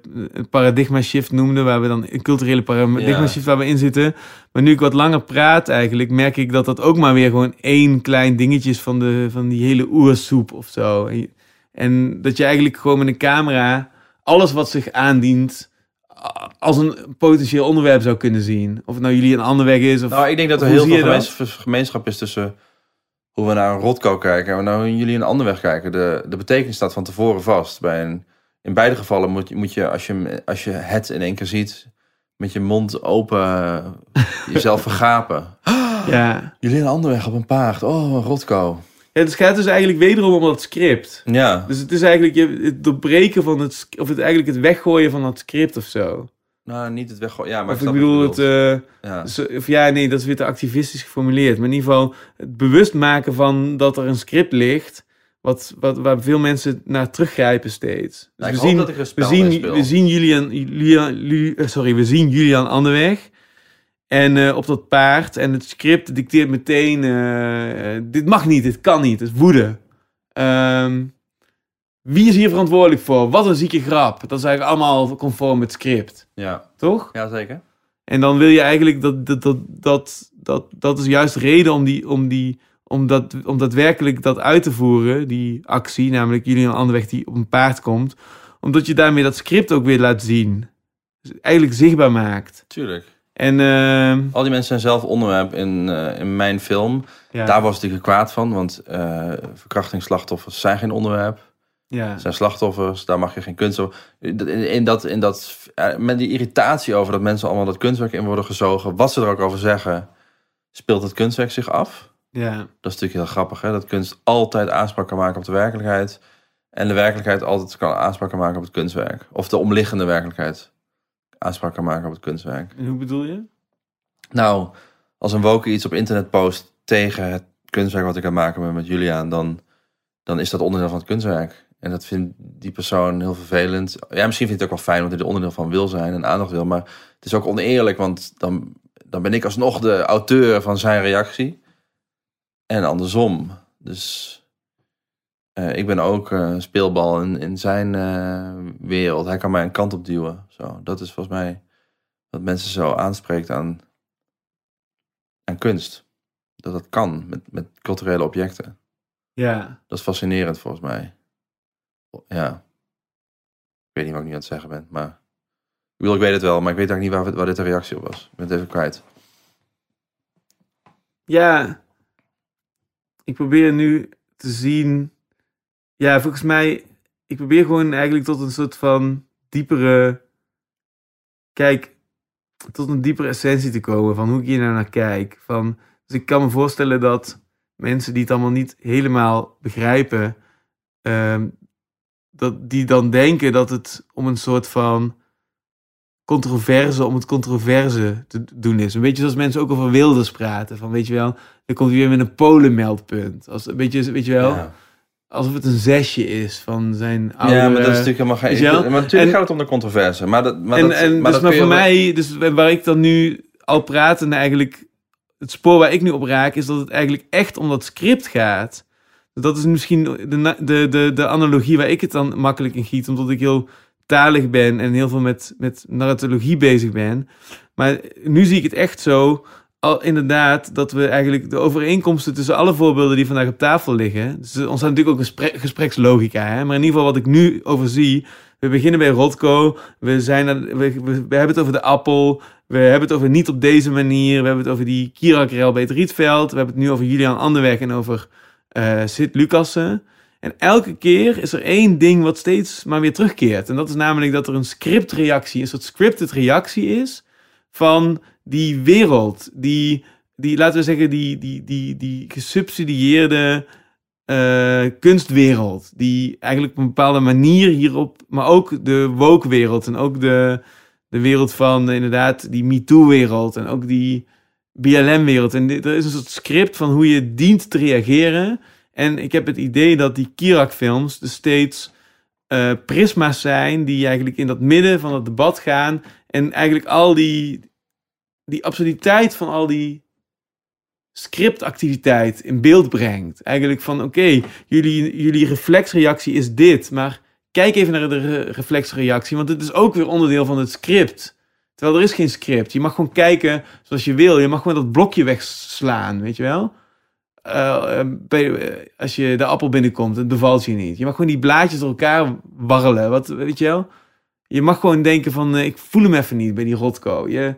[SPEAKER 1] paradigma shift noemde, waar we dan een culturele paradigma shift waar we in zitten. Maar nu ik wat langer praat eigenlijk, merk ik dat dat ook maar weer gewoon één klein dingetje is van, de, van die hele oersoep of zo. En, en dat je eigenlijk gewoon met een camera alles wat zich aandient als een potentieel onderwerp zou kunnen zien. Of het nou jullie een ander weg is of...
[SPEAKER 2] Nou, ik denk dat er heel veel gemeenschap is tussen hoe we naar een rotko kijken en we naar hoe jullie een ander weg kijken. De, de betekenis staat van tevoren vast. Bij een, in beide gevallen moet, je- moet je, als je, als je het in één keer ziet, met je mond open, jezelf vergapen.
[SPEAKER 1] ja.
[SPEAKER 2] Jullie een ander weg op een paard. Oh, een rotko.
[SPEAKER 1] Ja, het gaat dus eigenlijk wederom om dat script.
[SPEAKER 2] Ja,
[SPEAKER 1] Dus het is eigenlijk je, het doorbreken van het, of het eigenlijk het weggooien van dat script of zo.
[SPEAKER 2] nou niet het weggooien. Ja, maar
[SPEAKER 1] of ik
[SPEAKER 2] snap
[SPEAKER 1] bedoel het, eh,
[SPEAKER 2] ja.
[SPEAKER 1] of ja, nee, dat is weer te activistisch geformuleerd. Maar in ieder geval het bewust maken van dat er een script ligt, wat, wat, waar veel mensen naar teruggrijpen steeds. Dus
[SPEAKER 2] Nou, ik
[SPEAKER 1] we, zien,
[SPEAKER 2] dat ik
[SPEAKER 1] we, zien, we zien Julian, eh, sorry, we zien Julian Anderweg. En eh, op dat paard. En het script dicteert meteen: eh, eh, dit mag niet, dit kan niet. Het is woede. Ehm, wie is hier verantwoordelijk voor? Wat een zieke grap. Dat is eigenlijk allemaal conform het script,
[SPEAKER 2] Ja.
[SPEAKER 1] toch?
[SPEAKER 2] ja, zeker.
[SPEAKER 1] En dan wil je eigenlijk dat dat, dat, dat, dat, dat is juist de reden om, die, om, die, om, dat, om daadwerkelijk dat uit te voeren, die actie, namelijk jullie een andere weg die op een paard komt, omdat je daarmee dat script ook weer laat zien. Dus eigenlijk zichtbaar maakt.
[SPEAKER 2] Tuurlijk.
[SPEAKER 1] En ehm,
[SPEAKER 2] Al die mensen zijn zelf onderwerp in, eh, in mijn film.
[SPEAKER 1] ja,
[SPEAKER 2] Daar was ik natuurlijk kwaad van, want eh verkrachtingsslachtoffers zijn geen onderwerp.
[SPEAKER 1] ja,
[SPEAKER 2] zijn slachtoffers, daar mag je geen kunst over. In, in dat, in dat, eh, met die irritatie over dat mensen allemaal dat kunstwerk in worden gezogen, wat ze er ook over zeggen, speelt het kunstwerk zich af.
[SPEAKER 1] ja,
[SPEAKER 2] Dat is natuurlijk heel grappig, hè? dat kunst altijd aanspraak kan maken op de werkelijkheid. En de werkelijkheid altijd kan aanspraak kan maken op het kunstwerk. Of de omliggende werkelijkheid aanspraak kan maken op het kunstwerk.
[SPEAKER 1] En hoe bedoel je?
[SPEAKER 2] Nou, als een woke iets op internet post tegen het kunstwerk wat ik aan het maken ben met Julian, dan, dan is dat onderdeel van het kunstwerk. En dat vindt die persoon heel vervelend. Ja, misschien vindt hij het ook wel fijn, want hij er onderdeel van wil zijn en aandacht wil. Maar het is ook oneerlijk, want dan, dan ben ik alsnog de auteur van zijn reactie. En andersom. Dus eh, ik ben ook een speelbal in, in zijn eh, wereld. Hij kan mij een kant op duwen. Zo, dat is volgens mij wat mensen zo aanspreekt aan, aan kunst. Dat dat kan met, met culturele objecten.
[SPEAKER 1] Ja,
[SPEAKER 2] Dat is fascinerend volgens mij. Ja. Ik weet niet wat ik nu aan het zeggen ben, maar... Ik wil, ik weet het wel, maar ik weet eigenlijk niet waar, waar dit de reactie op was. Ik ben het even kwijt.
[SPEAKER 1] Ja, ik probeer nu te zien. Ja, volgens mij, ik probeer gewoon eigenlijk tot een soort van diepere. Kijk, tot een diepere essentie te komen van hoe ik hier nou naar kijk. Van, dus ik kan me voorstellen dat mensen die het allemaal niet helemaal begrijpen, ehm, dat die dan denken dat het om een soort van controverse om het controverse te doen is. Een beetje zoals mensen ook over Wilders praten. Van weet je wel, dan komt weer met een polenmeldpunt. Als een beetje, weet je wel,
[SPEAKER 2] Ja,
[SPEAKER 1] alsof het een zesje is van zijn oude...
[SPEAKER 2] ja maar dat is natuurlijk helemaal geen... Maar natuurlijk
[SPEAKER 1] En-
[SPEAKER 2] gaat het om de controverse. Maar dat, maar
[SPEAKER 1] en,
[SPEAKER 2] dat,
[SPEAKER 1] en
[SPEAKER 2] maar
[SPEAKER 1] dus maar voor mij, dus waar ik dan nu al pratende eigenlijk, het spoor waar ik nu op raak, is dat het eigenlijk echt om dat script gaat. Dat is misschien de, de, de, de analogie waar ik het dan makkelijk in giet, omdat ik heel talig ben en heel veel met, met narratologie bezig ben. Maar nu zie ik het echt zo, al, inderdaad, dat we eigenlijk de overeenkomsten tussen alle voorbeelden die vandaag op tafel liggen. Dus er ontstaat natuurlijk ook een spre- gesprekslogica, hè? maar in ieder geval wat ik nu overzie. We beginnen bij Rotko, we, zijn we, hebben het over de appel, we hebben het over niet op deze manier, we hebben het over die Kirakrel bij het Rietveld, we hebben het nu over Julian Anderweg en over eh Sid Lucassen. En elke keer is er één ding wat steeds maar weer terugkeert. En dat is namelijk dat er een scriptreactie, een soort scripted reactie is van die wereld. Die, die laten we zeggen, die, die, die, die gesubsidieerde uh, kunstwereld. Die eigenlijk op een bepaalde manier hierop, maar ook de woke-wereld en ook de, de wereld van inderdaad die MeToo-wereld en ook die BLM-wereld. En er is een soort script van hoe je dient te reageren. En ik heb het idee dat die Kirak-films dus steeds uh, prisma's zijn die eigenlijk in dat midden van het debat gaan. En eigenlijk al die, die absurditeit van al die scriptactiviteit in beeld brengt. Eigenlijk van oké, jullie, jullie reflexreactie is dit, maar kijk even naar de reflexreactie, want het is ook weer onderdeel van het script. Terwijl er is geen script. Je mag gewoon kijken zoals je wil. Je mag gewoon dat blokje wegslaan, weet je wel? Uh, als je de appel binnenkomt, het bevalt je niet. Je mag gewoon die blaadjes door elkaar warrelen. Wat, weet je wel? Je mag gewoon denken van, ik voel hem even niet bij die rotko. Je,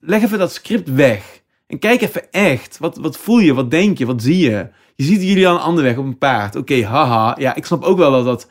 [SPEAKER 1] leg even dat script weg. En kijk even echt. Wat, wat voel je? Wat denk je? Wat zie je? Je ziet jullie aan een andere weg op een paard. Oké, haha. Ja, ik snap ook wel dat dat,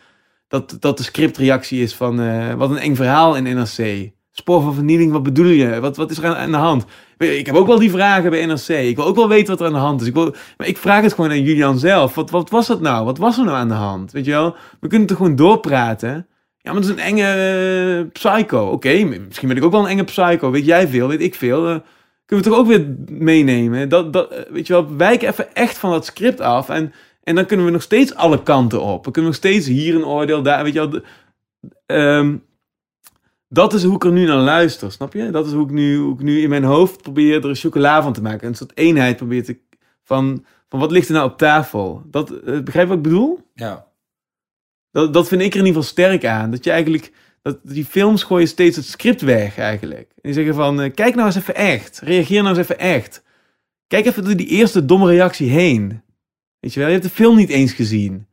[SPEAKER 1] dat, dat de scriptreactie is van... Uh, wat een eng verhaal in NRC. Spoor van vernieling, wat bedoel je? Wat, wat is er aan, de hand? Ik heb ook wel die vragen bij NRC. Ik wil ook wel weten wat er aan de hand is. Ik wil, maar ik vraag het gewoon aan Julian zelf. Wat, wat was dat nou? Wat was er nou aan de hand? Weet je wel? We kunnen toch gewoon doorpraten? Ja, maar dat is een enge uh, psycho. Oké, misschien ben ik ook wel een enge psycho. Weet jij veel? Weet ik veel? Uh, kunnen we toch ook weer meenemen. Dat, dat, eh, weet je wel, wijken even echt van dat script af. En, en dan kunnen we nog steeds alle kanten op. We kunnen nog steeds hier een oordeel, daar, weet je wel. Um, dat is hoe ik er nu naar luister, snap je? Dat is hoe ik nu, hoe ik nu in mijn hoofd probeer er een chocola van te maken. Een soort eenheid probeer te... Van, van wat ligt er nou op tafel? Dat, begrijp je wat ik bedoel?
[SPEAKER 2] Ja.
[SPEAKER 1] Dat, dat vind ik er in ieder geval sterk aan. Dat je eigenlijk dat, die films gooien steeds het script weg eigenlijk. En die zeggen van, uh, kijk nou eens even echt. Reageer nou eens even echt. Kijk even door die eerste domme reactie heen. Weet je wel, je hebt de film niet eens gezien.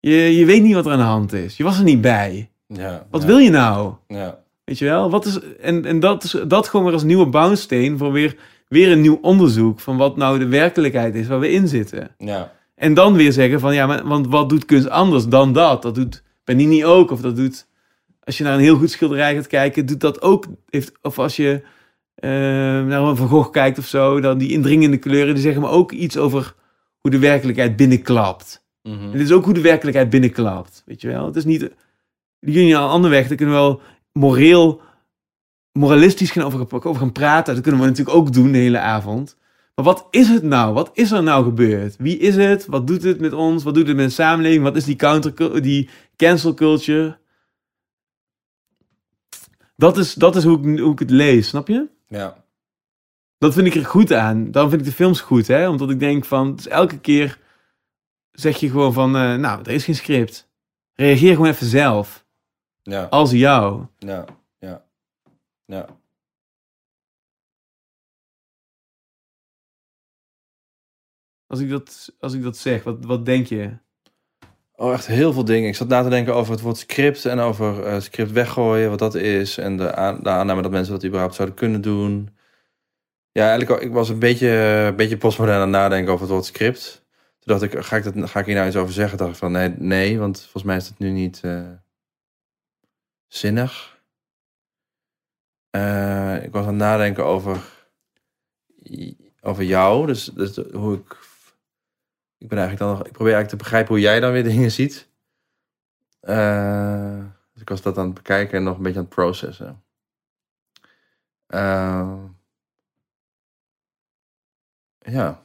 [SPEAKER 1] Je, je weet niet wat er aan de hand is. Je was er niet bij.
[SPEAKER 2] Ja,
[SPEAKER 1] wat wil je nou?
[SPEAKER 2] Ja.
[SPEAKER 1] Weet je wel? Wat is, en en dat, is, dat gewoon weer als nieuwe bouwsteen voor weer, weer een nieuw onderzoek van wat nou de werkelijkheid is waar we in zitten.
[SPEAKER 2] Ja.
[SPEAKER 1] En dan weer zeggen van ja, maar, want wat doet kunst anders dan dat? Dat doet Benini ook, of dat doet als je naar een heel goed schilderij gaat kijken, doet dat ook. Heeft, of als je uh, naar een Van Gogh kijkt of zo, dan die indringende kleuren, die zeggen maar ook iets over hoe de werkelijkheid binnenklapt.
[SPEAKER 2] Mm
[SPEAKER 1] Het is ook hoe de werkelijkheid binnenklapt. Weet je wel? Het is niet. Jullie aan een andere weg, daar kunnen we wel moreel, moralistisch gaan over, over gaan praten. Dat kunnen we natuurlijk ook doen de hele avond. Maar wat is het nou? Wat is er nou gebeurd? Wie is het? Wat doet het met ons? Wat doet het met de samenleving? Wat is die counter, die cancel culture? Dat is, dat is hoe, ik, hoe ik het lees, snap je?
[SPEAKER 2] Ja.
[SPEAKER 1] Dat vind ik er goed aan. Dan vind ik de films goed, hè? Omdat ik denk van, dus elke keer zeg je gewoon van, uh, nou, er is geen script. Reageer gewoon even zelf.
[SPEAKER 2] Ja.
[SPEAKER 1] Als jou.
[SPEAKER 2] Ja, ja, ja.
[SPEAKER 1] Als ik dat, als ik dat zeg, wat, wat denk je?
[SPEAKER 2] Oh, echt heel veel dingen. Ik zat na te denken over het woord script en over uh, script weggooien, wat dat is. En de, de aanname dat mensen dat überhaupt zouden kunnen doen. Ja, eigenlijk, ik was een beetje, een beetje postmodern aan het nadenken over het woord script. Toen dacht ik, ga ik, dat, ga ik hier nou iets over zeggen? Dacht ik van, nee, nee want volgens mij is het nu niet uh, zinnig. Uh, ik was aan het nadenken over, over jou. Dus, dus hoe ik ik ben eigenlijk dan nog, ik probeer eigenlijk te begrijpen hoe jij dan weer dingen ziet. Uh, dus ik was dat aan het bekijken en nog een beetje aan het processen. Uh, ja.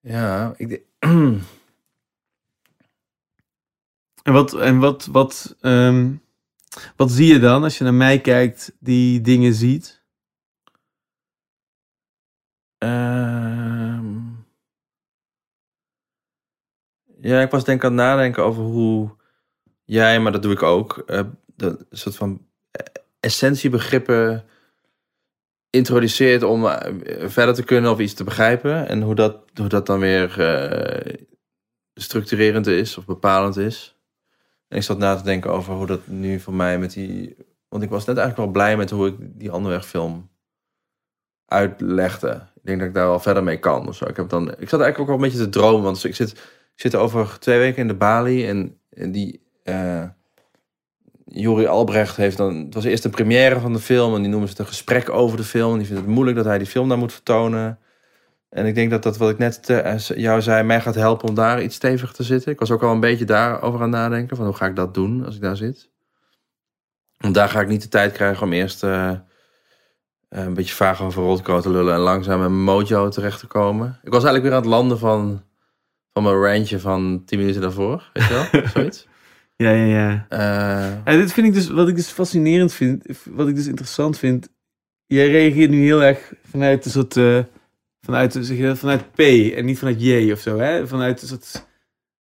[SPEAKER 2] Ja, ik.
[SPEAKER 1] en wat, en wat, wat, um, wat zie je dan als je naar mij kijkt, die dingen ziet?
[SPEAKER 2] Uh, ja, ik was denk aan het nadenken over hoe jij, maar dat doe ik ook, uh, de soort van essentiebegrippen introduceert om uh, verder te kunnen of iets te begrijpen. En hoe dat, hoe dat dan weer structurerend is of bepalend is. En ik zat na te denken over hoe dat nu voor mij met die Want ik was net eigenlijk wel blij met hoe ik die Anderweg-film uitlegde. Ik denk dat ik daar wel verder mee kan. of zo. Ik, heb dan, ik zat eigenlijk ook wel een beetje te dromen. Want ik zit, ik zit over twee weken in de Bali. En, en die... eh Jori Albrecht heeft dan... Het was eerst de première van de film. En die noemen ze het een gesprek over de film. En die vindt het moeilijk dat hij die film daar moet vertonen. En ik denk dat dat wat ik net te, jou zei... mij gaat helpen om daar iets stevig te zitten. Ik was ook al een beetje daarover aan nadenken. Van hoe ga ik dat doen als ik daar zit? Want daar ga ik niet de tijd krijgen om eerst... eh, een beetje vaag over Roldco te lullen... en langzaam in mijn mojo terecht te komen. Ik was eigenlijk weer aan het landen van... van mijn rantje van 10 minuten daarvoor. Weet je wel? Zoiets.
[SPEAKER 1] Ja, ja, ja.
[SPEAKER 2] Eh,
[SPEAKER 1] En dit vind ik dus, wat ik dus fascinerend vind, wat ik dus interessant vind. Jij reageert nu heel erg vanuit een soort, eh, vanuit, zeg je, dat, vanuit P en niet vanuit J of zo, hè? Vanuit een soort,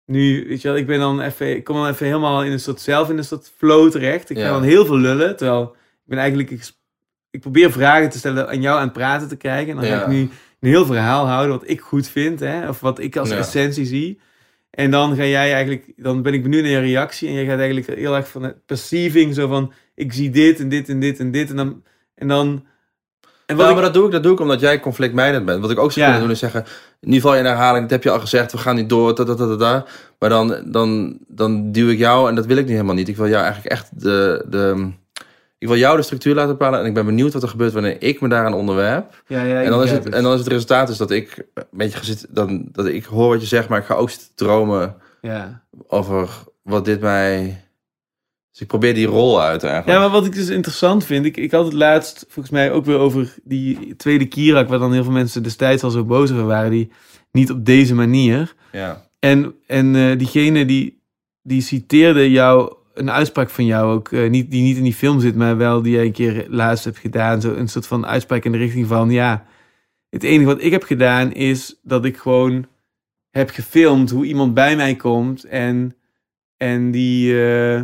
[SPEAKER 1] nu, weet je wel, ik ben dan even, ik kom dan even helemaal in een soort, zelf in een soort flow terecht. Ik ga
[SPEAKER 2] Ja.
[SPEAKER 1] dan heel veel lullen, terwijl ik ben eigenlijk, ik, ik probeer vragen te stellen aan jou aan het praten te krijgen. En dan ga
[SPEAKER 2] Ja.
[SPEAKER 1] ik nu een heel verhaal houden wat ik goed vind, hè? Of wat ik als
[SPEAKER 2] Ja.
[SPEAKER 1] essentie zie. En dan ga jij eigenlijk, dan ben ik benieuwd naar je reactie. En jij gaat eigenlijk heel erg van het perceiving, zo van ik zie dit en dit en dit en dit. En dan. En dan en wat ik,
[SPEAKER 2] maar dat doe ik, dat doe ik omdat jij conflictmijdend bent. Wat ik ook zou kunnen doen is zeggen... Nu val je in herhaling, dat heb je al gezegd. We gaan niet door. Maar dan, dan, dan duw ik jou, en dat wil ik nu helemaal niet. Ik wil jou eigenlijk echt de... de ik wil jou de structuur laten bepalen. En ik ben benieuwd wat er gebeurt wanneer ik me daaraan onderwerp.
[SPEAKER 1] ja, ja,
[SPEAKER 2] En dan, is het, en dan is het resultaat is dat ik een beetje gezit, dan, dat ik hoor wat je zegt, maar ik ga ook dromen
[SPEAKER 1] Ja.
[SPEAKER 2] over wat dit mij. Dus ik probeer die rol uit eigenlijk.
[SPEAKER 1] ja, maar wat ik dus interessant vind, ik, ik had het laatst volgens mij ook weer over die tweede Kirak, waar dan heel veel mensen destijds al zo boos over waren, die niet op deze manier.
[SPEAKER 2] ja.
[SPEAKER 1] En, en eh, diegene die, die citeerde jou, een uitspraak van jou ook, eh, niet, die niet in die film zit, maar wel die jij een keer laatst hebt gedaan. Zo een soort van uitspraak in de richting van, ja, het enige wat ik heb gedaan is dat ik gewoon heb gefilmd hoe iemand bij mij komt en, en die eh,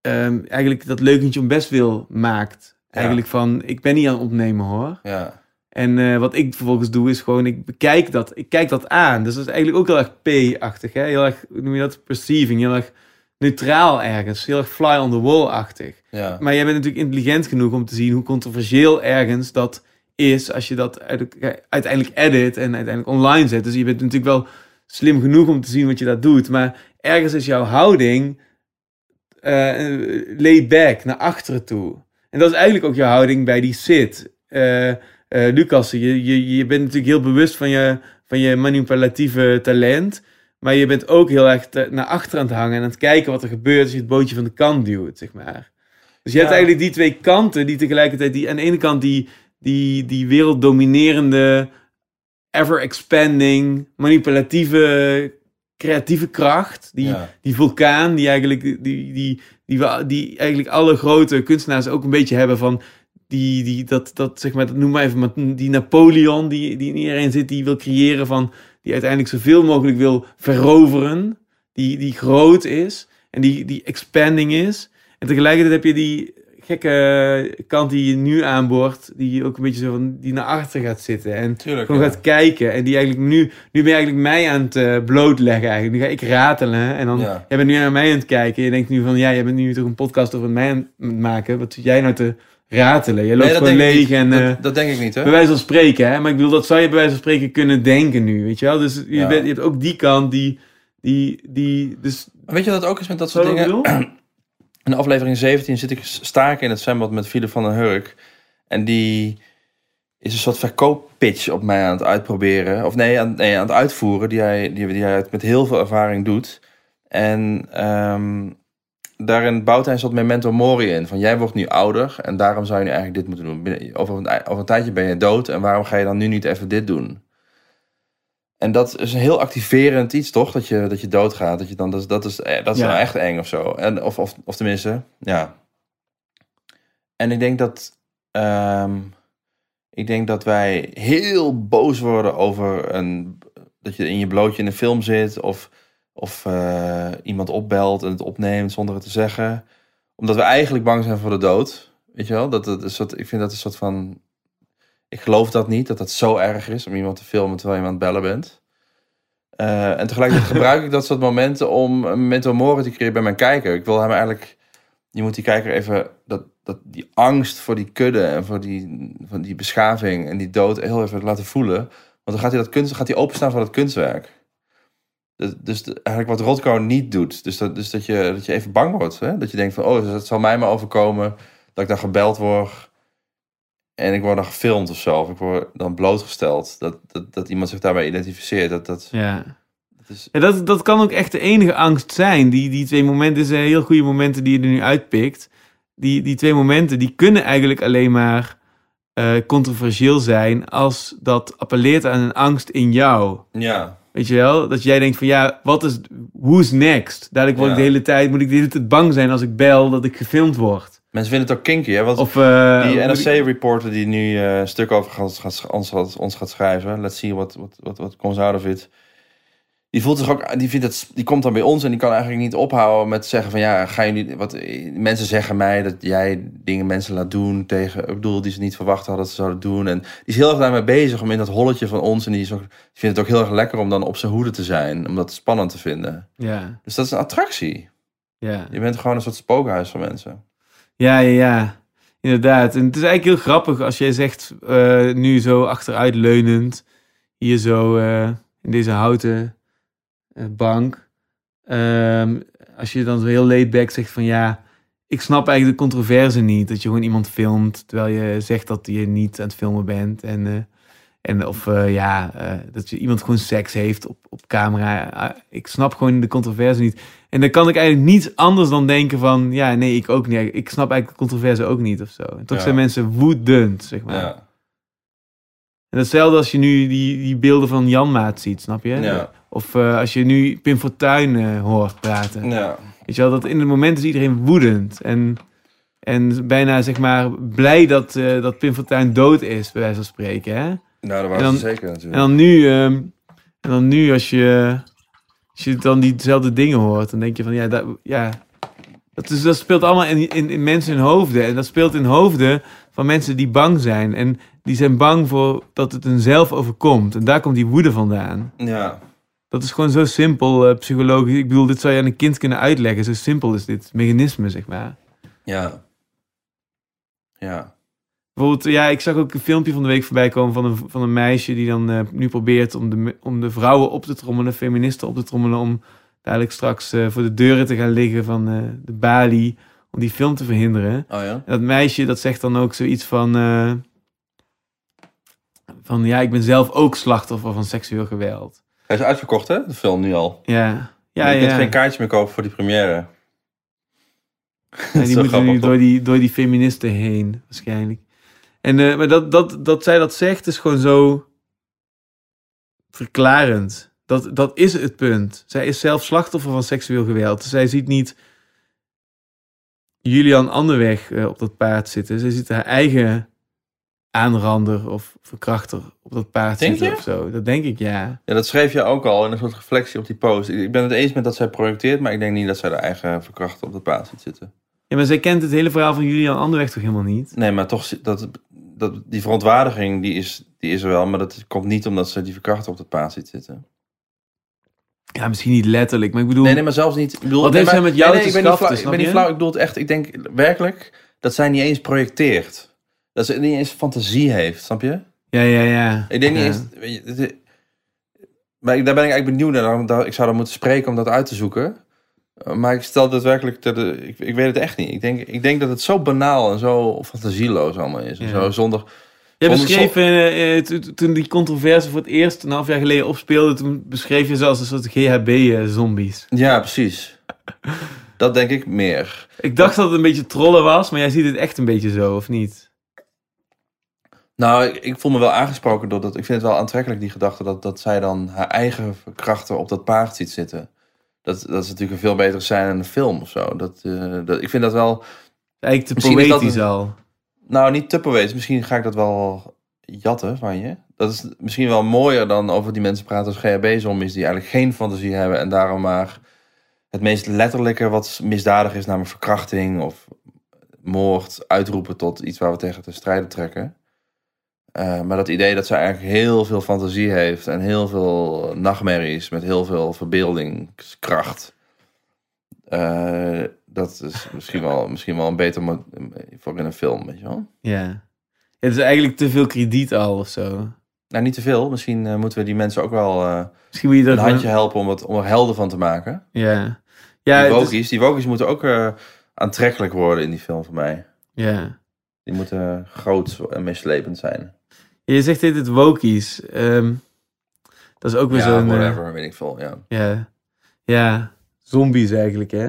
[SPEAKER 1] ehm, eigenlijk dat leukentje om best wil maakt.
[SPEAKER 2] Ja.
[SPEAKER 1] Eigenlijk van, ik ben niet aan het opnemen hoor.
[SPEAKER 2] ja.
[SPEAKER 1] En eh, wat ik vervolgens doe is gewoon, ik bekijk dat, ik kijk dat aan. Dus dat is eigenlijk ook heel erg P-achtig, hè? Heel erg, hoe noem je dat? Perceiving, heel erg neutraal ergens, heel erg fly on the wall-achtig.
[SPEAKER 2] ja.
[SPEAKER 1] Maar jij bent natuurlijk intelligent genoeg om te zien hoe controversieel ergens dat is als je dat uit- uiteindelijk edit en uiteindelijk online zet. Dus je bent natuurlijk wel slim genoeg om te zien wat je dat doet. Maar ergens is jouw houding eh laid back, naar achteren toe. En dat is eigenlijk ook jouw houding bij die sit. Eh, eh, Lucas, je, je, je bent natuurlijk heel bewust van je, van je manipulatieve talent. Maar je bent ook heel erg te- naar achter aan het hangen en aan het kijken wat er gebeurt als je het bootje van de kant duwt, zeg maar. Dus je hebt
[SPEAKER 2] Ja.
[SPEAKER 1] eigenlijk die twee kanten die tegelijkertijd, die, aan de ene kant die, die, die werelddominerende, ever-expanding, manipulatieve, creatieve kracht. Die,
[SPEAKER 2] Ja.
[SPEAKER 1] die vulkaan die eigenlijk, die, die, die, we, die eigenlijk alle grote kunstenaars ook een beetje hebben van... Die, die, dat, dat, zeg maar, dat noem maar even, maar die Napoleon die, die in iedereen zit, die wil creëren van, die uiteindelijk zoveel mogelijk wil veroveren, die, die groot is en die, die expanding is. En tegelijkertijd heb je die gekke kant die je nu aanboort, die ook een beetje zo van, die naar achter gaat zitten en
[SPEAKER 2] Tuurlijk.
[SPEAKER 1] gewoon
[SPEAKER 2] ja.
[SPEAKER 1] gaat kijken. En die eigenlijk nu, nu ben je eigenlijk mij aan het eh, blootleggen eigenlijk. Nu ga ik ratelen en dan,
[SPEAKER 2] Ja.
[SPEAKER 1] jij bent nu naar mij aan het kijken. Je denkt nu van, ja, jij bent nu toch een podcast over mij aan het maken. Wat zit jij nou te ratelen? Je loopt
[SPEAKER 2] Nee, dat
[SPEAKER 1] gewoon leeg en... eh,
[SPEAKER 2] dat, dat denk ik niet, hè?
[SPEAKER 1] bij wijze van spreken, hè? Maar ik bedoel, dat zou je bij wijze van spreken kunnen denken nu, weet je wel? Dus je,
[SPEAKER 2] Ja.
[SPEAKER 1] bent, je hebt ook die kant die, die, die dus...
[SPEAKER 2] Maar Weet je wat het ook is met dat soort dingen? In aflevering 17 zit ik staken in het zwembad met Philip van den Hurk. En die is een soort verkooppitch op mij aan het uitproberen. Of nee, aan, nee, aan het uitvoeren. Die hij, die, die met heel veel ervaring doet. En ehm, daarin bouwt hij een soort memento mori in. Van jij wordt nu ouder en daarom zou je nu eigenlijk dit moeten doen. Over over een tijdje ben je dood en waarom ga je dan nu niet even dit doen? En dat is een heel activerend iets, toch? Dat je, dat je doodgaat. Dat, je dan, dat, is- dat is, dat is
[SPEAKER 1] Ja.
[SPEAKER 2] nou echt eng of zo. En, of, of, of tenminste, ja. En ik denk dat... ehm, ik denk dat wij heel boos worden over een, dat je in je blootje in een film zit. Of, of eh, iemand opbelt en het opneemt zonder het te zeggen. Omdat we eigenlijk bang zijn voor de dood. Weet je wel? Dat, dat is soort, ik vind dat een soort van... Ik geloof dat niet, dat dat zo erg is om iemand te filmen terwijl je aan het bellen bent. Eh, en tegelijkertijd gebruik ik dat soort momenten om een mental te creëren bij mijn kijker. Ik wil hem eigenlijk je moet die kijker even dat, dat die angst voor die kudde en voor die, van die beschaving en die dood heel even laten voelen. Want dan gaat hij dat kunst, gaat hij openstaan voor dat kunstwerk. Dus, dus eigenlijk wat Rothko niet doet. Dus dat, dus dat, je, dat je even bang wordt. Hè? Dat je denkt van, oh, dat zal mij maar overkomen. Dat ik dan gebeld word. En ik word dan gefilmd of zo. Of ik word dan blootgesteld. Dat, dat, dat iemand zich daarbij identificeert. Dat, dat,
[SPEAKER 1] Ja.
[SPEAKER 2] dat is,
[SPEAKER 1] Ja, dat, dat kan ook echt de enige angst zijn. Die, die twee momenten zijn heel goede momenten die je er nu uitpikt. Die, die twee momenten die kunnen eigenlijk alleen maar eh, controversieel zijn als dat appelleert aan een angst in jou.
[SPEAKER 2] ja,
[SPEAKER 1] Weet je wel? Dat jij denkt van ja, wat is, who's next? Dadelijk word ik de hele tijd, moet ik de hele tijd bang zijn als ik bel dat ik gefilmd word.
[SPEAKER 2] Mensen vinden het ook kinky. Hè? Wat,
[SPEAKER 1] Of eh,
[SPEAKER 2] die NRC-reporter die nu eh, een stuk over gaat, gaat, ons, gaat, ons gaat schrijven. Let's see wat, wat, wat, wat comes out of it. Die voelt zich ook, die, vindt het, die komt dan bij ons en die kan eigenlijk niet ophouden met zeggen van ja, ga je niet, wat mensen zeggen mij dat jij dingen mensen laat doen tegen, ik bedoel, die ze niet verwacht hadden dat ze zouden doen. En die is heel erg daarmee bezig om in dat holletje van ons en die, is ook, die vindt het ook heel erg lekker om dan op zijn hoede te zijn, om dat spannend te vinden.
[SPEAKER 1] Ja,
[SPEAKER 2] Dus dat is een attractie.
[SPEAKER 1] ja.
[SPEAKER 2] Je bent gewoon een soort spookhuis van mensen.
[SPEAKER 1] Ja, ja, ja. Inderdaad. En het is eigenlijk heel grappig als jij zegt, eh, nu zo achteruit leunend, hier zo eh, in deze houten eh, bank. Ehm, als je dan zo heel laid back zegt van ja, ik snap eigenlijk de controverse niet. Dat je gewoon iemand filmt terwijl je zegt dat je niet aan het filmen bent. En, en of ja, dat je iemand gewoon seks heeft op, op camera. Ah, ik snap gewoon de controverse niet. En dan kan ik eigenlijk niets anders dan denken van... Ja, nee, ik ook niet. Ik snap eigenlijk de controverse ook niet of zo. En toch
[SPEAKER 2] Ja.
[SPEAKER 1] zijn mensen woedend, zeg maar.
[SPEAKER 2] Ja.
[SPEAKER 1] En hetzelfde als je nu die, die beelden van Janmaat ziet, snap je?
[SPEAKER 2] Ja.
[SPEAKER 1] Of eh, als je nu Pim Fortuyn eh, hoort praten.
[SPEAKER 2] Ja.
[SPEAKER 1] Weet je wel, dat in het moment is iedereen woedend. En, en bijna, zeg maar, blij dat, eh, dat Pim Fortuyn dood is, bij wijze van spreken, hè?
[SPEAKER 2] Nou, dat was
[SPEAKER 1] dan-
[SPEAKER 2] zeker natuurlijk.
[SPEAKER 1] En dan nu, ehm, en dan nu als je, als je dan diezelfde dingen hoort, dan denk je van ja, dat, ja dat, is, dat speelt allemaal in, in, in mensen hun hoofden. En dat speelt in hoofden van mensen die bang zijn. En die zijn bang voor dat het hun zelf overkomt. En daar komt die woede vandaan.
[SPEAKER 2] Ja.
[SPEAKER 1] Dat is gewoon zo simpel eh, psychologisch. Ik bedoel, dit zou je aan een kind kunnen uitleggen. Zo simpel is dit mechanisme, zeg maar.
[SPEAKER 2] Ja. Ja.
[SPEAKER 1] Bijvoorbeeld, ja, ik zag ook een filmpje van de week voorbij komen van een, van een meisje die dan eh, nu probeert om de, om de vrouwen op te trommelen, feministen op te trommelen, om dadelijk straks eh, voor de deuren te gaan liggen van eh, de balie, om die film te verhinderen.
[SPEAKER 2] Oh ja?
[SPEAKER 1] En dat meisje dat zegt dan ook zoiets van, van ja, ik ben zelf ook slachtoffer van seksueel geweld.
[SPEAKER 2] Hij is uitverkocht, hè? De film nu al.
[SPEAKER 1] Ja, ja,
[SPEAKER 2] je kunt
[SPEAKER 1] ja.
[SPEAKER 2] geen kaartje meer kopen voor die première.
[SPEAKER 1] Ja, die moeten nu door die, door die feministen heen, waarschijnlijk. En, eh, maar dat, dat, dat zij dat zegt, is gewoon zo verklarend. Dat, dat is het punt. Zij is zelf slachtoffer van seksueel geweld. Zij ziet niet Julian Anderweg eh, op dat paard zitten. Zij ziet haar eigen aanrander of verkrachter op dat paard
[SPEAKER 2] Denk
[SPEAKER 1] zitten
[SPEAKER 2] je?
[SPEAKER 1] of zo. Dat denk ik, ja.
[SPEAKER 2] Ja, dat schreef je ook al in een soort reflectie op die post. Ik ben het eens met dat zij projecteert, maar ik denk niet dat zij de eigen verkrachter op de paard ziet zitten.
[SPEAKER 1] Ja, maar zij kent het hele verhaal van Julian Anderweg toch helemaal niet?
[SPEAKER 2] Nee, maar toch, dat, dat, die verontwaardiging, die is, die is er wel, maar dat komt niet omdat ze die verkrachter op het paard ziet zitten.
[SPEAKER 1] Ja, misschien niet letterlijk, maar ik bedoel...
[SPEAKER 2] Nee, nee, maar zelfs niet. Ik bedoel,
[SPEAKER 1] Wat
[SPEAKER 2] nee,
[SPEAKER 1] heeft
[SPEAKER 2] maar-
[SPEAKER 1] met jou
[SPEAKER 2] nee, nee,
[SPEAKER 1] te
[SPEAKER 2] ik ben niet flauw- Ik
[SPEAKER 1] snap
[SPEAKER 2] ben niet
[SPEAKER 1] je?
[SPEAKER 2] flauw. Ik bedoel het echt. Ik denk werkelijk dat zij niet eens projecteert. Dat ze niet eens fantasie heeft, snap je?
[SPEAKER 1] Ja, ja, ja.
[SPEAKER 2] Ik denk niet eens. Maar daar ben ik eigenlijk benieuwd naar. Ik zou dan moeten spreken om dat uit te zoeken. Uh, Maar ik stel dat werkelijk. Te, de- ik, ik weet het echt niet. Ik denk, ik denk dat het zo banaal en zo fantasieloos allemaal is. En zo zonder.
[SPEAKER 1] Je beschreef, eh, eh, to- toen die controverse voor het eerst een half jaar geleden opspeelde, toen beschreef je ze als een soort GHB-zombies.
[SPEAKER 2] Ja, precies. dat denk ik meer.
[SPEAKER 1] Ik dacht dat het een beetje trollen was, maar jij ziet het echt een beetje zo, of niet?
[SPEAKER 2] Nou, ik, ik voel me wel aangesproken door dat. Ik vind het wel aantrekkelijk, die gedachte, dat, dat zij dan haar eigen krachten op dat paard ziet zitten. Dat, dat is natuurlijk een veel betere scène in een film of zo. Dat, eh, dat, ik vind dat wel.
[SPEAKER 1] Eigenlijk te
[SPEAKER 2] Misschien is dat
[SPEAKER 1] poëtisch
[SPEAKER 2] een-
[SPEAKER 1] al.
[SPEAKER 2] Nou, niet te poëtisch. Misschien ga ik dat wel jatten van je. Dat is misschien wel mooier dan over die mensen praten als GHB-zombies... die eigenlijk geen fantasie hebben en daarom maar... het meest letterlijke wat misdadig is, namelijk verkrachting of moord... uitroepen tot iets waar we tegen te strijden trekken. Eh, maar dat idee dat ze eigenlijk heel veel fantasie heeft... en heel veel nachtmerries met heel veel verbeeldingskracht... eh, dat is misschien wel, misschien wel een beter voor in een film, weet je wel.
[SPEAKER 1] Ja. Het is eigenlijk te veel krediet al of zo.
[SPEAKER 2] Nou, niet te veel. Misschien eh, moeten we die mensen ook wel
[SPEAKER 1] Misschien moet je
[SPEAKER 2] een
[SPEAKER 1] dat...
[SPEAKER 2] handje helpen om, het, om er helden van te maken.
[SPEAKER 1] Ja. Ja,
[SPEAKER 2] die
[SPEAKER 1] is-
[SPEAKER 2] wokies, die wokies moeten ook aantrekkelijk worden in die film voor mij.
[SPEAKER 1] ja.
[SPEAKER 2] Die moeten groot en meeslepend zijn.
[SPEAKER 1] Je zegt dit het wokies. Ehm, dat is ook weer
[SPEAKER 2] Ja,
[SPEAKER 1] zo'n... eh,
[SPEAKER 2] whatever, weet ik veel. Ja.
[SPEAKER 1] ja. Ja. Zombies eigenlijk, hè?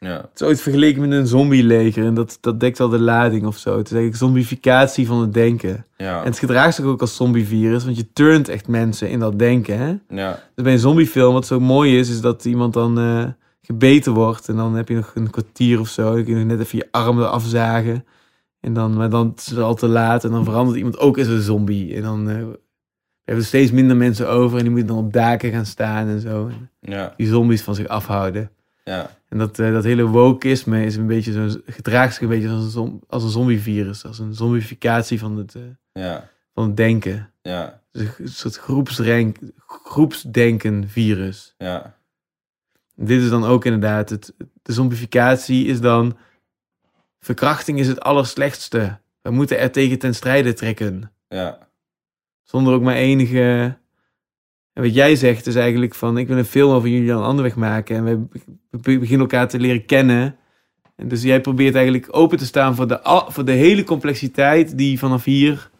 [SPEAKER 2] Ja.
[SPEAKER 1] Het is ooit vergeleken met een zombieleger. En dat, dat dekt al de lading of zo. Het is eigenlijk zombificatie van het denken.
[SPEAKER 2] Ja.
[SPEAKER 1] En het gedraagt zich ook als zombievirus. Want je turnt echt mensen in dat denken, hè?
[SPEAKER 2] ja.
[SPEAKER 1] Dus bij een zombiefilm, wat zo mooi is, is dat iemand dan eh, gebeten wordt. En dan heb je nog een kwartier of zo. Dan kun je net even je arm eraf zagen. En dan, maar dan is het al te laat. En dan verandert iemand ook in een zombie. En dan eh, hebben er steeds minder mensen over. En die moeten dan op daken gaan staan en zo. En
[SPEAKER 2] Ja.
[SPEAKER 1] die zombies van zich afhouden.
[SPEAKER 2] Ja.
[SPEAKER 1] En dat, eh, dat hele wokeisme is een beetje zo, gedraagt zich een beetje als een, als een zombievirus. Als een zombificatie van het, eh,
[SPEAKER 2] Ja.
[SPEAKER 1] van het denken.
[SPEAKER 2] Ja.
[SPEAKER 1] Dus een soort groepsrenk, groepsdenken virus.
[SPEAKER 2] Ja.
[SPEAKER 1] Dit is dan ook inderdaad, het, de zombificatie is dan, verkrachting is het allerslechtste. We moeten er tegen ten strijde trekken.
[SPEAKER 2] Ja.
[SPEAKER 1] Zonder ook maar enige... En wat jij zegt is eigenlijk van, ik wil een film over Julian Anderweg maken. En we, beginnen elkaar te leren kennen. En dus jij probeert eigenlijk open te staan voor de, voor de hele complexiteit die vanaf hier,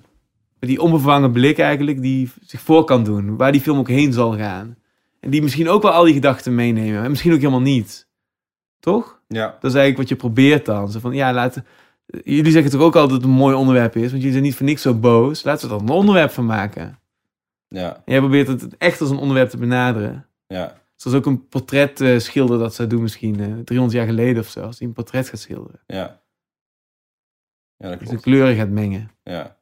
[SPEAKER 1] met die onbevangen blik eigenlijk, die zich voor kan doen. Waar die film ook heen zal gaan. En die misschien ook wel al die gedachten meenemen. En misschien ook helemaal niet. Toch?
[SPEAKER 2] Ja.
[SPEAKER 1] Dat is eigenlijk wat je probeert dan. Zo van, ja, laten... Jullie zeggen toch ook altijd dat het een mooi onderwerp is, want jullie zijn niet voor niks zo boos. Laten we er een onderwerp van maken.
[SPEAKER 2] Ja.
[SPEAKER 1] En jij probeert het echt als een onderwerp te benaderen.
[SPEAKER 2] Ja.
[SPEAKER 1] Zoals ook een portret eh, schilder dat zou doen misschien eh 300 jaar geleden of zo. Als hij een portret gaat schilderen.
[SPEAKER 2] Ja. Ja, dat
[SPEAKER 1] Dus de
[SPEAKER 2] klopt.
[SPEAKER 1] kleuren gaat mengen.
[SPEAKER 2] Ja.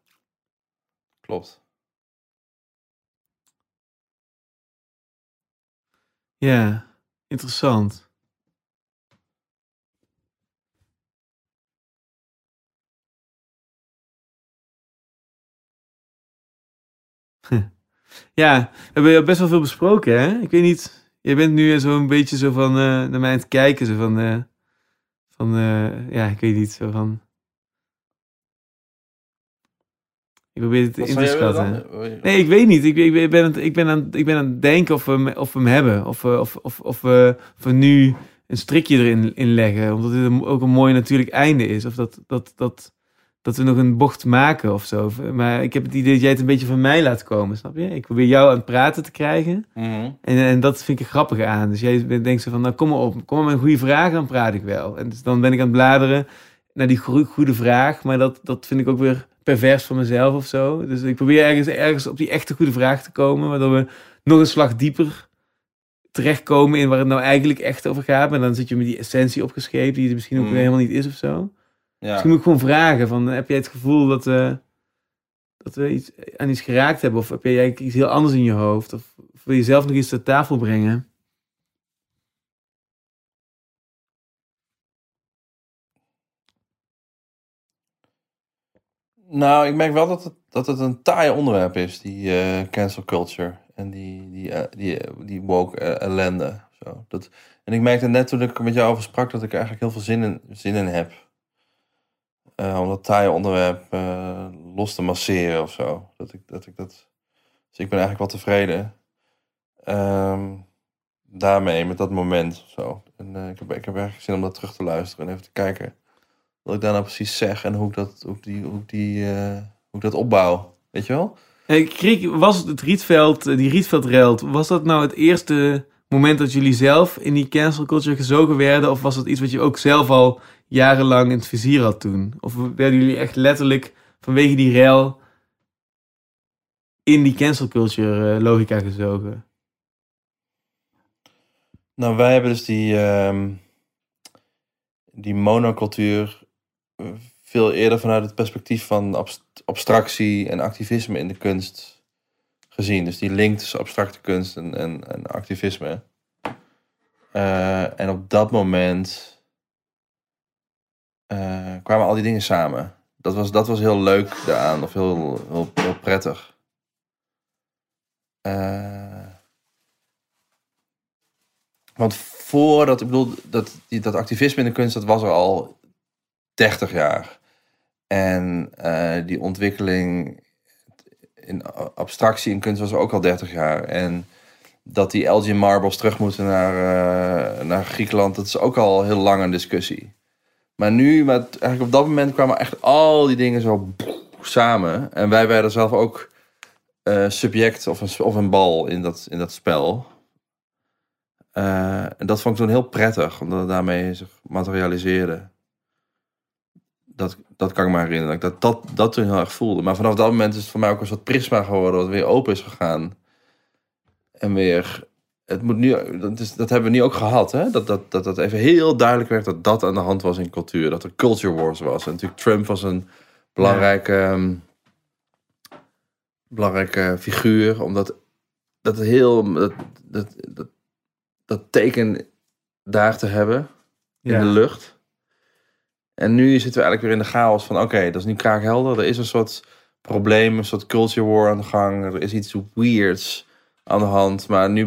[SPEAKER 2] Klopt.
[SPEAKER 1] Ja, interessant. Ja, we hebben best wel veel besproken, hè? Ik weet niet, je bent nu zo een beetje zo van eh, naar mij aan het kijken, zo van, eh, van eh, ja, ik weet niet, zo van... Ik probeer het
[SPEAKER 2] Wat
[SPEAKER 1] in te schatten. Nee, ik weet niet. Ik, ik, ben, aan het, ik, ben, aan, ik ben aan het denken of we, hem- of we hem hebben. Of, we- of, of, of, we, of we nu een strikje erin in leggen. Omdat dit ook een mooi natuurlijk einde is. Of dat, dat, dat, dat we nog een bocht maken of zo. Maar ik heb het idee dat jij het een beetje van mij laat komen, snap je? Ik probeer jou aan het praten te krijgen.
[SPEAKER 2] Mhm.
[SPEAKER 1] En, en dat vind ik er grappig aan. Dus jij denkt zo van, nou kom maar op. Kom maar met een goede vraag, dan praat ik wel. En dus dan ben ik aan het bladeren naar die goe- goede vraag. Maar dat, dat vind ik ook weer pervers van mezelf of zo. Dus ik probeer ergens, ergens op die echte goede vraag te komen. Waardoor we nog een slag dieper terechtkomen in waar het nou eigenlijk echt over gaat. Maar dan zit je met die essentie opgescheept die er misschien ook
[SPEAKER 2] Mm.
[SPEAKER 1] weer helemaal niet is of zo.
[SPEAKER 2] Ja.
[SPEAKER 1] Misschien moet ik gewoon vragen van, heb jij het gevoel dat, dat we iets, aan iets geraakt hebben? Of heb jij iets heel anders in je hoofd? Of, of wil je zelf nog iets ter tafel brengen?
[SPEAKER 2] Nou, ik merk wel dat het, dat het een taai onderwerp is, die eh, cancel culture. En die, die, eh, die, eh, die woke ellende. Zo. Dat, en ik merkte net toen ik er met jou over sprak dat ik er eigenlijk heel veel zin in, zin in heb. Eh, om dat taaie onderwerp eh, los te masseren of zo. Dat ik, dat ik dat... Dus ik ben eigenlijk wel tevreden. Ehm, daarmee, met dat moment zo. En eh, ik, heb, ik heb eigenlijk zin om dat terug te luisteren en even te kijken wat ik daar nou precies zeg en hoe ik dat, hoe die, hoe die, hoe ik dat opbouw. Weet je wel?
[SPEAKER 1] Hey, Kriek, was het Rietveld, die Rietveld-reld, was dat nou het eerste moment dat jullie zelf in die cancel culture gezogen werden? Of was dat iets wat je ook zelf al jarenlang in het vizier had toen? Of werden jullie echt letterlijk vanwege die rel in die cancel culture eh, logica gezogen?
[SPEAKER 2] Nou, wij hebben dus die, ehm, die monocultuur eh, veel eerder vanuit het perspectief van abst- abstractie en activisme in de kunst gezien. Dus die link tussen abstracte kunst en, en, activisme. Eh, en op dat moment kwamen al die dingen samen. Dat was, dat was heel leuk daaraan, of heel, heel, heel prettig. Eh, want voordat, ik bedoel, dat, dat activisme in de kunst, dat was er al 30 jaar. En eh, die ontwikkeling in abstractie in kunst was er ook al 30 jaar. En dat die Elgin Marbles terug moeten naar, eh, naar Griekenland, dat is ook al heel lang een discussie. Maar nu, met, eigenlijk op dat moment kwamen echt al die dingen zo samen. En wij werden zelf ook eh, subject of een, of een bal in dat, in dat spel. Eh, en dat vond ik toen heel prettig, omdat het daarmee zich materialiseerde. Dat, dat kan ik me herinneren, dat dat, dat toen heel erg voelde. Maar vanaf dat moment is het voor mij ook een soort prisma geworden, wat weer open is gegaan. En weer, het moet nu, dat, is, dat hebben we nu ook gehad, hè? Dat, dat, dat dat even heel duidelijk werd dat dat aan de hand was in cultuur. Dat er culture wars was. En natuurlijk Trump was een belangrijke, ehm, belangrijke figuur, omdat dat heel, dat, dat, dat, dat teken daar te hebben in
[SPEAKER 1] Ja.
[SPEAKER 2] de lucht. En nu zitten we eigenlijk weer in de chaos van, oké, dat is nu kraakhelder. Er is een soort probleem, een soort culture war aan de gang. Er is iets weirds aan de hand. Maar nu,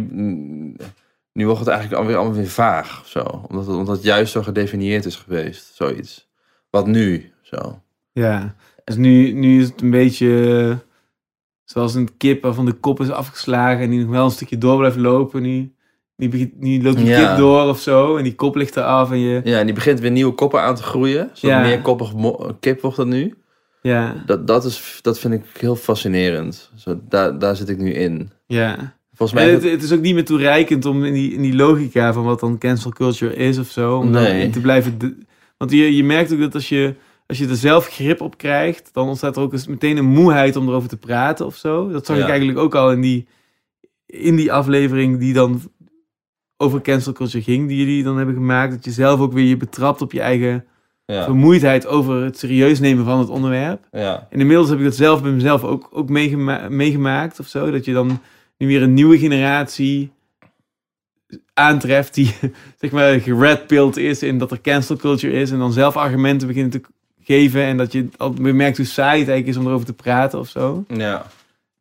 [SPEAKER 2] nu wordt het eigenlijk alweer allemaal weer vaag. of Zo. Omdat, het, omdat het juist zo gedefinieerd is geweest, zoiets. Wat nu? Zo.
[SPEAKER 1] Ja, dus nu, nu is het een beetje zoals een kip waarvan de kop is afgeslagen en die nog wel een stukje door blijft lopen. Nu, nu, nu loopt die
[SPEAKER 2] Ja.
[SPEAKER 1] kip door of zo en die kop ligt eraf en je...
[SPEAKER 2] Ja, en die begint weer nieuwe koppen aan te groeien. Zo'n
[SPEAKER 1] Ja.
[SPEAKER 2] meerkoppig mo- kip wordt dat nu.
[SPEAKER 1] Ja,
[SPEAKER 2] Dat, dat, is, dat vind ik heel fascinerend. Zo, daar, daar zit ik nu in.
[SPEAKER 1] ja.
[SPEAKER 2] Volgens
[SPEAKER 1] En
[SPEAKER 2] mij...
[SPEAKER 1] het, het is ook niet meer toereikend om in die, in die logica van wat dan cancel culture is of zo, om
[SPEAKER 2] Nee.
[SPEAKER 1] te blijven... de- want je, je merkt ook dat als je, als je er zelf grip op krijgt, dan ontstaat er ook eens meteen een moeheid om erover te praten of zo. Dat zag
[SPEAKER 2] Ja.
[SPEAKER 1] ik eigenlijk ook al in die, in die aflevering die dan over cancel culture ging, die jullie dan hebben gemaakt. Dat je zelf ook weer je betrapt op je eigen
[SPEAKER 2] ja,
[SPEAKER 1] vermoeidheid over het serieus nemen van het onderwerp.
[SPEAKER 2] ja,
[SPEAKER 1] En inmiddels heb ik dat zelf bij mezelf ook, ook meegema- meegemaakt of zo. Dat je dan nu weer een nieuwe generatie aantreft die zeg maar geredpilled is in dat er cancel culture is. En dan zelf argumenten beginnen te geven. En dat je al merkt hoe saai het eigenlijk is om erover te praten of zo.
[SPEAKER 2] ja,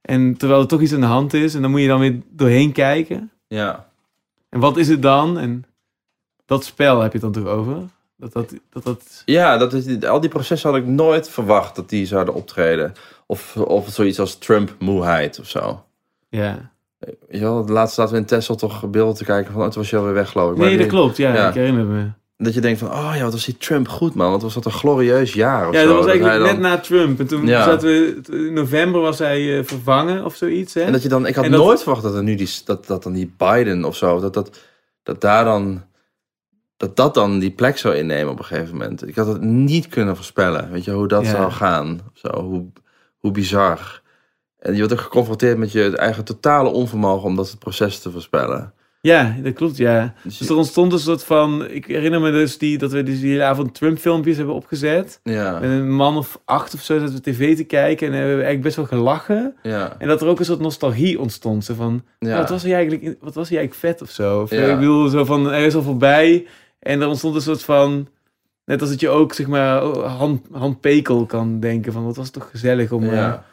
[SPEAKER 1] En terwijl er toch iets aan de hand is. En dan moet je dan weer doorheen kijken.
[SPEAKER 2] ja.
[SPEAKER 1] En wat is het dan? En dat spel heb je het dan toch over? Dat dat... dat, dat
[SPEAKER 2] Ja, dat is, al die processen had ik nooit verwacht dat die zouden optreden. Of, of zoiets als Trump-moeheid of zo.
[SPEAKER 1] ja.
[SPEAKER 2] De laatste zaten we in Tesla toch beelden te kijken van, oh, toen was je alweer weg, geloof ik. Maar
[SPEAKER 1] Nee, dat
[SPEAKER 2] die-
[SPEAKER 1] klopt. Ja,
[SPEAKER 2] ja.
[SPEAKER 1] ik herinner me.
[SPEAKER 2] Dat je denkt van, oh ja, wat was die Trump goed, man. Wat was dat een glorieus jaar of
[SPEAKER 1] Ja,
[SPEAKER 2] zo.
[SPEAKER 1] dat was eigenlijk net na Trump. En toen
[SPEAKER 2] Ja.
[SPEAKER 1] zaten we, in november was hij eh, vervangen of zoiets. Hè?
[SPEAKER 2] En dat je dan, ik had
[SPEAKER 1] dat-
[SPEAKER 2] nooit verwacht dat er nu die, dat, dat dan die Biden of zo, dat, dat, dat daar dan, dat dat dan die plek zou innemen op een gegeven moment. Ik had het niet kunnen voorspellen, weet je, hoe dat
[SPEAKER 1] Ja.
[SPEAKER 2] zou gaan. Zo, hoe, hoe bizar. En je wordt ook geconfronteerd met je eigen totale onvermogen om dat processen te voorspellen.
[SPEAKER 1] Ja, dat klopt, ja.
[SPEAKER 2] Dus
[SPEAKER 1] Dus er ontstond een soort van... Ik herinner me dus die, dat we dus die hele avond Trump-filmpjes hebben opgezet.
[SPEAKER 2] ja,
[SPEAKER 1] Met een man of acht of zo zaten we tv te kijken. En hebben we eigenlijk best wel gelachen.
[SPEAKER 2] ja,
[SPEAKER 1] En dat er ook een soort nostalgie ontstond. Zo van,
[SPEAKER 2] ja.
[SPEAKER 1] "Oh, wat, was hij eigenlijk, wat was hij eigenlijk vet of zo? Of,
[SPEAKER 2] Ja.
[SPEAKER 1] Ik bedoel, zo van, hij is al voorbij. En er ontstond een soort van... Net als dat je ook, zeg maar, hand, handpekel kan denken van... Wat was toch gezellig om... eh,
[SPEAKER 2] Ja.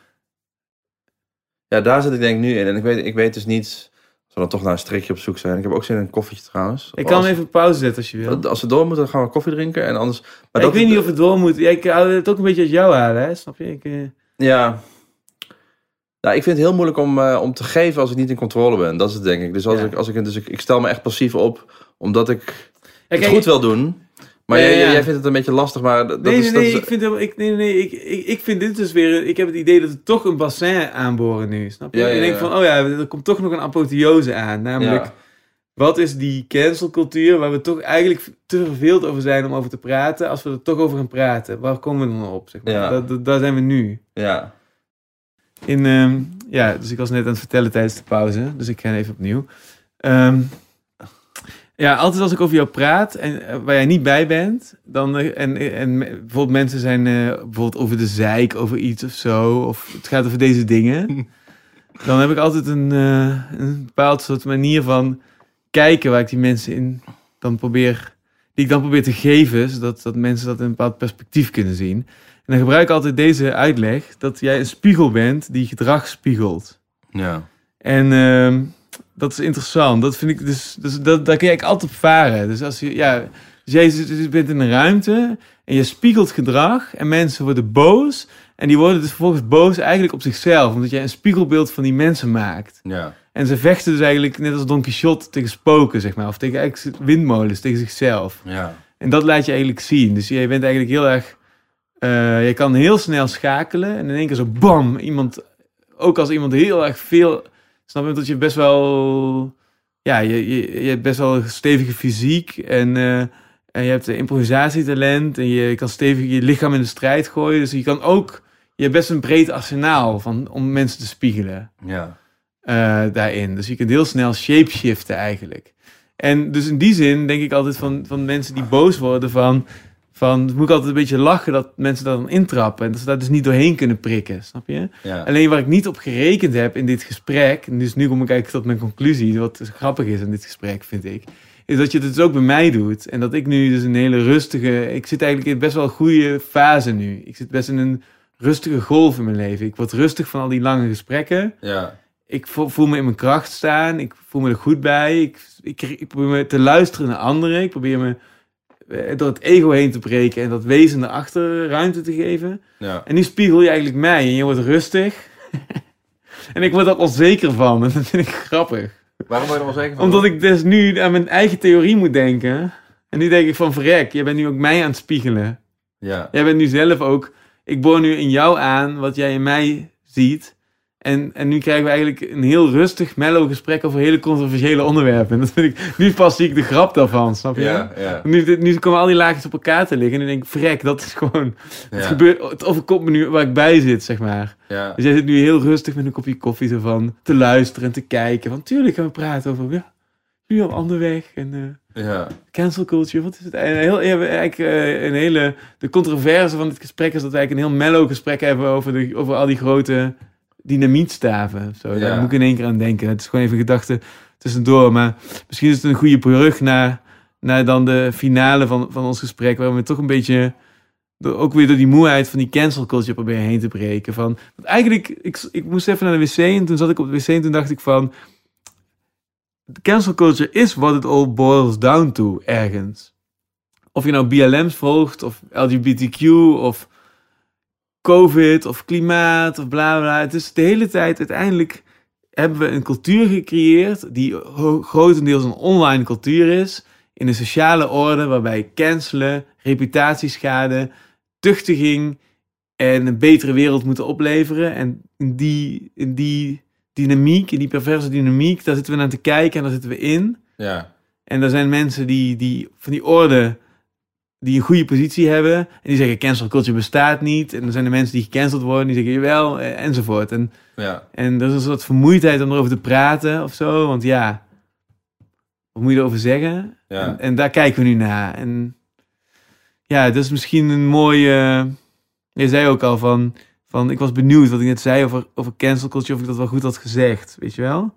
[SPEAKER 2] ja, daar zit ik denk ik nu in. En ik weet, ik weet dus niet, als we dan toch naar een strikje op zoek zijn. Ik heb ook zin in een koffietje trouwens.
[SPEAKER 1] Ik kan
[SPEAKER 2] als,
[SPEAKER 1] hem even pauze zetten als je wil.
[SPEAKER 2] Als we door moeten, dan gaan we koffie drinken. En anders... Maar
[SPEAKER 1] Ja,
[SPEAKER 2] dat
[SPEAKER 1] ik weet niet of het door moet. Ja, ik hou het ook een beetje uit jou halen, hè? Snap je? Ik, eh,
[SPEAKER 2] Ja. Nou, ik vind het heel moeilijk om, eh, om te geven als ik niet in controle ben. Dat is het denk ik. Dus, als
[SPEAKER 1] Ja.
[SPEAKER 2] ik, als ik, dus ik, ik stel me echt passief op, omdat ik
[SPEAKER 1] ja,
[SPEAKER 2] het goed wil doen. Maar
[SPEAKER 1] Ja,
[SPEAKER 2] jij,
[SPEAKER 1] ja, ja.
[SPEAKER 2] jij vindt het een beetje lastig, maar dat
[SPEAKER 1] Nee,
[SPEAKER 2] is...
[SPEAKER 1] nee,
[SPEAKER 2] dat
[SPEAKER 1] nee,
[SPEAKER 2] is
[SPEAKER 1] ik vind, helemaal- ik, nee, nee, ik, ik, ik vind dit dus weer... Ik heb het idee dat we toch een bassin aanboren nu, snap je?
[SPEAKER 2] Ja,
[SPEAKER 1] Ik denk van, oh ja, er komt toch nog een apotheose aan. Namelijk, wat is die cancelcultuur waar we toch eigenlijk te verveeld over zijn om over te praten... als we er toch over gaan praten? Waar komen we dan op, zeg maar?
[SPEAKER 2] Ja.
[SPEAKER 1] Dat, dat- daar zijn we nu.
[SPEAKER 2] ja.
[SPEAKER 1] In, ehm, ja, dus ik was net aan het vertellen tijdens de pauze, dus ik ga even opnieuw. Ehm, ja, altijd als ik over jou praat en eh, waar jij niet bij bent, dan eh, en, en bijvoorbeeld mensen zijn eh, bijvoorbeeld over de zeik, over iets of zo, of het gaat over deze dingen, dan heb ik altijd een, een bepaald soort manier van kijken waar ik die mensen in dan probeer, die ik dan probeer te geven, zodat dat mensen dat in een bepaald perspectief kunnen zien. En dan gebruik ik altijd deze uitleg dat jij een spiegel bent die gedrag spiegelt.
[SPEAKER 2] Ja.
[SPEAKER 1] En ehm, dat is interessant. Dat vind ik dus, dus dat, daar kun je eigenlijk altijd op varen. Dus als je, ja, dus jij zit- dus bent in een ruimte en je spiegelt gedrag en mensen worden boos. En die worden dus vervolgens boos eigenlijk op zichzelf, omdat jij een spiegelbeeld van die mensen maakt.
[SPEAKER 2] Ja.
[SPEAKER 1] En ze vechten dus eigenlijk net als Don Quixote tegen spoken, zeg maar. Of tegen eigenlijk windmolens, tegen zichzelf.
[SPEAKER 2] Ja.
[SPEAKER 1] En dat laat je eigenlijk zien. Dus jij bent eigenlijk heel erg... eh, je kan heel snel schakelen. En in één keer zo bam, iemand... Ook als iemand heel erg veel... Snap je dat je best wel... Ja, je, je, je hebt best wel een stevige fysiek. En, eh, en je hebt improvisatietalent. En je kan stevig je lichaam in de strijd gooien. Dus je kan ook... Je hebt best een breed arsenaal van, om mensen te spiegelen
[SPEAKER 2] Ja.
[SPEAKER 1] eh, daarin. Dus je kunt heel snel shapeshiften eigenlijk. En dus in die zin denk ik altijd van, van mensen die boos worden van... van moet ik altijd een beetje lachen dat mensen daar dan intrappen. En dat ze daar dus niet doorheen kunnen prikken, snap je?
[SPEAKER 2] Ja.
[SPEAKER 1] Alleen waar ik niet op gerekend heb in dit gesprek... en dus nu kom ik eigenlijk tot mijn conclusie... wat grappig is in dit gesprek, vind ik... is dat je het dus ook bij mij doet. En dat ik nu dus een hele rustige... Ik zit eigenlijk in best wel een goede fase nu. Ik zit best in een rustige golf in mijn leven. Ik word rustig van al die lange gesprekken
[SPEAKER 2] Ja.
[SPEAKER 1] ik vo- voel me in mijn kracht staan. Ik voel me er goed bij. Ik, ik, ik probeer me te luisteren naar anderen. Ik probeer me door het ego heen te breken en dat wezen erachter ruimte te geven.
[SPEAKER 2] Ja.
[SPEAKER 1] En nu spiegel je eigenlijk mij en je wordt rustig. en ik word er onzeker van. En dat vind ik grappig.
[SPEAKER 2] Waarom word je er wel zeker van?
[SPEAKER 1] Omdat ik dus nu aan mijn eigen theorie moet denken. En nu denk ik van verrek, jij bent nu ook mij aan het spiegelen.
[SPEAKER 2] Ja.
[SPEAKER 1] Jij bent nu zelf ook. Ik boor nu in jou aan wat jij in mij ziet. En, en nu krijgen we eigenlijk een heel rustig, mellow gesprek over hele controversiële onderwerpen. En dat vind ik. Nu pas zie ik de grap daarvan, snap je?
[SPEAKER 2] Ja. Ja.
[SPEAKER 1] Nu, nu komen al die laagjes op elkaar te liggen. En dan denk ik, vrek, dat is gewoon. Het, gebeurt, het overkomt me nu waar ik bij zit, zeg maar. Dus jij zit nu heel rustig met een kopje koffie zo van te luisteren en te kijken. Van tuurlijk gaan we praten over. Ja, nu al ander weg. En. eh,
[SPEAKER 2] Ja.
[SPEAKER 1] Cancel culture, wat is het? Een, heel, eigenlijk, eh, een hele. De controverse van dit gesprek is dat we eigenlijk een heel mellow gesprek hebben over, de, over al die grote dynamietstaven. Zo. Daar moet ik in één keer aan denken. Het is gewoon even een gedachte tussendoor. Maar misschien is het een goede brug naar, naar dan de finale van, van ons gesprek. Waar we toch een beetje. door- Ook weer door die moeheid van die cancel culture proberen heen te breken. Van, want eigenlijk, ik, ik moest even naar de wc en toen zat ik op de wc en toen dacht ik van cancel culture is what it all boils down to ergens. Of je nou BLM's volgt, of LGBTQ, of COVID, of klimaat, of bla bla. Het is de hele tijd uiteindelijk hebben we een cultuur gecreëerd die grotendeels een online cultuur is. In een sociale orde waarbij cancelen, reputatieschade, tuchtiging en een betere wereld moeten opleveren. En in die, in die dynamiek, in die perverse dynamiek, daar zitten we naar te kijken en daar zitten we in.
[SPEAKER 2] Ja.
[SPEAKER 1] En er zijn mensen die, die van die orde die een goede positie hebben. En die zeggen cancel culture bestaat niet. En er zijn de mensen die gecanceld worden, die zeggen jawel, eh, enzovoort. En,
[SPEAKER 2] Ja.
[SPEAKER 1] en er is een soort vermoeidheid om erover te praten of zo. Want ja, wat moet je erover zeggen?
[SPEAKER 2] Ja.
[SPEAKER 1] En, en daar kijken we nu naar. En ja, dat is misschien een mooie... Je zei ook al van, van... Ik was benieuwd wat ik net zei over, over cancel culture... of ik dat wel goed had gezegd, weet je wel?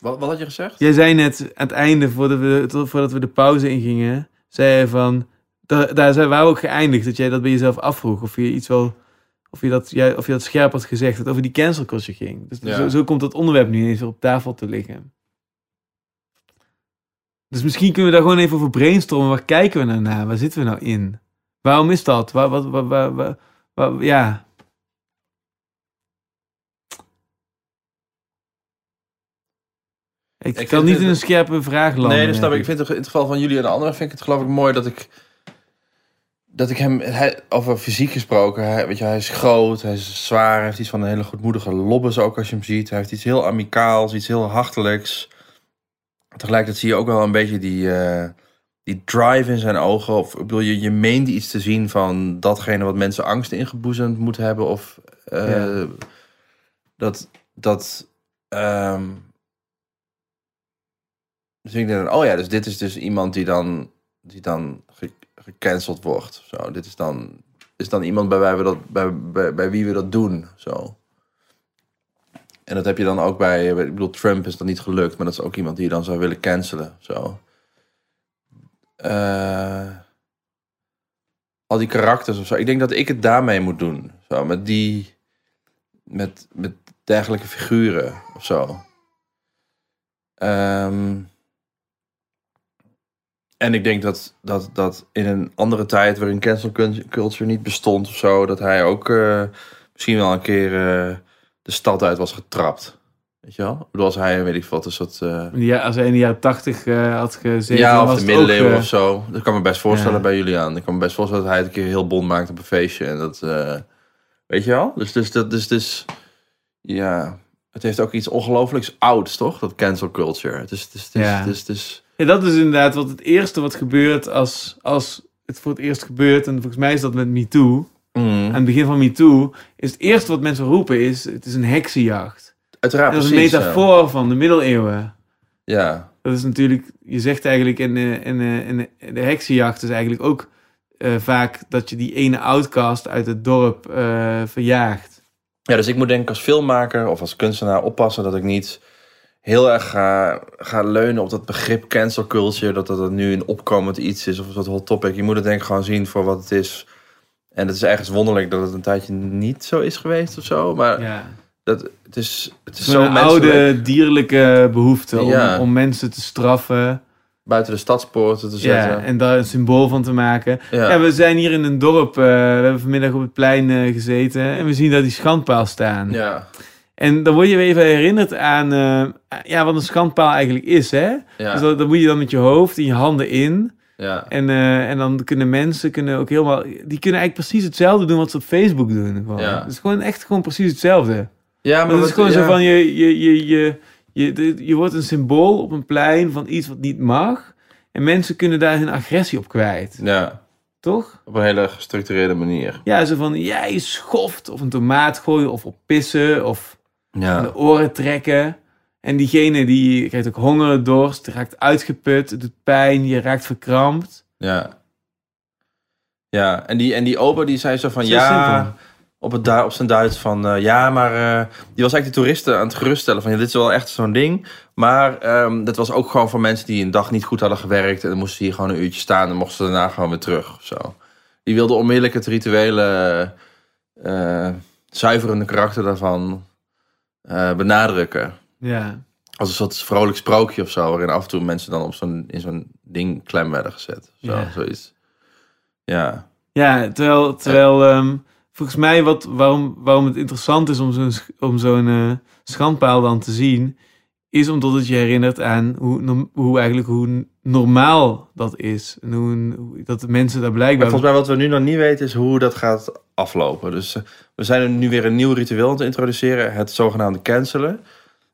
[SPEAKER 2] Wat, wat had je gezegd?
[SPEAKER 1] Jij zei net aan het einde, voordat we, voordat we de pauze ingingen, zei je van, daar, daar zijn we ook geëindigd, dat jij dat bij jezelf afvroeg, of je iets wel, of je dat, jij, of je dat scherp had gezegd, dat over die cancel culture ging. Dus
[SPEAKER 2] Ja.
[SPEAKER 1] zo, zo komt dat onderwerp nu ineens op tafel te liggen. Dus misschien kunnen we daar gewoon even over brainstormen, waar kijken we nou naar, waar zitten we nou in? Waarom is dat? Waar, wat, waar, waar, waar- waar- ja, ik,
[SPEAKER 2] Ik
[SPEAKER 1] kan niet in een scherpe vraag landen.
[SPEAKER 2] Nee, dat snap ik. Ik vind het in het geval van jullie en de anderen vind ik het geloof ik mooi dat ik dat ik hem hij, over fysiek gesproken, hij, weet je, hij is groot, hij is zwaar, hij heeft iets van een hele goedmoedige lobbes ook als je hem ziet. Hij heeft iets heel amicaals, iets heel hartelijks. Tegelijkertijd zie je ook wel een beetje die, eh, die drive in zijn ogen. Of ik bedoel, je, je meende iets te zien van datgene wat mensen angst ingeboezemd moet hebben. Of eh,
[SPEAKER 1] Ja.
[SPEAKER 2] dat, dat ehm, dus ik denk, oh ja, dus dit is dus iemand die dan, die dan gecanceld wordt. Zo, dit is dan, is dan iemand bij, we dat, bij, bij wie we dat doen. Zo. En dat heb je dan ook bij, ik bedoel, Trump is dan niet gelukt, maar dat is ook iemand die je dan zou willen cancelen. Zo. Eh, al die karakters of zo. Ik denk dat ik het daarmee moet doen. Zo, met die, met, met dergelijke figuren of zo. Ehm, en ik denk dat, dat, dat in een andere tijd waarin cancel culture niet bestond of zo, dat hij ook eh, misschien wel een keer eh, de stad uit was getrapt. Weet je wel? Bedoel, als hij, weet ik wat, een soort... eh,
[SPEAKER 1] Ja, als hij in de jaren tachtig had gezeten,
[SPEAKER 2] ja, of
[SPEAKER 1] was
[SPEAKER 2] de
[SPEAKER 1] ook,
[SPEAKER 2] middeleeuwen of zo. Dat kan me best voorstellen
[SPEAKER 1] ja.
[SPEAKER 2] bij Julian. Ik kan me best voorstellen dat hij het een keer heel bond maakt op een feestje. En dat, weet je wel? Dus, dus, dat, dus, dus, ja, het heeft ook iets ongelooflijks ouds, toch? Dat cancel culture. Het is, het is, het is,
[SPEAKER 1] Ja.
[SPEAKER 2] het is-
[SPEAKER 1] Ja, dat is inderdaad wat het eerste wat gebeurt als, als het voor het eerst gebeurt. En volgens mij is dat met MeToo.
[SPEAKER 2] Mm.
[SPEAKER 1] Aan het begin van MeToo is het eerste wat mensen roepen is... het is een heksenjacht.
[SPEAKER 2] Uiteraard,
[SPEAKER 1] dat is een
[SPEAKER 2] precies, ja.
[SPEAKER 1] metafoor van de middeleeuwen.
[SPEAKER 2] Ja,
[SPEAKER 1] Dat is natuurlijk... Je zegt eigenlijk in de, in de, in de, de heksenjacht is eigenlijk ook eh, vaak... dat je die ene outcast uit het dorp eh, verjaagt.
[SPEAKER 2] Ja, dus ik moet denk ik als filmmaker of als kunstenaar oppassen dat ik niet heel erg ga, ga leunen op dat begrip cancel culture. Dat dat nu een opkomend iets is of dat hot topic. Je moet het denk ik gewoon zien voor wat het is. En het is ergens wonderlijk dat het een tijdje niet zo is geweest of zo. Maar
[SPEAKER 1] Ja.
[SPEAKER 2] dat, het is, het is
[SPEAKER 1] Zo'n
[SPEAKER 2] zo
[SPEAKER 1] oude dierlijke behoefte om,
[SPEAKER 2] Ja.
[SPEAKER 1] om mensen te straffen.
[SPEAKER 2] buiten de stadspoorten te
[SPEAKER 1] Ja,
[SPEAKER 2] zetten.
[SPEAKER 1] en daar een symbool van te maken.
[SPEAKER 2] Ja,
[SPEAKER 1] Ja, we zijn hier in een dorp. eh, we hebben vanmiddag op het plein eh, gezeten. En we zien daar die schandpaal staan.
[SPEAKER 2] ja,
[SPEAKER 1] En dan word je weer even herinnerd aan eh, ja, wat een schandpaal eigenlijk is. Hè?
[SPEAKER 2] ja,
[SPEAKER 1] Dus dat, dat moet je dan met je hoofd en je handen in.
[SPEAKER 2] ja.
[SPEAKER 1] En, eh, en dan kunnen mensen kunnen ook helemaal... Die kunnen eigenlijk precies hetzelfde doen wat ze op Facebook doen. Gewoon.
[SPEAKER 2] Ja.
[SPEAKER 1] Het is gewoon echt gewoon precies hetzelfde.
[SPEAKER 2] Ja,
[SPEAKER 1] Maar het is gewoon
[SPEAKER 2] ja.
[SPEAKER 1] zo van, je, je, je, je, je, je wordt een symbool op een plein van iets wat niet mag. En mensen kunnen daar hun agressie op kwijt.
[SPEAKER 2] Ja,
[SPEAKER 1] Toch?
[SPEAKER 2] op een hele gestructureerde manier.
[SPEAKER 1] Ja, zo van, jij schoft of een tomaat gooien of op pissen of
[SPEAKER 2] Ja,
[SPEAKER 1] de oren trekken. En diegene die krijgt ook honger, dorst, raakt uitgeput, het doet pijn, je raakt verkrampt.
[SPEAKER 2] ja. Ja, en die, en die opa die zei zo van
[SPEAKER 1] Zo
[SPEAKER 2] ja,
[SPEAKER 1] simpel.
[SPEAKER 2] op, het, op zijn Duits van eh, ja, maar eh, die was eigenlijk de toeristen aan het geruststellen van ja, dit is wel echt zo'n ding. Maar ehm, dat was ook gewoon voor mensen die een dag niet goed hadden gewerkt en dan moesten ze hier gewoon een uurtje staan en mochten ze daarna gewoon weer terug of zo. Die wilde onmiddellijk het rituele eh, zuiverende karakter daarvan eh, benadrukken.
[SPEAKER 1] Ja.
[SPEAKER 2] Als een soort vrolijk sprookje of zo, waarin af en toe mensen dan op zo'n, in zo'n ding klem werden gezet. Zo,
[SPEAKER 1] Ja.
[SPEAKER 2] zoiets. Ja,
[SPEAKER 1] Ja, terwijl, terwijl ehm, volgens mij wat, waarom, waarom het interessant is om zo'n, om zo'n eh, schandpaal dan te zien, is omdat het je herinnert aan hoe, hoe eigenlijk hoe normaal dat is. En hoe, hoe- dat de mensen daar
[SPEAKER 2] maar
[SPEAKER 1] blijkbaar...
[SPEAKER 2] volgens mij wat we nu nog niet weten is hoe dat gaat aflopen. Dus eh, we zijn er nu weer een nieuw ritueel aan te introduceren, het zogenaamde cancelen.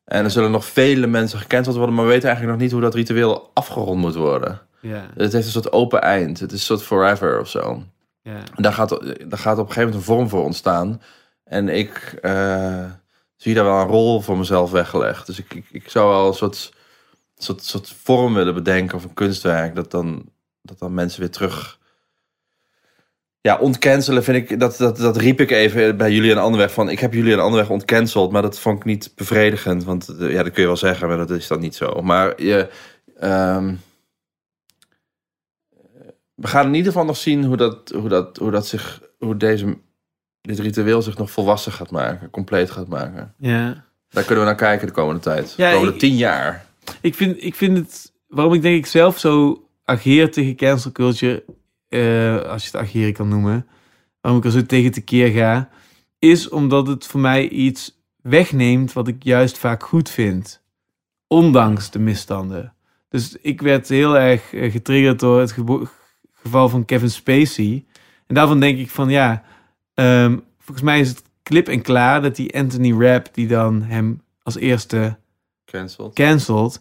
[SPEAKER 2] En er zullen nog vele mensen gecanceld worden, maar we weten eigenlijk nog niet hoe dat ritueel afgerond moet worden.
[SPEAKER 1] Ja,
[SPEAKER 2] Het heeft een soort open eind, het is een soort forever of zo.
[SPEAKER 1] ja.
[SPEAKER 2] En daar gaat, daar gaat op een gegeven moment een vorm voor ontstaan. En ik eh, zie daar wel een rol voor mezelf weggelegd. Dus ik, ik, ik zou wel een soort, soort, soort vorm willen bedenken of een kunstwerk. Dat dan, dat dan mensen weer terug... Ja, ontcancelen vind ik... Dat, dat, dat riep ik even bij Julian Anderweg van... Ik heb Julian Anderweg ontcanceld, maar dat vond ik niet bevredigend. Want eh, ja, dat kun je wel zeggen, maar dat is dan niet zo. Maar je... ehm, we gaan in ieder geval nog zien hoe dat, hoe dat, hoe dat zich, hoe deze, dit ritueel zich nog volwassen gaat maken, compleet gaat maken.
[SPEAKER 1] ja.
[SPEAKER 2] Daar kunnen we naar kijken de komende tijd.
[SPEAKER 1] Ja,
[SPEAKER 2] de komende
[SPEAKER 1] ik-
[SPEAKER 2] tien jaar.
[SPEAKER 1] Ik vind, ik vind het, waarom ik denk ik zelf zo ageer tegen cancel culture, eh, als je het ageren kan noemen, waarom ik er zo tegen tekeer ga, is omdat het voor mij iets wegneemt wat ik juist vaak goed vind, ondanks de misstanden. Dus ik werd heel erg eh, getriggerd door het geval van Kevin Spacey. En daarvan denk ik van ja, ehm, volgens mij is het klip en klaar dat die Anthony Rapp, die dan hem als eerste
[SPEAKER 2] cancelled.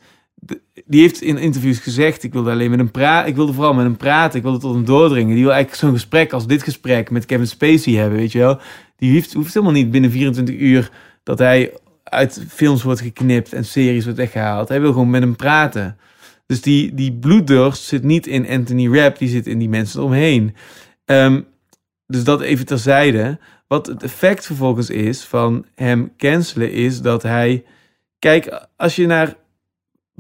[SPEAKER 1] Die heeft in interviews gezegd: ik wilde alleen met hem praten. Ik wilde vooral met hem praten. Ik wilde tot hem doordringen. Die wil eigenlijk zo'n gesprek als dit gesprek met Kevin Spacey hebben, weet je wel. Die heeft, hoeft helemaal niet binnen 24 uur dat hij uit films wordt geknipt en series wordt weggehaald. Hij wil gewoon met hem praten. Dus die, die bloeddorst zit niet in Anthony Rapp, die zit in die mensen eromheen. Ehm, dus dat even terzijde. Wat het effect vervolgens is van hem cancelen, is dat hij. Kijk, als je naar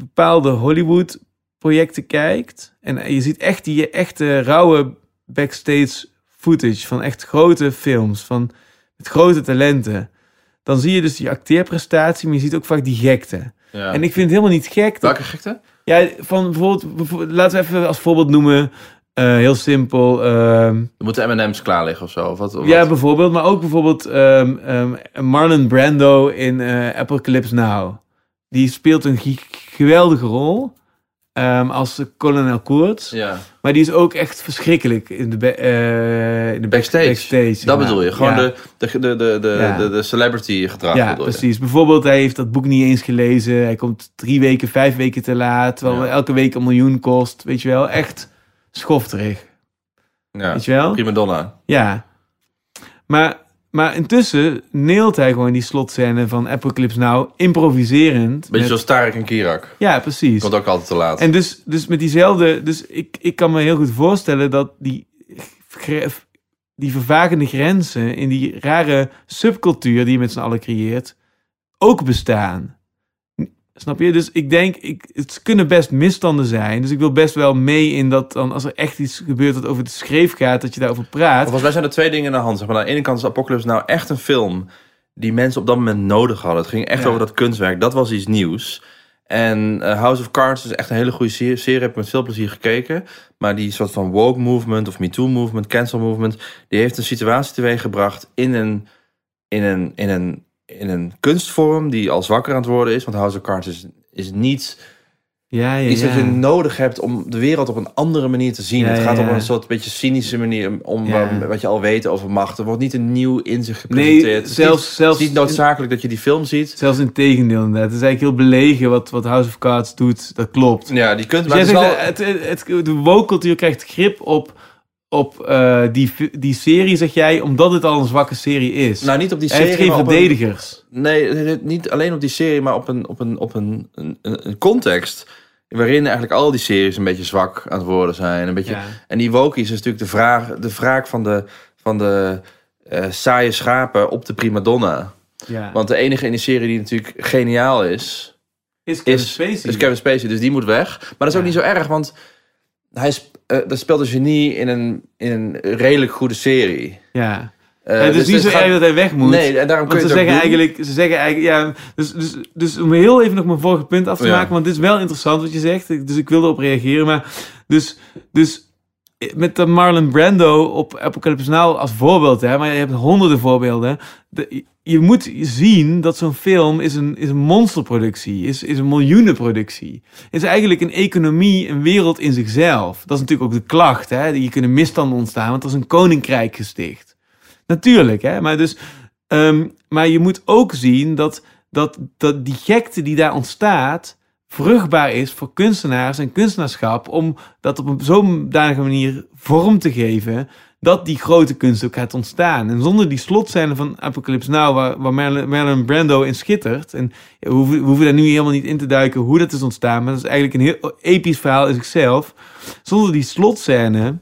[SPEAKER 1] bepaalde Hollywood-projecten kijkt. en je ziet echt die echte rauwe backstage footage van echt grote films. van met grote talenten. dan zie je dus die acteerprestatie, maar je ziet ook vaak die gekte.
[SPEAKER 2] Ja.
[SPEAKER 1] En ik vind het helemaal niet gek. dat-
[SPEAKER 2] Welke gekte?
[SPEAKER 1] Ja, van bijvoorbeeld, bijvoorbeeld- laten we even als voorbeeld noemen, eh, heel simpel.
[SPEAKER 2] Er moeten M&M's klaar liggen of zo. Of wat, of
[SPEAKER 1] ja,
[SPEAKER 2] wat?
[SPEAKER 1] bijvoorbeeld, maar ook bijvoorbeeld ehm, ehm, Marlon Brando in eh, Apocalypse Now. Die speelt een geweldige rol ehm, als kolonel Koorts.
[SPEAKER 2] ja.
[SPEAKER 1] Maar die is ook echt verschrikkelijk in de, eh, in de
[SPEAKER 2] Backstage.
[SPEAKER 1] backstage
[SPEAKER 2] Dat
[SPEAKER 1] maar.
[SPEAKER 2] bedoel je. Gewoon
[SPEAKER 1] Ja.
[SPEAKER 2] de, de, de, de, de,
[SPEAKER 1] Ja.
[SPEAKER 2] de, de celebrity gedrag.
[SPEAKER 1] Ja,
[SPEAKER 2] je.
[SPEAKER 1] precies. Bijvoorbeeld, hij heeft dat boek niet eens gelezen. Hij komt drie weken, vijf weken te laat. Terwijl elke week een miljoen kost. Weet je wel, echt schofterig.
[SPEAKER 2] Ja.
[SPEAKER 1] Weet je wel?
[SPEAKER 2] Prima donna.
[SPEAKER 1] Ja. Maar, maar intussen neelt hij gewoon die slotscène van Apocalypse Now improviserend.
[SPEAKER 2] Beetje
[SPEAKER 1] met-
[SPEAKER 2] zoals Tarek en Kirak.
[SPEAKER 1] Ja, precies.
[SPEAKER 2] Komt ook altijd te laat.
[SPEAKER 1] En dus, dus met diezelfde... Dus ik, ik kan me heel goed voorstellen dat die, die vervagende grenzen... in die rare subcultuur die je met z'n allen creëert... ook bestaan. Snap je? Dus ik denk, ik, het kunnen best misstanden zijn. Dus ik wil best wel mee in dat dan, als er echt iets gebeurt dat over de schreef gaat, dat je daarover praat.
[SPEAKER 2] Volgens mij zijn er twee dingen in de hand. Zeg maar. Aan de ene kant is Apocalypse nou echt een film die mensen op dat moment nodig hadden. Het ging echt
[SPEAKER 1] Ja.
[SPEAKER 2] over dat kunstwerk. Dat was iets nieuws. En eh, House of Cards is echt een hele goede serie. serie. Heb ik met veel plezier gekeken. Maar die soort van woke movement of MeToo movement, cancel movement, die heeft een situatie teweeggebracht in een, in een, in een, in een kunstvorm die al zwakker aan het worden is. Want House of Cards is, is niet
[SPEAKER 1] ja, ja,
[SPEAKER 2] iets dat je nodig hebt om de wereld op een andere manier te zien.
[SPEAKER 1] Ja,
[SPEAKER 2] het gaat
[SPEAKER 1] ja.
[SPEAKER 2] een soort beetje cynische manier om um, wat je al weet over macht. Er wordt niet een nieuw inzicht
[SPEAKER 1] Nee,
[SPEAKER 2] gepresenteerd. het, is
[SPEAKER 1] zelfs,
[SPEAKER 2] niet,
[SPEAKER 1] zelfs,
[SPEAKER 2] het is niet noodzakelijk dat je die film ziet.
[SPEAKER 1] zelfs in tegendeel inderdaad. Het is eigenlijk heel belegen wat, wat House of Cards doet. Dat klopt.
[SPEAKER 2] Ja, die kunst.
[SPEAKER 1] Dus
[SPEAKER 2] Maar het is wel,
[SPEAKER 1] het, het, het- de woke-cultuur krijgt grip op, op eh, die, die serie, zeg jij, omdat het al een zwakke serie is.
[SPEAKER 2] nou, niet op die
[SPEAKER 1] Hij
[SPEAKER 2] serie.
[SPEAKER 1] heeft geen
[SPEAKER 2] een-
[SPEAKER 1] verdedigers.
[SPEAKER 2] nee, niet alleen op die serie, maar op een, op een, op een, een, context. Waarin eigenlijk al die series een beetje zwak aan het worden zijn. Een beetje,
[SPEAKER 1] Ja.
[SPEAKER 2] En die wokies is natuurlijk de, vraag, de wraak van de, van de eh, saaie schapen op de primadonna.
[SPEAKER 1] Ja.
[SPEAKER 2] Want de enige in die serie die natuurlijk geniaal is,
[SPEAKER 1] is Kevin
[SPEAKER 2] is,
[SPEAKER 1] Spacey.
[SPEAKER 2] is Kevin Spacey. Dus die moet weg. Maar dat is ook niet zo erg, want hij eh, dat speelt een genie in een, in een redelijk goede serie.
[SPEAKER 1] Ja.
[SPEAKER 2] Eh,
[SPEAKER 1] Ja, het is niet zo
[SPEAKER 2] gaat-
[SPEAKER 1] erg dat hij weg moet.
[SPEAKER 2] Nee, en daarom kun je
[SPEAKER 1] ze zeggen,
[SPEAKER 2] doen.
[SPEAKER 1] eigenlijk, ze zeggen eigenlijk, ja, dus, dus, dus om heel even nog mijn vorige punt af te
[SPEAKER 2] Ja.
[SPEAKER 1] maken, want dit is wel interessant wat je zegt, dus ik wil erop reageren, maar dus, dus met de Marlon Brando op Apocalypse Now als voorbeeld, hè, maar je hebt honderden voorbeelden, de, je moet zien dat zo'n film is een, is een monsterproductie, is, is een miljoenenproductie. Is eigenlijk een economie, een wereld in zichzelf. Dat is natuurlijk ook de klacht, hè. Je kunnen misstanden ontstaan, want er is een koninkrijk gesticht. Natuurlijk, hè. Maar, dus, ehm, maar je moet ook zien dat, dat, dat die gekte die daar ontstaat... vruchtbaar is voor kunstenaars en kunstenaarschap... om dat op een zodanige manier vorm te geven... dat die grote kunst ook gaat ontstaan. En zonder die slotscène van Apocalypse Now... waar, waar Marlon Brando in schittert... en we hoeven, we hoeven daar nu helemaal niet in te duiken hoe dat is ontstaan... maar dat is eigenlijk een heel episch verhaal in zichzelf. Zonder die slotscène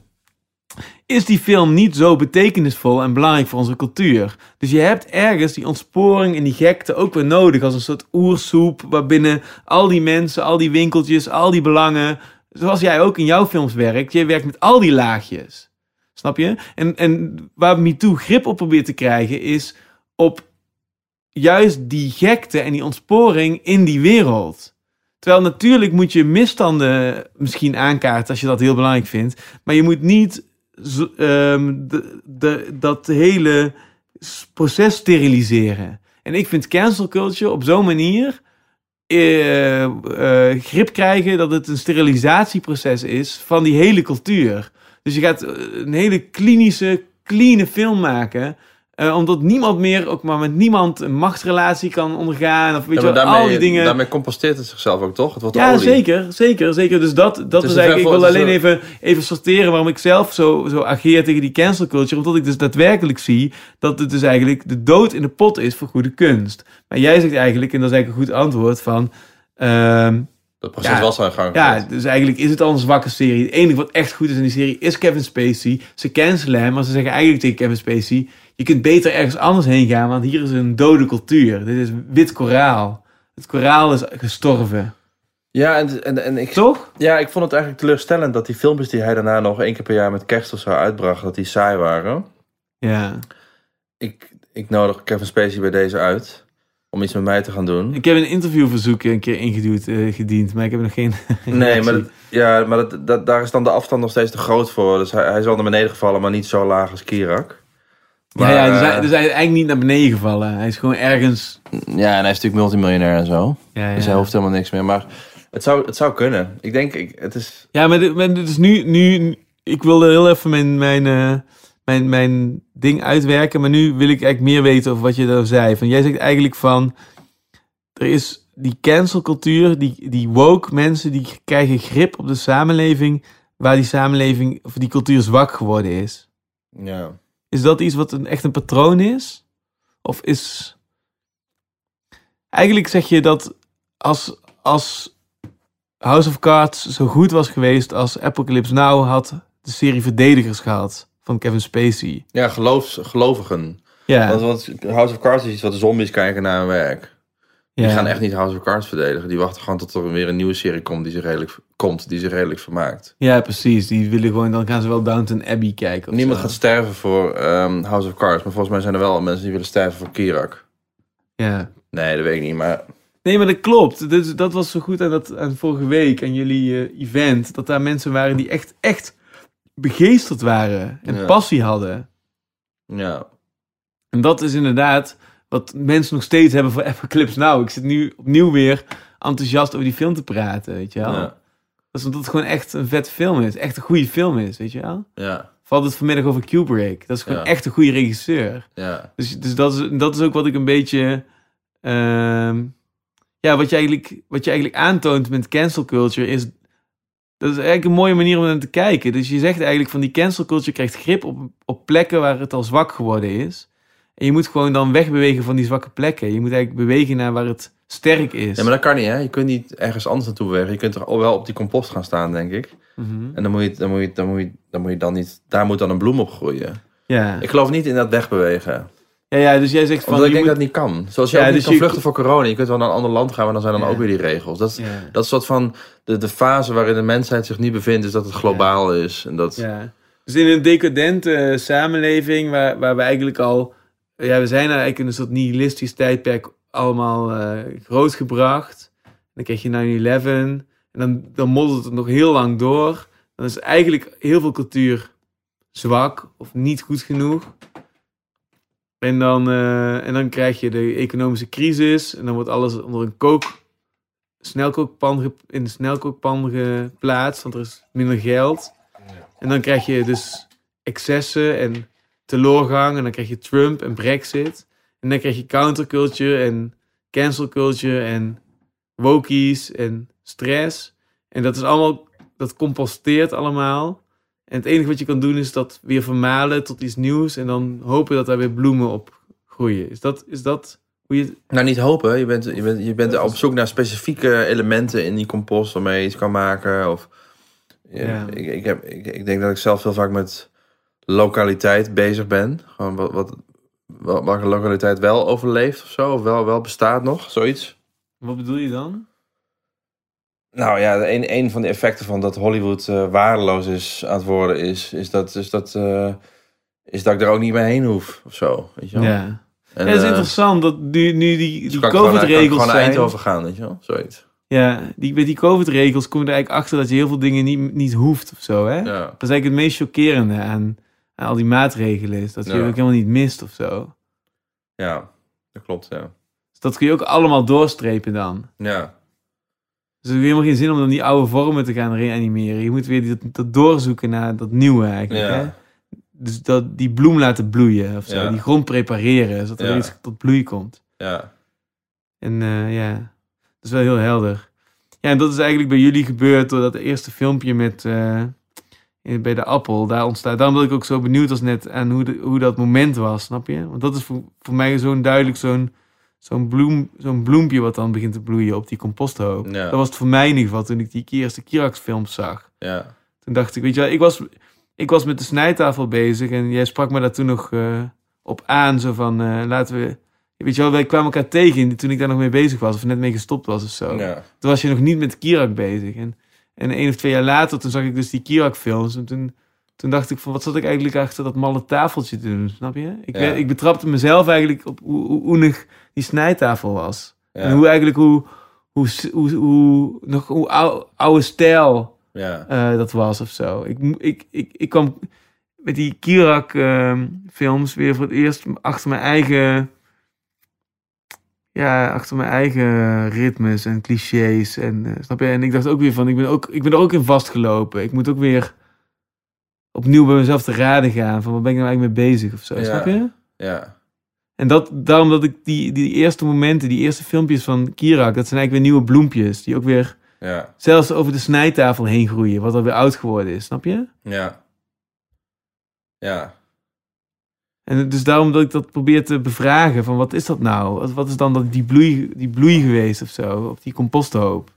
[SPEAKER 1] is die film niet zo betekenisvol en belangrijk voor onze cultuur. Dus je hebt ergens die ontsporing en die gekte ook weer nodig als een soort oersoep waarbinnen al die mensen, al die winkeltjes, al die belangen, zoals jij ook in jouw films werkt, je werkt met al die laagjes. Snap je? En, en waar MeToo grip op probeert te krijgen is op juist die gekte en die ontsporing in die wereld. Terwijl natuurlijk moet je misstanden misschien aankaarten als je dat heel belangrijk vindt. Maar je moet niet ehm, de, dat hele proces steriliseren. En ik vind cancel culture op zo'n manier eh, eh, grip krijgen dat het een sterilisatieproces is van die hele cultuur. Dus je gaat eh, een hele klinische, clean film maken. eh, omdat niemand meer, ook maar met niemand, een machtsrelatie kan ondergaan. Of weet
[SPEAKER 2] Ja,
[SPEAKER 1] je wel,
[SPEAKER 2] daarmee,
[SPEAKER 1] al die dingen.
[SPEAKER 2] daarmee composteert het zichzelf ook, toch? Het wordt
[SPEAKER 1] Ja,
[SPEAKER 2] olie.
[SPEAKER 1] zeker, zeker, zeker. Dus dat, dat
[SPEAKER 2] is
[SPEAKER 1] eigenlijk. Ik wil alleen
[SPEAKER 2] een-
[SPEAKER 1] even, even sorteren waarom ik zelf zo, zo ageer tegen die cancel culture. Omdat ik dus daadwerkelijk zie dat het dus eigenlijk de dood in de pot is voor goede kunst. Maar jij zegt eigenlijk, en dat is eigenlijk een goed antwoord van. ehm,
[SPEAKER 2] Dat proces
[SPEAKER 1] Ja.
[SPEAKER 2] was al in gang
[SPEAKER 1] ja, dus eigenlijk is het al een zwakke serie. Het enige wat echt goed is in die serie is Kevin Spacey. Ze cancelen hem, maar ze zeggen eigenlijk tegen Kevin Spacey... je kunt beter ergens anders heen gaan, want hier is een dode cultuur. Dit is wit koraal. Het koraal is gestorven.
[SPEAKER 2] Ja, en, en, en ik,
[SPEAKER 1] Toch?
[SPEAKER 2] ja, ik vond het eigenlijk teleurstellend dat die filmpjes die hij daarna nog één keer per jaar met kerst of zo uitbracht, dat die saai waren.
[SPEAKER 1] Ja.
[SPEAKER 2] Ik, ik nodig Kevin Spacey bij deze uit. Om iets met mij te gaan doen.
[SPEAKER 1] Ik heb een interviewverzoek een keer ingeduwd, eh, gediend, maar ik heb nog geen.
[SPEAKER 2] Nee, maar, dat, ja, maar dat, dat, daar is dan de afstand nog steeds te groot voor. Dus hij, hij is wel naar beneden gevallen, maar niet zo laag als Kirak. Maar,
[SPEAKER 1] ja, ja, dus, hij,
[SPEAKER 2] eh,
[SPEAKER 1] dus hij is eigenlijk niet naar beneden gevallen. Hij is gewoon ergens.
[SPEAKER 2] ja, en hij is natuurlijk multimiljonair en zo.
[SPEAKER 1] Ja, ja.
[SPEAKER 2] Dus hij hoeft helemaal niks meer. Maar het zou, het zou kunnen. Ik denk, ik, het is...
[SPEAKER 1] Ja, maar, dit- maar dus nu, nu, ik wilde heel even mijn, mijn, eh, mijn, mijn ding uitwerken, maar nu wil ik eigenlijk meer weten over wat je daar zei. Van, jij zegt eigenlijk van, er is die cancelcultuur, die, die woke mensen, die krijgen grip op de samenleving, waar die samenleving, of die cultuur zwak geworden is.
[SPEAKER 2] Ja.
[SPEAKER 1] Is dat iets wat een, echt een patroon is? Of is... Eigenlijk zeg je dat als, als House of Cards zo goed was geweest als Apocalypse Now had de serie Verdedigers gehad van Kevin Spacey.
[SPEAKER 2] Ja, geloofs, gelovigen.
[SPEAKER 1] Ja,
[SPEAKER 2] Want, want House of Cards is iets wat de zombies kijken naar hun werk. Die
[SPEAKER 1] ja.
[SPEAKER 2] gaan echt niet House of Cards verdedigen. Die wachten gewoon tot er weer een nieuwe serie komt die zich redelijk, komt, die zich redelijk vermaakt.
[SPEAKER 1] Ja, precies. Die willen gewoon, dan gaan ze wel Downton Abbey kijken.
[SPEAKER 2] Niemand
[SPEAKER 1] zo.
[SPEAKER 2] gaat sterven voor ehm, House of Cards. Maar volgens mij zijn er wel mensen die willen sterven voor Kirak.
[SPEAKER 1] Ja.
[SPEAKER 2] Nee, dat weet ik niet. Maar
[SPEAKER 1] Nee, maar dat klopt. Dus dat was zo goed aan, dat, aan vorige week, aan jullie eh, event. Dat daar mensen waren die echt, echt begeesterd waren. En
[SPEAKER 2] Ja.
[SPEAKER 1] passie hadden.
[SPEAKER 2] ja,
[SPEAKER 1] En dat is inderdaad wat mensen nog steeds hebben voor Apocalypse Now. Ik zit nu opnieuw weer enthousiast over die film te praten, weet je wel.
[SPEAKER 2] ja,
[SPEAKER 1] Dat is omdat het gewoon echt een vet film is. Echt een goede film is, weet je wel.
[SPEAKER 2] ja,
[SPEAKER 1] Valt het vanmiddag over Kubrick. Dat is gewoon
[SPEAKER 2] Ja.
[SPEAKER 1] echt een goede regisseur.
[SPEAKER 2] ja.
[SPEAKER 1] Dus, dus dat, is, dat is ook wat ik een beetje... ehm, ja, wat je, eigenlijk, wat je eigenlijk aantoont met cancel culture is... Dat is eigenlijk een mooie manier om naar te kijken. Dus je zegt eigenlijk van die cancel culture krijgt grip op, op plekken waar het al zwak geworden is. En je moet gewoon dan wegbewegen van die zwakke plekken. Je moet eigenlijk bewegen naar waar het sterk is.
[SPEAKER 2] Ja, maar dat kan niet, hè? Je kunt niet ergens anders naartoe bewegen. Je kunt er al wel op die compost gaan staan, denk ik.
[SPEAKER 1] Mhm.
[SPEAKER 2] En dan moet je, dan moet je, dan moet je, dan moet je dan niet... Daar moet dan een bloem op groeien.
[SPEAKER 1] ja.
[SPEAKER 2] Ik geloof niet in dat wegbewegen.
[SPEAKER 1] Ja, ja, dus jij zegt van...
[SPEAKER 2] Omdat ik denk
[SPEAKER 1] moet-
[SPEAKER 2] dat het niet kan. Zoals je
[SPEAKER 1] Ja,
[SPEAKER 2] ook niet
[SPEAKER 1] dus
[SPEAKER 2] kan
[SPEAKER 1] je-
[SPEAKER 2] vluchten voor corona. Je kunt wel naar een ander land gaan, maar dan zijn dan
[SPEAKER 1] Ja.
[SPEAKER 2] ook weer die regels. Dat is,
[SPEAKER 1] Ja.
[SPEAKER 2] dat is soort van de, de fase waarin de mensheid zich niet bevindt, is dat het globaal is. En dat,
[SPEAKER 1] Ja. Dus in een decadente eh, samenleving waar, waar we eigenlijk al... Ja, we zijn eigenlijk in een soort nihilistisch tijdperk allemaal eh, grootgebracht. Dan krijg je 9-11 en dan, dan moddert het nog heel lang door. Dan is eigenlijk heel veel cultuur zwak of niet goed genoeg. En dan, eh, en dan krijg je de economische crisis en dan wordt alles onder een kook, snelkookpan in de snelkookpan geplaatst, want er is minder geld. En dan krijg je dus excessen en teleurgang. En dan krijg je Trump en Brexit. En dan krijg je counterculture en cancel culture en wokies en stress. En dat is allemaal, dat composteert allemaal. En het enige wat je kan doen is dat weer vermalen tot iets nieuws. En dan hopen dat daar weer bloemen op groeien. Is dat, is dat hoe je...
[SPEAKER 2] Nou, niet hopen. Je bent, je bent, je bent op zoek naar specifieke elementen in die compost waarmee je iets kan maken. Of, ja,
[SPEAKER 1] Ja.
[SPEAKER 2] Ik, ik, heb, ik, ik denk dat ik zelf heel vaak met lokaliteit bezig ben. Gewoon wat, wat, wel- welke lokaliteit wel overleeft of zo. Of wel, wel bestaat nog, zoiets.
[SPEAKER 1] Wat bedoel je dan?
[SPEAKER 2] Nou ja, een, een van de effecten van dat Hollywood eh, waardeloos is aan het worden is, is, dat, is, dat, eh, is dat ik er ook niet meer heen hoef of zo. Weet je wel?
[SPEAKER 1] Ja.
[SPEAKER 2] En,
[SPEAKER 1] ja, dat is
[SPEAKER 2] eh,
[SPEAKER 1] interessant dat nu, nu die,
[SPEAKER 2] dus
[SPEAKER 1] die COVID-regels
[SPEAKER 2] gewoon naar
[SPEAKER 1] zijn.
[SPEAKER 2] Eindhoven gaan, weet je wel? Zoiets.
[SPEAKER 1] Ja, die, met die COVID-regels kom je er eigenlijk achter dat je heel veel dingen niet, niet hoeft of zo, hè?
[SPEAKER 2] Ja.
[SPEAKER 1] Dat is eigenlijk het meest chockerende aan, aan al die maatregelen, is dat je
[SPEAKER 2] Ja.
[SPEAKER 1] ook helemaal niet mist of zo.
[SPEAKER 2] ja, dat klopt, ja.
[SPEAKER 1] Dus dat kun je ook allemaal doorstrepen dan.
[SPEAKER 2] Ja,
[SPEAKER 1] Dus er is helemaal geen zin om dan die oude vormen te gaan reanimeren. Je moet weer dat, dat doorzoeken naar dat nieuwe eigenlijk,
[SPEAKER 2] Ja.
[SPEAKER 1] hè? Dus dat, die bloem laten bloeien of zo,
[SPEAKER 2] Ja.
[SPEAKER 1] die grond prepareren, zodat er
[SPEAKER 2] Ja.
[SPEAKER 1] iets tot bloei komt.
[SPEAKER 2] ja.
[SPEAKER 1] En eh, ja, dat is wel heel helder. Ja, en dat is eigenlijk bij jullie gebeurd door dat eerste filmpje met eh, bij de appel. Daar ontstaat. Daarom ben ik ook zo benieuwd als net aan hoe, de, hoe dat moment was, snap je? Want dat is voor, voor mij zo'n duidelijk zo'n zo'n bloem, zo'n bloempje wat dan begint te bloeien op die composthoop.
[SPEAKER 2] Ja.
[SPEAKER 1] Dat was het voor mij in ieder geval toen ik die eerste Kirax films zag.
[SPEAKER 2] ja.
[SPEAKER 1] Toen dacht ik, weet je wel, ik was, ik was met de snijtafel bezig en jij sprak me daar toen nog eh, op aan. Zo van, eh, laten we... Weet je wel, wij kwamen elkaar tegen toen ik daar nog mee bezig was. Of net mee gestopt was of zo.
[SPEAKER 2] ja.
[SPEAKER 1] Toen was je nog niet met Kirak bezig. En, en één of twee jaar later, toen zag ik dus die Kirak films. En toen, toen dacht ik van, wat zat ik eigenlijk achter dat malle tafeltje te doen, snap je? Ik,
[SPEAKER 2] Ja.
[SPEAKER 1] ik betrapte mezelf eigenlijk op hoe, hoe oenig die snijtafel was.
[SPEAKER 2] Ja.
[SPEAKER 1] En hoe eigenlijk, hoe, hoe, hoe, hoe, nog hoe oude, oude stijl
[SPEAKER 2] Ja.
[SPEAKER 1] eh, dat was of zo. Ik, ik, ik, ik kwam met die Kirak ehm, films weer voor het eerst achter mijn eigen... Ja, achter mijn eigen ritmes en clichés. En, eh, snap je? En ik dacht ook weer van, ik ben, ook, ik ben er ook in vastgelopen. Ik moet ook weer opnieuw bij mezelf te raden gaan. Van, waar ben ik nou eigenlijk mee bezig of zo,
[SPEAKER 2] Ja.
[SPEAKER 1] snap je?
[SPEAKER 2] Ja.
[SPEAKER 1] En dat, daarom dat ik die, die eerste momenten, die eerste filmpjes van Kirak... dat zijn eigenlijk weer nieuwe bloempjes. Die ook weer
[SPEAKER 2] Ja.
[SPEAKER 1] zelfs over de snijtafel heen groeien. Wat alweer oud geworden is, snap je?
[SPEAKER 2] Ja. Ja.
[SPEAKER 1] En dus daarom dat ik dat probeer te bevragen. Van wat is dat nou? Wat, wat is dan dat, die, bloei, die bloei geweest of zo? Op die composthoop.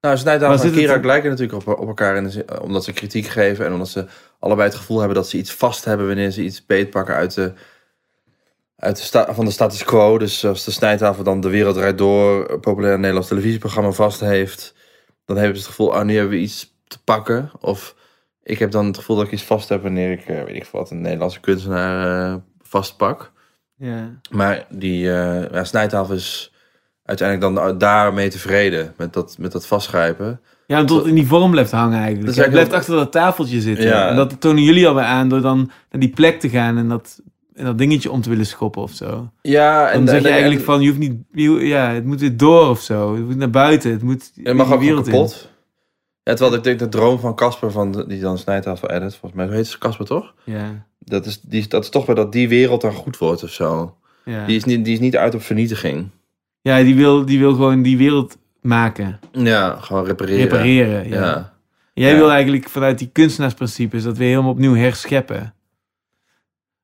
[SPEAKER 2] Nou, Snijdaal
[SPEAKER 1] Maar
[SPEAKER 2] en Kirak lijken natuurlijk op, op elkaar in de zin- omdat ze kritiek geven en omdat ze allebei het gevoel hebben dat ze iets vast hebben wanneer ze iets beetpakken uit de, uit de sta- van de status quo. Dus als de snijtafel dan de wereld rijdt door, een populair Nederlands televisieprogramma vast heeft, dan hebben ze het gevoel, oh nu hebben we iets te pakken. Of ik heb dan het gevoel dat ik iets vast heb wanneer ik, eh, weet ik veel wat, een Nederlandse kunstenaar eh, vastpak.
[SPEAKER 1] Ja.
[SPEAKER 2] Maar die eh ja, snijtafel is uiteindelijk dan daarmee tevreden met dat, met dat vastgrijpen.
[SPEAKER 1] Ja, omdat het in die vorm blijft hangen eigenlijk. Het blijft achter dat tafeltje zitten.
[SPEAKER 2] Ja.
[SPEAKER 1] En dat tonen jullie alweer aan door dan naar die plek te gaan en dat, en dat dingetje om te willen schoppen of zo.
[SPEAKER 2] Ja,
[SPEAKER 1] Dan zeg je eigenlijk van, je hoeft niet, je- ja, het moet weer door of zo. Het moet naar buiten, het moet
[SPEAKER 2] Het mag ook
[SPEAKER 1] in.
[SPEAKER 2] kapot. Ja, terwijl ik denk de droom van Casper, van die dan snijtafel edit, volgens mij, heet ze Casper toch?
[SPEAKER 1] Ja,
[SPEAKER 2] Dat is, die, dat is toch wel dat die wereld dan goed wordt of zo.
[SPEAKER 1] ja.
[SPEAKER 2] Die, is niet, die is niet uit op vernietiging.
[SPEAKER 1] Ja die, wil, die wil gewoon die wereld maken,
[SPEAKER 2] Ja, gewoon repareren.
[SPEAKER 1] repareren. Ja.
[SPEAKER 2] Ja.
[SPEAKER 1] Jij
[SPEAKER 2] Ja.
[SPEAKER 1] wil eigenlijk vanuit die kunstenaarsprincipes dat weer helemaal opnieuw herscheppen.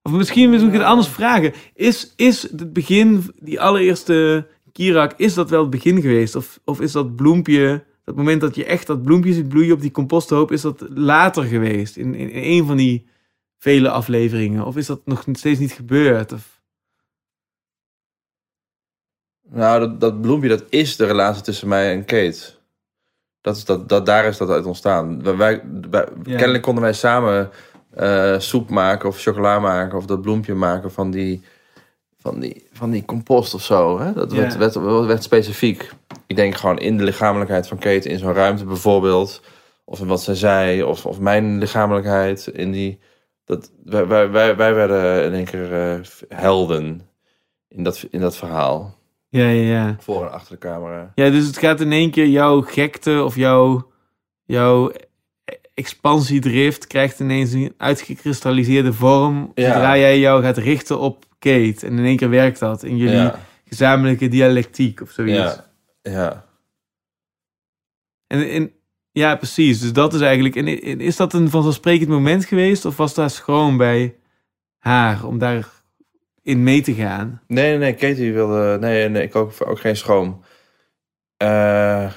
[SPEAKER 1] Of misschien moet ik het anders vragen. Is, is het begin, die allereerste Kirak, is dat wel het begin geweest? Of, of is dat bloempje, dat moment dat je echt dat bloempje ziet bloeien op die composthoop, is dat later geweest? In, in, in een van die vele afleveringen? Of is dat nog steeds niet gebeurd? Of,
[SPEAKER 2] Nou, dat, dat bloempje, dat is de relatie tussen mij en Kate. Dat is dat, dat, daar is dat uit ontstaan. Wij, wij, wij-
[SPEAKER 1] Ja.
[SPEAKER 2] Kennelijk konden wij samen eh, soep maken of chocola maken of dat bloempje maken van die, van die, van die compost of zo. Hè? Dat
[SPEAKER 1] Ja.
[SPEAKER 2] werd, werd, werd specifiek. Ik denk gewoon in de lichamelijkheid van Kate in zo'n ruimte bijvoorbeeld. Of in wat zij zei, of, of mijn lichamelijkheid in die... Dat, wij, wij, wij, wij werden in één keer eh, helden in dat, in dat verhaal.
[SPEAKER 1] Ja, ja, ja.
[SPEAKER 2] Voor en achter de camera.
[SPEAKER 1] Ja, dus het gaat in één keer jouw gekte of jouw, jouw expansiedrift krijgt ineens een uitgekristalliseerde vorm.
[SPEAKER 2] Ja.
[SPEAKER 1] Zodra jij jou gaat richten op Kate. En in één keer werkt dat in jullie
[SPEAKER 2] Ja,
[SPEAKER 1] gezamenlijke dialectiek of zoiets.
[SPEAKER 2] ja, ja.
[SPEAKER 1] En, en, ja, precies. Dus dat is eigenlijk... En, is dat een vanzelfsprekend moment geweest? Of was daar schroom bij haar om daarin mee te gaan?
[SPEAKER 2] Nee, nee, nee, Katie wilde... Nee, nee ik ook, ook geen schroom. Eh,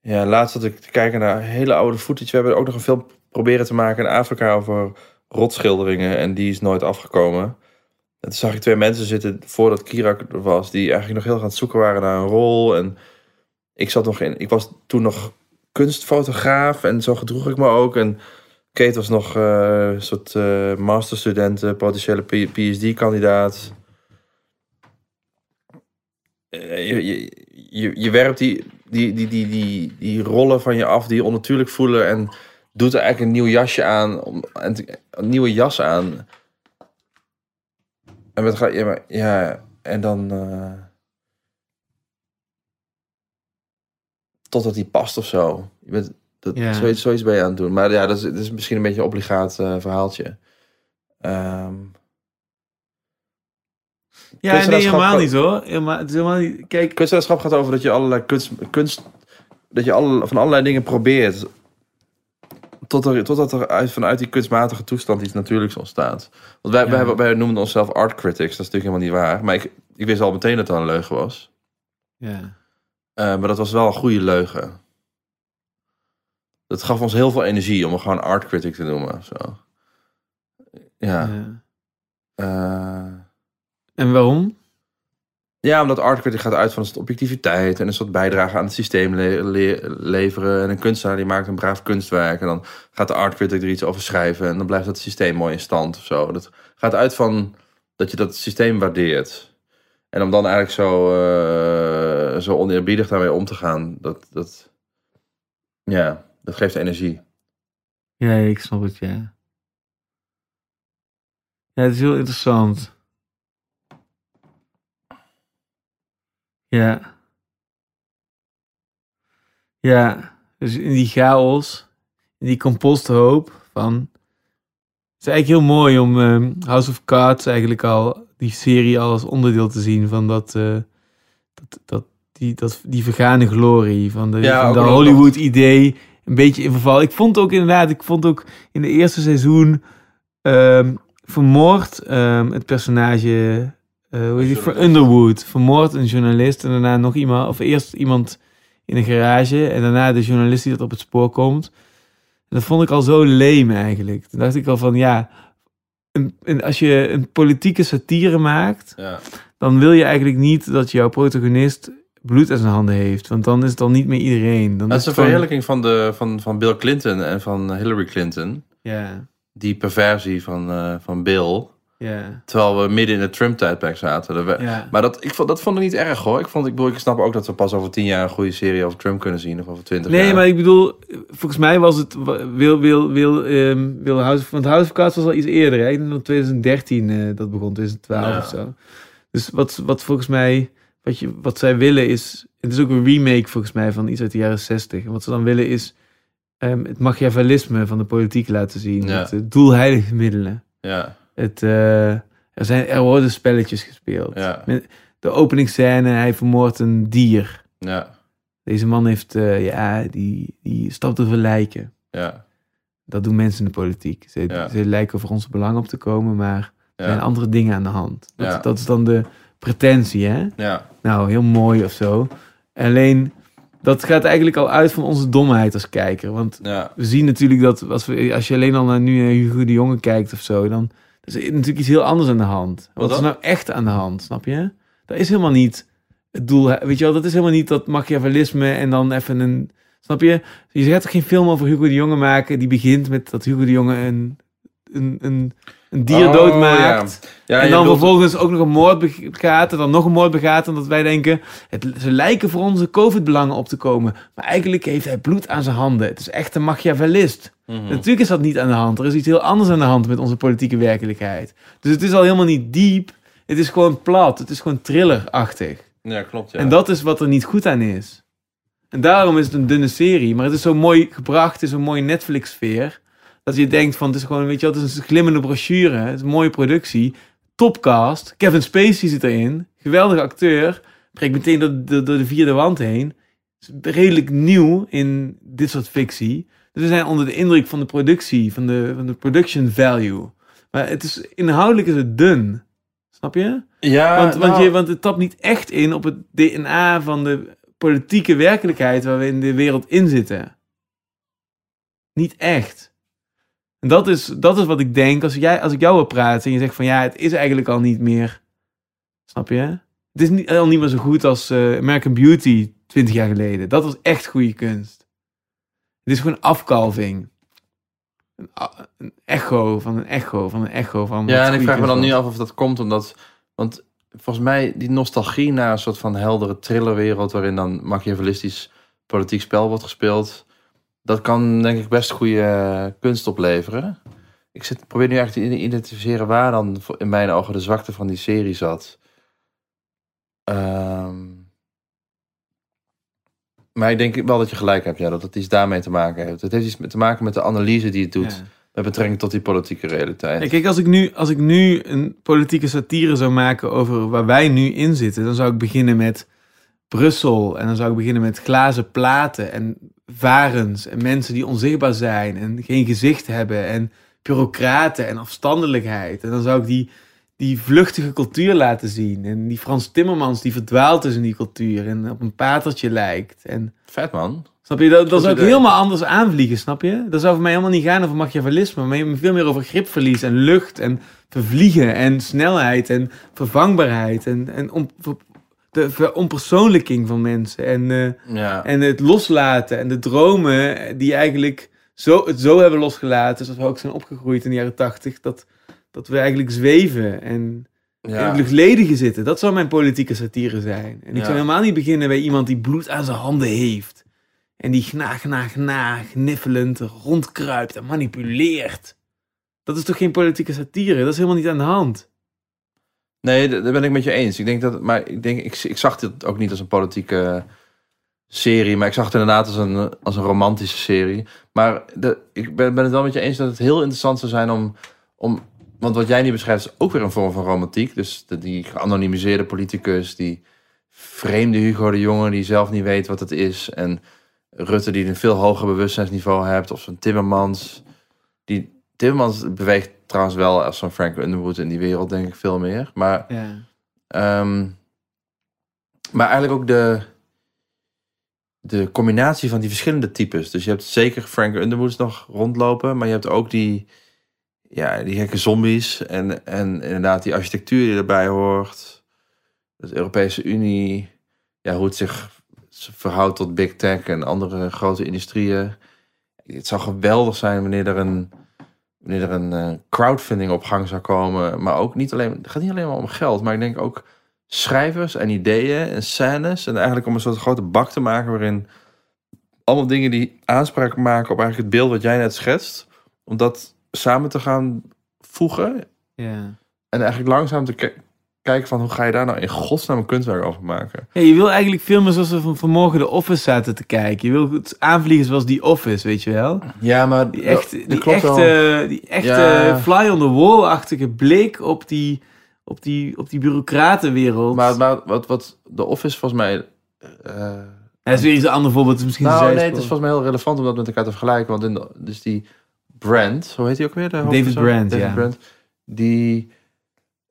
[SPEAKER 2] ja, laatst zat ik te kijken naar hele oude footage. We hebben ook nog een film proberen te maken in Afrika over rotschilderingen. En die is nooit afgekomen. En toen zag ik twee mensen zitten voordat Kirak er was. Die eigenlijk nog heel erg aan het zoeken waren naar een rol. En ik zat nog in... Ik was toen nog kunstfotograaf. En zo gedroeg ik me ook. En Kate was nog eh, soort eh masterstudent, eh, potentiële PhD-kandidaat. Je, je, je, werpt die, die, die, die, die, rollen van je af die je onnatuurlijk voelen en doet er eigenlijk een nieuw jasje aan, een nieuwe jas aan. En wat ja, maar, ja, en dan. totdat die past of zo. Je bent, dat,
[SPEAKER 1] Ja.
[SPEAKER 2] zoiets, zoiets ben je aan het doen. Maar ja, dat is, dat is misschien een beetje een obligaat eh, verhaaltje. Ehm,
[SPEAKER 1] Ja, nee, helemaal niet hoor. Helemaal, het is helemaal niet... Kijk,
[SPEAKER 2] kunstenaarschap gaat over dat je allerlei kunst, kunst dat je alle, van allerlei dingen probeert. Tot er, totdat er uit, vanuit die kunstmatige toestand iets natuurlijks ontstaat. Want wij,
[SPEAKER 1] Ja.
[SPEAKER 2] wij, noemen onszelf art critics. Dat is natuurlijk helemaal niet waar. Maar ik, ik wist al meteen dat dat een leugen was.
[SPEAKER 1] ja.
[SPEAKER 2] Eh, maar dat was wel een goede leugen. Dat gaf ons heel veel energie om gewoon art critic te noemen. Zo. Ja.
[SPEAKER 1] ja.
[SPEAKER 2] eh,
[SPEAKER 1] En waarom?
[SPEAKER 2] Ja, omdat art critic gaat uit van een soort objectiviteit en een soort bijdrage aan het systeem le- le- leveren. En een kunstenaar die maakt een braaf kunstwerk en dan gaat de art critic er iets over schrijven en dan blijft dat systeem mooi in stand of zo. Dat gaat uit van dat je dat systeem waardeert. En om dan eigenlijk zo, eh, zo oneerbiedig daarmee om te gaan, dat, dat, ja, dat geeft energie.
[SPEAKER 1] Ja, ik snap het, ja. Ja, het is heel interessant. Ja. Ja, dus in die chaos, in die composthoop van... Het is eigenlijk heel mooi om ehm, House of Cards eigenlijk al, die serie al als onderdeel te zien van dat, eh, dat, dat, die, dat, die vergane glorie, van de,
[SPEAKER 2] Ja,
[SPEAKER 1] van
[SPEAKER 2] nog-
[SPEAKER 1] Hollywood-idee een beetje in verval. Ik vond ook inderdaad, ik vond ook in de eerste seizoen ehm, vermoord ehm, het personage, eh hoe heet die,
[SPEAKER 2] Journalist.
[SPEAKER 1] Underwood, vermoord een journalist en daarna nog iemand, of eerst iemand in een garage en daarna de journalist die dat op het spoor komt. En dat vond ik al zo leem eigenlijk. Toen dacht ik al van ja, een, een- als je een politieke satire maakt,
[SPEAKER 2] Ja.
[SPEAKER 1] dan wil je eigenlijk niet dat jouw protagonist bloed aan zijn handen heeft. Want dan is het dan niet meer iedereen. Dan
[SPEAKER 2] Dat
[SPEAKER 1] is
[SPEAKER 2] een
[SPEAKER 1] gewoon-
[SPEAKER 2] verheerlijking van, de, van, van Bill Clinton en van Hillary Clinton.
[SPEAKER 1] Ja,
[SPEAKER 2] Die perversie van, eh, van Bill.
[SPEAKER 1] ja,
[SPEAKER 2] Terwijl we midden in het Trump-tijdperk zaten. We-
[SPEAKER 1] ja.
[SPEAKER 2] Maar dat, ik, vond, dat vond ik niet erg hoor. Ik, vond, ik, bedoel, ik snap ook dat we pas over tien jaar een goede serie over Trump kunnen zien. Of over twintig jaar.
[SPEAKER 1] Nee, maar ik bedoel, volgens mij was het wil wil wil ehm wil House want House of Cards was al iets eerder. Hè? Ik denk dat 2013 eh, dat begon, 2012
[SPEAKER 2] Ja.
[SPEAKER 1] of zo. Dus wat wat volgens mij wat je wat zij willen is, het is ook een remake volgens mij van iets uit de jaren 60. En wat ze dan willen is ehm, het machiavellisme van de politiek laten zien.
[SPEAKER 2] Ja.
[SPEAKER 1] Het eh, doelheilige middelen.
[SPEAKER 2] Ja,
[SPEAKER 1] Het eh, er zijn er worden spelletjes gespeeld.
[SPEAKER 2] ja,
[SPEAKER 1] De openingsscène, hij vermoordt een dier.
[SPEAKER 2] ja,
[SPEAKER 1] Deze man heeft, eh, ja, die, die stapt over lijken.
[SPEAKER 2] ja.
[SPEAKER 1] Dat doen mensen in de politiek. Ze,
[SPEAKER 2] Ja.
[SPEAKER 1] ze lijken voor onze belang op te komen, maar er zijn andere dingen aan de hand. Dat, dat is dan de pretentie, hè?
[SPEAKER 2] ja,
[SPEAKER 1] Nou, heel mooi of zo. Alleen, dat gaat eigenlijk al uit van onze domheid als kijker. Want
[SPEAKER 2] ja.
[SPEAKER 1] we zien natuurlijk dat, als, we, als je alleen al naar nu naar Hugo de Jonge kijkt of zo, dan is er natuurlijk iets heel anders aan de hand. Wat, is nou echt aan de hand, snap je? Dat is helemaal niet het doel. Weet je wel, dat is helemaal niet dat machiavellisme en dan even een... Snap je? Je gaat toch geen film over Hugo de Jonge maken die begint met dat Hugo de Jonge een, een, een, een dier
[SPEAKER 2] Oh,
[SPEAKER 1] doodmaakt.
[SPEAKER 2] Ja,
[SPEAKER 1] en dan
[SPEAKER 2] bedoelt-
[SPEAKER 1] vervolgens ook nog een moord begaat en dan nog een moord begaat. En dat wij denken, het, ze lijken voor onze COVID-belangen op te komen. Maar eigenlijk heeft hij bloed aan zijn handen. Het is echt een machiavellist.
[SPEAKER 2] Mhm.
[SPEAKER 1] Natuurlijk is dat niet aan de hand. Er is iets heel anders aan de hand met onze politieke werkelijkheid. Dus het is al helemaal niet diep. Het is gewoon plat. Het is gewoon thrillerachtig.
[SPEAKER 2] Ja, klopt. Ja.
[SPEAKER 1] En dat is wat er niet goed aan is. En daarom is het een dunne serie. Maar het is zo mooi gebracht. Het is een mooie Netflix-sfeer. Dat je denkt van, het is gewoon, weet je wat, het is een glimmende brochure. Het is een mooie productie. Topcast. Kevin Spacey zit erin. Geweldige acteur. Breekt meteen door, door, door de vierde wand heen. Is redelijk nieuw in dit soort fictie. Dus we zijn onder de indruk van de productie, van de, van de production value. Maar het is, inhoudelijk is het dun. Snap je?
[SPEAKER 2] ja,
[SPEAKER 1] Want, want,
[SPEAKER 2] nou,
[SPEAKER 1] je, want het tapt niet echt in op het DNA van de politieke werkelijkheid waar we in de wereld in zitten. Niet echt. En dat is, dat is wat ik denk als, jij, als ik jou wil praten en je zegt van ja, het is eigenlijk al niet meer. Snap je? Het is niet, al niet meer zo goed als eh, American Beauty 20 jaar geleden. Dat was echt goede kunst. Het is gewoon afkalving. Een, een echo van een echo van een echo van.
[SPEAKER 2] Ja, en ik vraag me dan
[SPEAKER 1] was.
[SPEAKER 2] nu af of dat komt omdat... Want volgens mij die nostalgie naar een soort van heldere thrillerwereld... waarin dan machiavellistisch politiek spel wordt gespeeld... dat kan denk ik best goede eh, kunst opleveren. Ik zit, probeer nu eigenlijk te identificeren waar dan in mijn ogen de zwakte van die serie zat. Ehm, maar ik denk wel dat je gelijk hebt, ja, dat het iets daarmee te maken heeft. Het heeft iets te maken met de analyse die het doet
[SPEAKER 1] Ja.
[SPEAKER 2] met betrekking tot die politieke realiteit.
[SPEAKER 1] Ja, kijk, als ik, nu, als ik nu een politieke satire zou maken over waar wij nu in zitten, dan zou ik beginnen met Brussel. En dan zou ik beginnen met glazen platen en varens en mensen die onzichtbaar zijn en geen gezicht hebben en bureaucraten en afstandelijkheid. En dan zou ik die, die vluchtige cultuur laten zien. En die Frans Timmermans die verdwaald is in die cultuur en op een patertje lijkt. En
[SPEAKER 2] Vet man.
[SPEAKER 1] Snap je? Dat, dat zou ik helemaal anders aanvliegen, snap je? Dat zou voor mij helemaal niet gaan over machiavellisme, maar veel meer over gripverlies en lucht en vervliegen en snelheid en vervangbaarheid en, en om, de veronpersoonlijking van mensen. En, eh,
[SPEAKER 2] Ja.
[SPEAKER 1] en het loslaten en de dromen die eigenlijk zo, het zo hebben losgelaten, zoals we ook zijn opgegroeid in de jaren tachtig, dat, dat we eigenlijk zweven en in
[SPEAKER 2] ja.
[SPEAKER 1] het luchtledige zitten. Dat zou mijn politieke satire zijn. En ik
[SPEAKER 2] Ja.
[SPEAKER 1] zou helemaal niet beginnen bij iemand die bloed aan zijn handen heeft. En die gnaag, gnaag, gnaag, niffelend rondkruipt en manipuleert. Dat is toch geen politieke satire? Dat is helemaal niet aan de hand.
[SPEAKER 2] Nee, daar ben ik met je eens. Ik denk dat, maar ik denk, ik, ik zag dit ook niet als een politieke serie, maar ik zag het inderdaad als een, als een romantische serie. Maar de, ik ben, ben het wel met je eens dat het heel interessant zou zijn om, om, want wat jij nu beschrijft is ook weer een vorm van romantiek. Dus die geanonimiseerde politicus, die vreemde Hugo de Jonge die zelf niet weet wat het is. En Rutte die een veel hoger bewustzijnsniveau hebt, of zo'n Timmermans. Die Timmermans beweegt trouwens wel als zo'n Frank Underwood in die wereld, denk ik veel meer. Maar
[SPEAKER 1] Ja.
[SPEAKER 2] Ehm, maar eigenlijk ook de, de combinatie van die verschillende types. Dus je hebt zeker Frank Underwoods nog rondlopen, maar je hebt ook die, ja, die gekke zombies en, en inderdaad die architectuur die erbij hoort. De Europese Unie, ja, hoe het zich verhoudt tot big tech en andere grote industrieën. Het zou geweldig zijn wanneer er een, wanneer er een eh, crowdfunding op gang zou komen. Maar ook niet alleen, het gaat niet alleen maar om geld, maar ik denk ook schrijvers en ideeën en scènes. En eigenlijk om een soort grote bak te maken waarin allemaal dingen die aanspraak maken op eigenlijk het beeld wat jij net schetst. Om dat samen te gaan voegen
[SPEAKER 1] Ja.
[SPEAKER 2] en eigenlijk langzaam te kijken van hoe ga je daar nou in godsnaam een kunstwerk over maken.
[SPEAKER 1] Ja, je wil eigenlijk filmen zoals we van vanmorgen de Office zaten te kijken. Je wil het aanvliegen zoals die Office, weet je wel?
[SPEAKER 2] Ja, maar
[SPEAKER 1] Die echt, die
[SPEAKER 2] klopt wel.
[SPEAKER 1] echte, die echte
[SPEAKER 2] Ja.
[SPEAKER 1] fly on the wall-achtige blik op die, op die, op die bureaucratenwereld.
[SPEAKER 2] Maar, maar wat, wat de Office volgens mij... eh,
[SPEAKER 1] dat is weer iets een ander voorbeeld. Misschien
[SPEAKER 2] nou, nee, het is volgens mij heel relevant om dat met elkaar te vergelijken. Want in de, dus die Brand, hoe heet hij ook weer? De
[SPEAKER 1] David? Brand,
[SPEAKER 2] David
[SPEAKER 1] ja.
[SPEAKER 2] Brand, die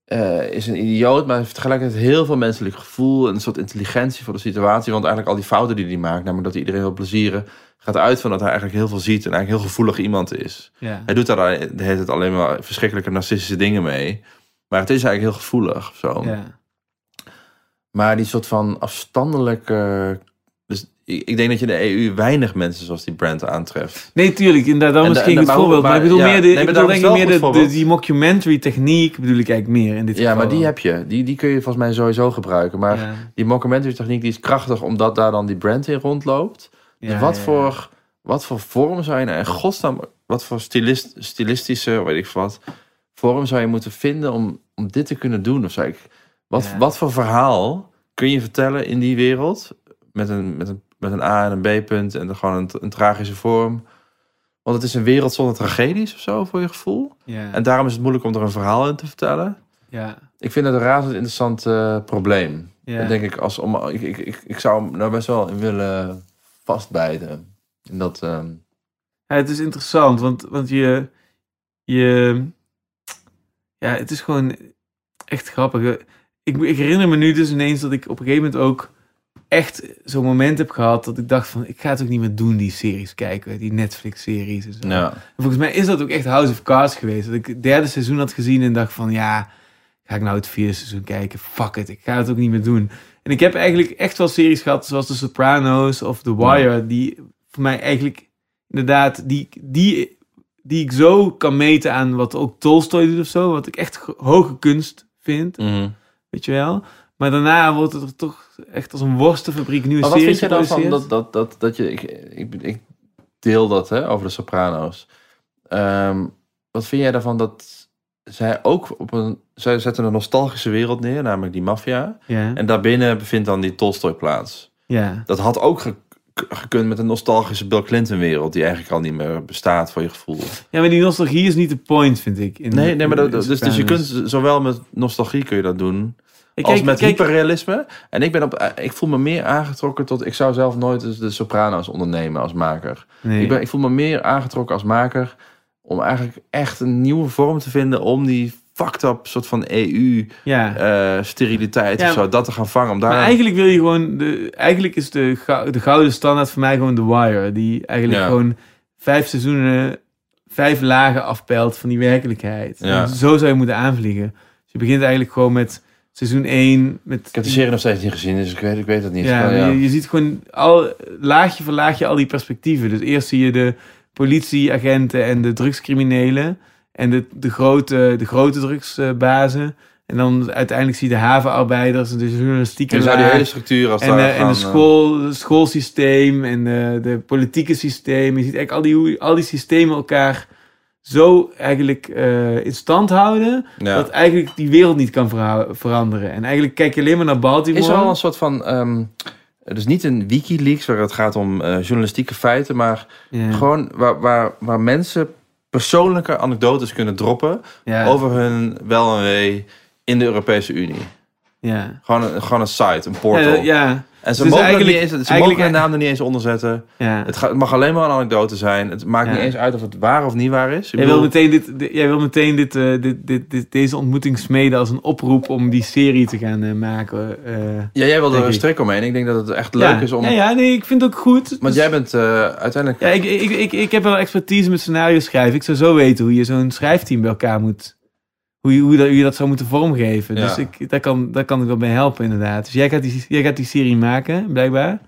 [SPEAKER 2] eh, is een idioot, maar heeft tegelijkertijd heel veel menselijk gevoel en een soort intelligentie voor de situatie. Want eigenlijk al die fouten die hij maakt, namelijk dat hij iedereen wil plezieren, gaat uit van dat hij eigenlijk heel veel ziet en eigenlijk heel gevoelig iemand is.
[SPEAKER 1] Ja.
[SPEAKER 2] Hij doet daar de hele tijd alleen maar verschrikkelijke narcistische dingen mee. Maar het is eigenlijk heel gevoelig of zo.
[SPEAKER 1] Ja.
[SPEAKER 2] Maar die soort van afstandelijke. Ik, denk dat je de EU weinig mensen zoals die brand aantreft.
[SPEAKER 1] Nee, tuurlijk. Inderdaad, dat
[SPEAKER 2] En
[SPEAKER 1] is
[SPEAKER 2] de-
[SPEAKER 1] geen
[SPEAKER 2] en
[SPEAKER 1] goed
[SPEAKER 2] de- maar-
[SPEAKER 1] voorbeeld. Maar,
[SPEAKER 2] maar-
[SPEAKER 1] ik bedoel
[SPEAKER 2] ja,
[SPEAKER 1] meer, de,
[SPEAKER 2] nee,
[SPEAKER 1] ik bedoel denk ik meer de, die mockumentary techniek bedoel ik eigenlijk meer in dit
[SPEAKER 2] Ja,
[SPEAKER 1] geval.
[SPEAKER 2] maar die heb je. Die, die kun je volgens mij sowieso gebruiken. Maar
[SPEAKER 1] Ja.
[SPEAKER 2] die mockumentary techniek die is krachtig omdat daar dan die brand in rondloopt. Dus
[SPEAKER 1] Ja,
[SPEAKER 2] wat,
[SPEAKER 1] ja, ja.
[SPEAKER 2] Voor, wat voor vorm zou je nou in godsnaam... Wat voor stilist, stilistische, weet ik wat... vorm zou je moeten vinden om, om dit te kunnen doen? Of zou ik, wat,
[SPEAKER 1] Ja.
[SPEAKER 2] wat voor verhaal kun je vertellen in die wereld? Met een, met een, met een A en een B-punt en dan gewoon een, een tragische vorm. Want het is een wereld zonder tragedies of zo, voor je gevoel.
[SPEAKER 1] Ja.
[SPEAKER 2] En daarom is het moeilijk om er een verhaal in te vertellen.
[SPEAKER 1] ja.
[SPEAKER 2] Ik vind het een razend interessant eh, probleem.
[SPEAKER 1] Ja.
[SPEAKER 2] En denk ik, als om, ik, ik, ik, ik zou hem nou best wel in willen vastbijten. En dat, ehm,
[SPEAKER 1] Ja, het is interessant, want, want je, je... Ja, het is gewoon echt grappig. Ik, ik herinner me nu dus ineens dat ik op een gegeven moment ook echt zo'n moment heb gehad dat ik dacht van, ik ga het ook niet meer doen, die series kijken, die Netflix-series en zo.
[SPEAKER 2] ja.
[SPEAKER 1] En Volgens mij is dat ook echt House of Cards geweest. Dat ik het derde seizoen had gezien en dacht van, ja, ga ik nou het vierde seizoen kijken? Fuck it, ik ga het ook niet meer doen. En ik heb eigenlijk echt wel series gehad, zoals The Sopranos of The Wire, die voor mij eigenlijk inderdaad, die, die, die ik zo kan meten aan wat ook Tolstoy doet of zo, wat ik echt ge- hoge kunst vind,
[SPEAKER 2] Mhm.
[SPEAKER 1] weet je wel. Maar daarna wordt het toch echt als een worstenfabriek nieuwe
[SPEAKER 2] Maar wat
[SPEAKER 1] series
[SPEAKER 2] vind je dan van dat, dat, dat, dat je... Ik, ik, ik deel dat hè, over de Soprano's. Ehm, wat vind jij daarvan dat zij ook op een... Zij zetten een nostalgische wereld neer, namelijk die maffia.
[SPEAKER 1] Ja,
[SPEAKER 2] En daarbinnen bevindt dan die Tolstoy plaats.
[SPEAKER 1] ja.
[SPEAKER 2] Dat had ook ge- gekund met een nostalgische Bill Clinton wereld... die eigenlijk al niet meer bestaat voor je gevoel.
[SPEAKER 1] ja, maar die nostalgie is niet de point, vind ik. In
[SPEAKER 2] Nee, nee maar dat, dus, dus je kunt zowel met nostalgie kun je dat doen...
[SPEAKER 1] Ik
[SPEAKER 2] als met hyperrealisme. En ik, ben op, ik voel me meer aangetrokken tot... Ik zou zelf nooit dus de Soprano's ondernemen als maker.
[SPEAKER 1] Nee.
[SPEAKER 2] Ik, ben, ik voel me meer aangetrokken als maker... om eigenlijk echt een nieuwe vorm te vinden... om die fucked up soort van
[SPEAKER 1] ja.
[SPEAKER 2] EU-steriliteit
[SPEAKER 1] Ja,
[SPEAKER 2] of zo... dat te gaan vangen. Om daar...
[SPEAKER 1] Maar eigenlijk wil je gewoon... De, eigenlijk is de, de gouden standaard voor mij gewoon The Wire. Die eigenlijk
[SPEAKER 2] Ja.
[SPEAKER 1] gewoon vijf seizoenen, vijf lagen afpelt van die werkelijkheid.
[SPEAKER 2] Ja.
[SPEAKER 1] En zo zou je moeten aanvliegen. Dus je begint eigenlijk gewoon met seizoen 1 met...
[SPEAKER 2] Ik heb de serie nog steeds niet gezien, dus ik weet, ik weet het niet.
[SPEAKER 1] Ja,
[SPEAKER 2] ja.
[SPEAKER 1] Je, je ziet gewoon al, laagje voor laagje al die perspectieven. Dus eerst zie je de politieagenten en de drugscriminelen en de, de, grote, de grote drugsbazen. En dan uiteindelijk zie je de havenarbeiders en de journalistieke
[SPEAKER 2] En zou die hele structuur als
[SPEAKER 1] En, en de
[SPEAKER 2] eh,
[SPEAKER 1] school, het schoolsysteem en eh, de politieke systeem. Je ziet eigenlijk al die, al die systemen elkaar zo eigenlijk eh, in stand houden...
[SPEAKER 2] ja.
[SPEAKER 1] dat eigenlijk die wereld niet kan veranderen. En eigenlijk kijk je alleen maar naar Baltimore.
[SPEAKER 2] Is er al een soort van... ehm dus niet een Wikileaks waar het gaat om eh, journalistieke feiten, maar
[SPEAKER 1] ja.
[SPEAKER 2] gewoon waar, waar, waar mensen persoonlijke anekdotes kunnen droppen
[SPEAKER 1] ja.
[SPEAKER 2] over hun wel en wee in de Europese Unie.
[SPEAKER 1] ja.
[SPEAKER 2] Gewoon een, gewoon een site, een portal.
[SPEAKER 1] Ja,
[SPEAKER 2] En ze
[SPEAKER 1] Dus
[SPEAKER 2] mogen,
[SPEAKER 1] eigenlijk-
[SPEAKER 2] niet eens, ze
[SPEAKER 1] eigenlijk-
[SPEAKER 2] mogen hun naam er niet eens onder zetten.
[SPEAKER 1] ja.
[SPEAKER 2] Het, gaat, het mag alleen maar een anekdote zijn. Het maakt
[SPEAKER 1] Ja.
[SPEAKER 2] niet eens uit of het waar of niet waar is. Ik
[SPEAKER 1] Jij wil meteen, dit, dit- jij wil meteen dit, eh, dit, dit, dit- deze ontmoeting smeden als een oproep om die serie te gaan eh, maken. eh.
[SPEAKER 2] ja, jij wilde er een
[SPEAKER 1] ik.
[SPEAKER 2] strik omheen. Ik denk dat het echt leuk
[SPEAKER 1] ja.
[SPEAKER 2] is om...
[SPEAKER 1] Ja, ja, nee, ik vind het ook goed.
[SPEAKER 2] Want
[SPEAKER 1] Dus-
[SPEAKER 2] jij bent uiteindelijk...
[SPEAKER 1] Ja, ik, ik, ik, ik heb wel expertise met scenario schrijven. Ik zou zo weten hoe je zo'n schrijfteam bij elkaar moet... Hoe je, hoe, dat, hoe je dat zou moeten vormgeven.
[SPEAKER 2] Ja.
[SPEAKER 1] Dus ik, daar, kan, daar kan ik wel bij helpen, inderdaad. Dus jij gaat die, jij gaat die serie maken, blijkbaar.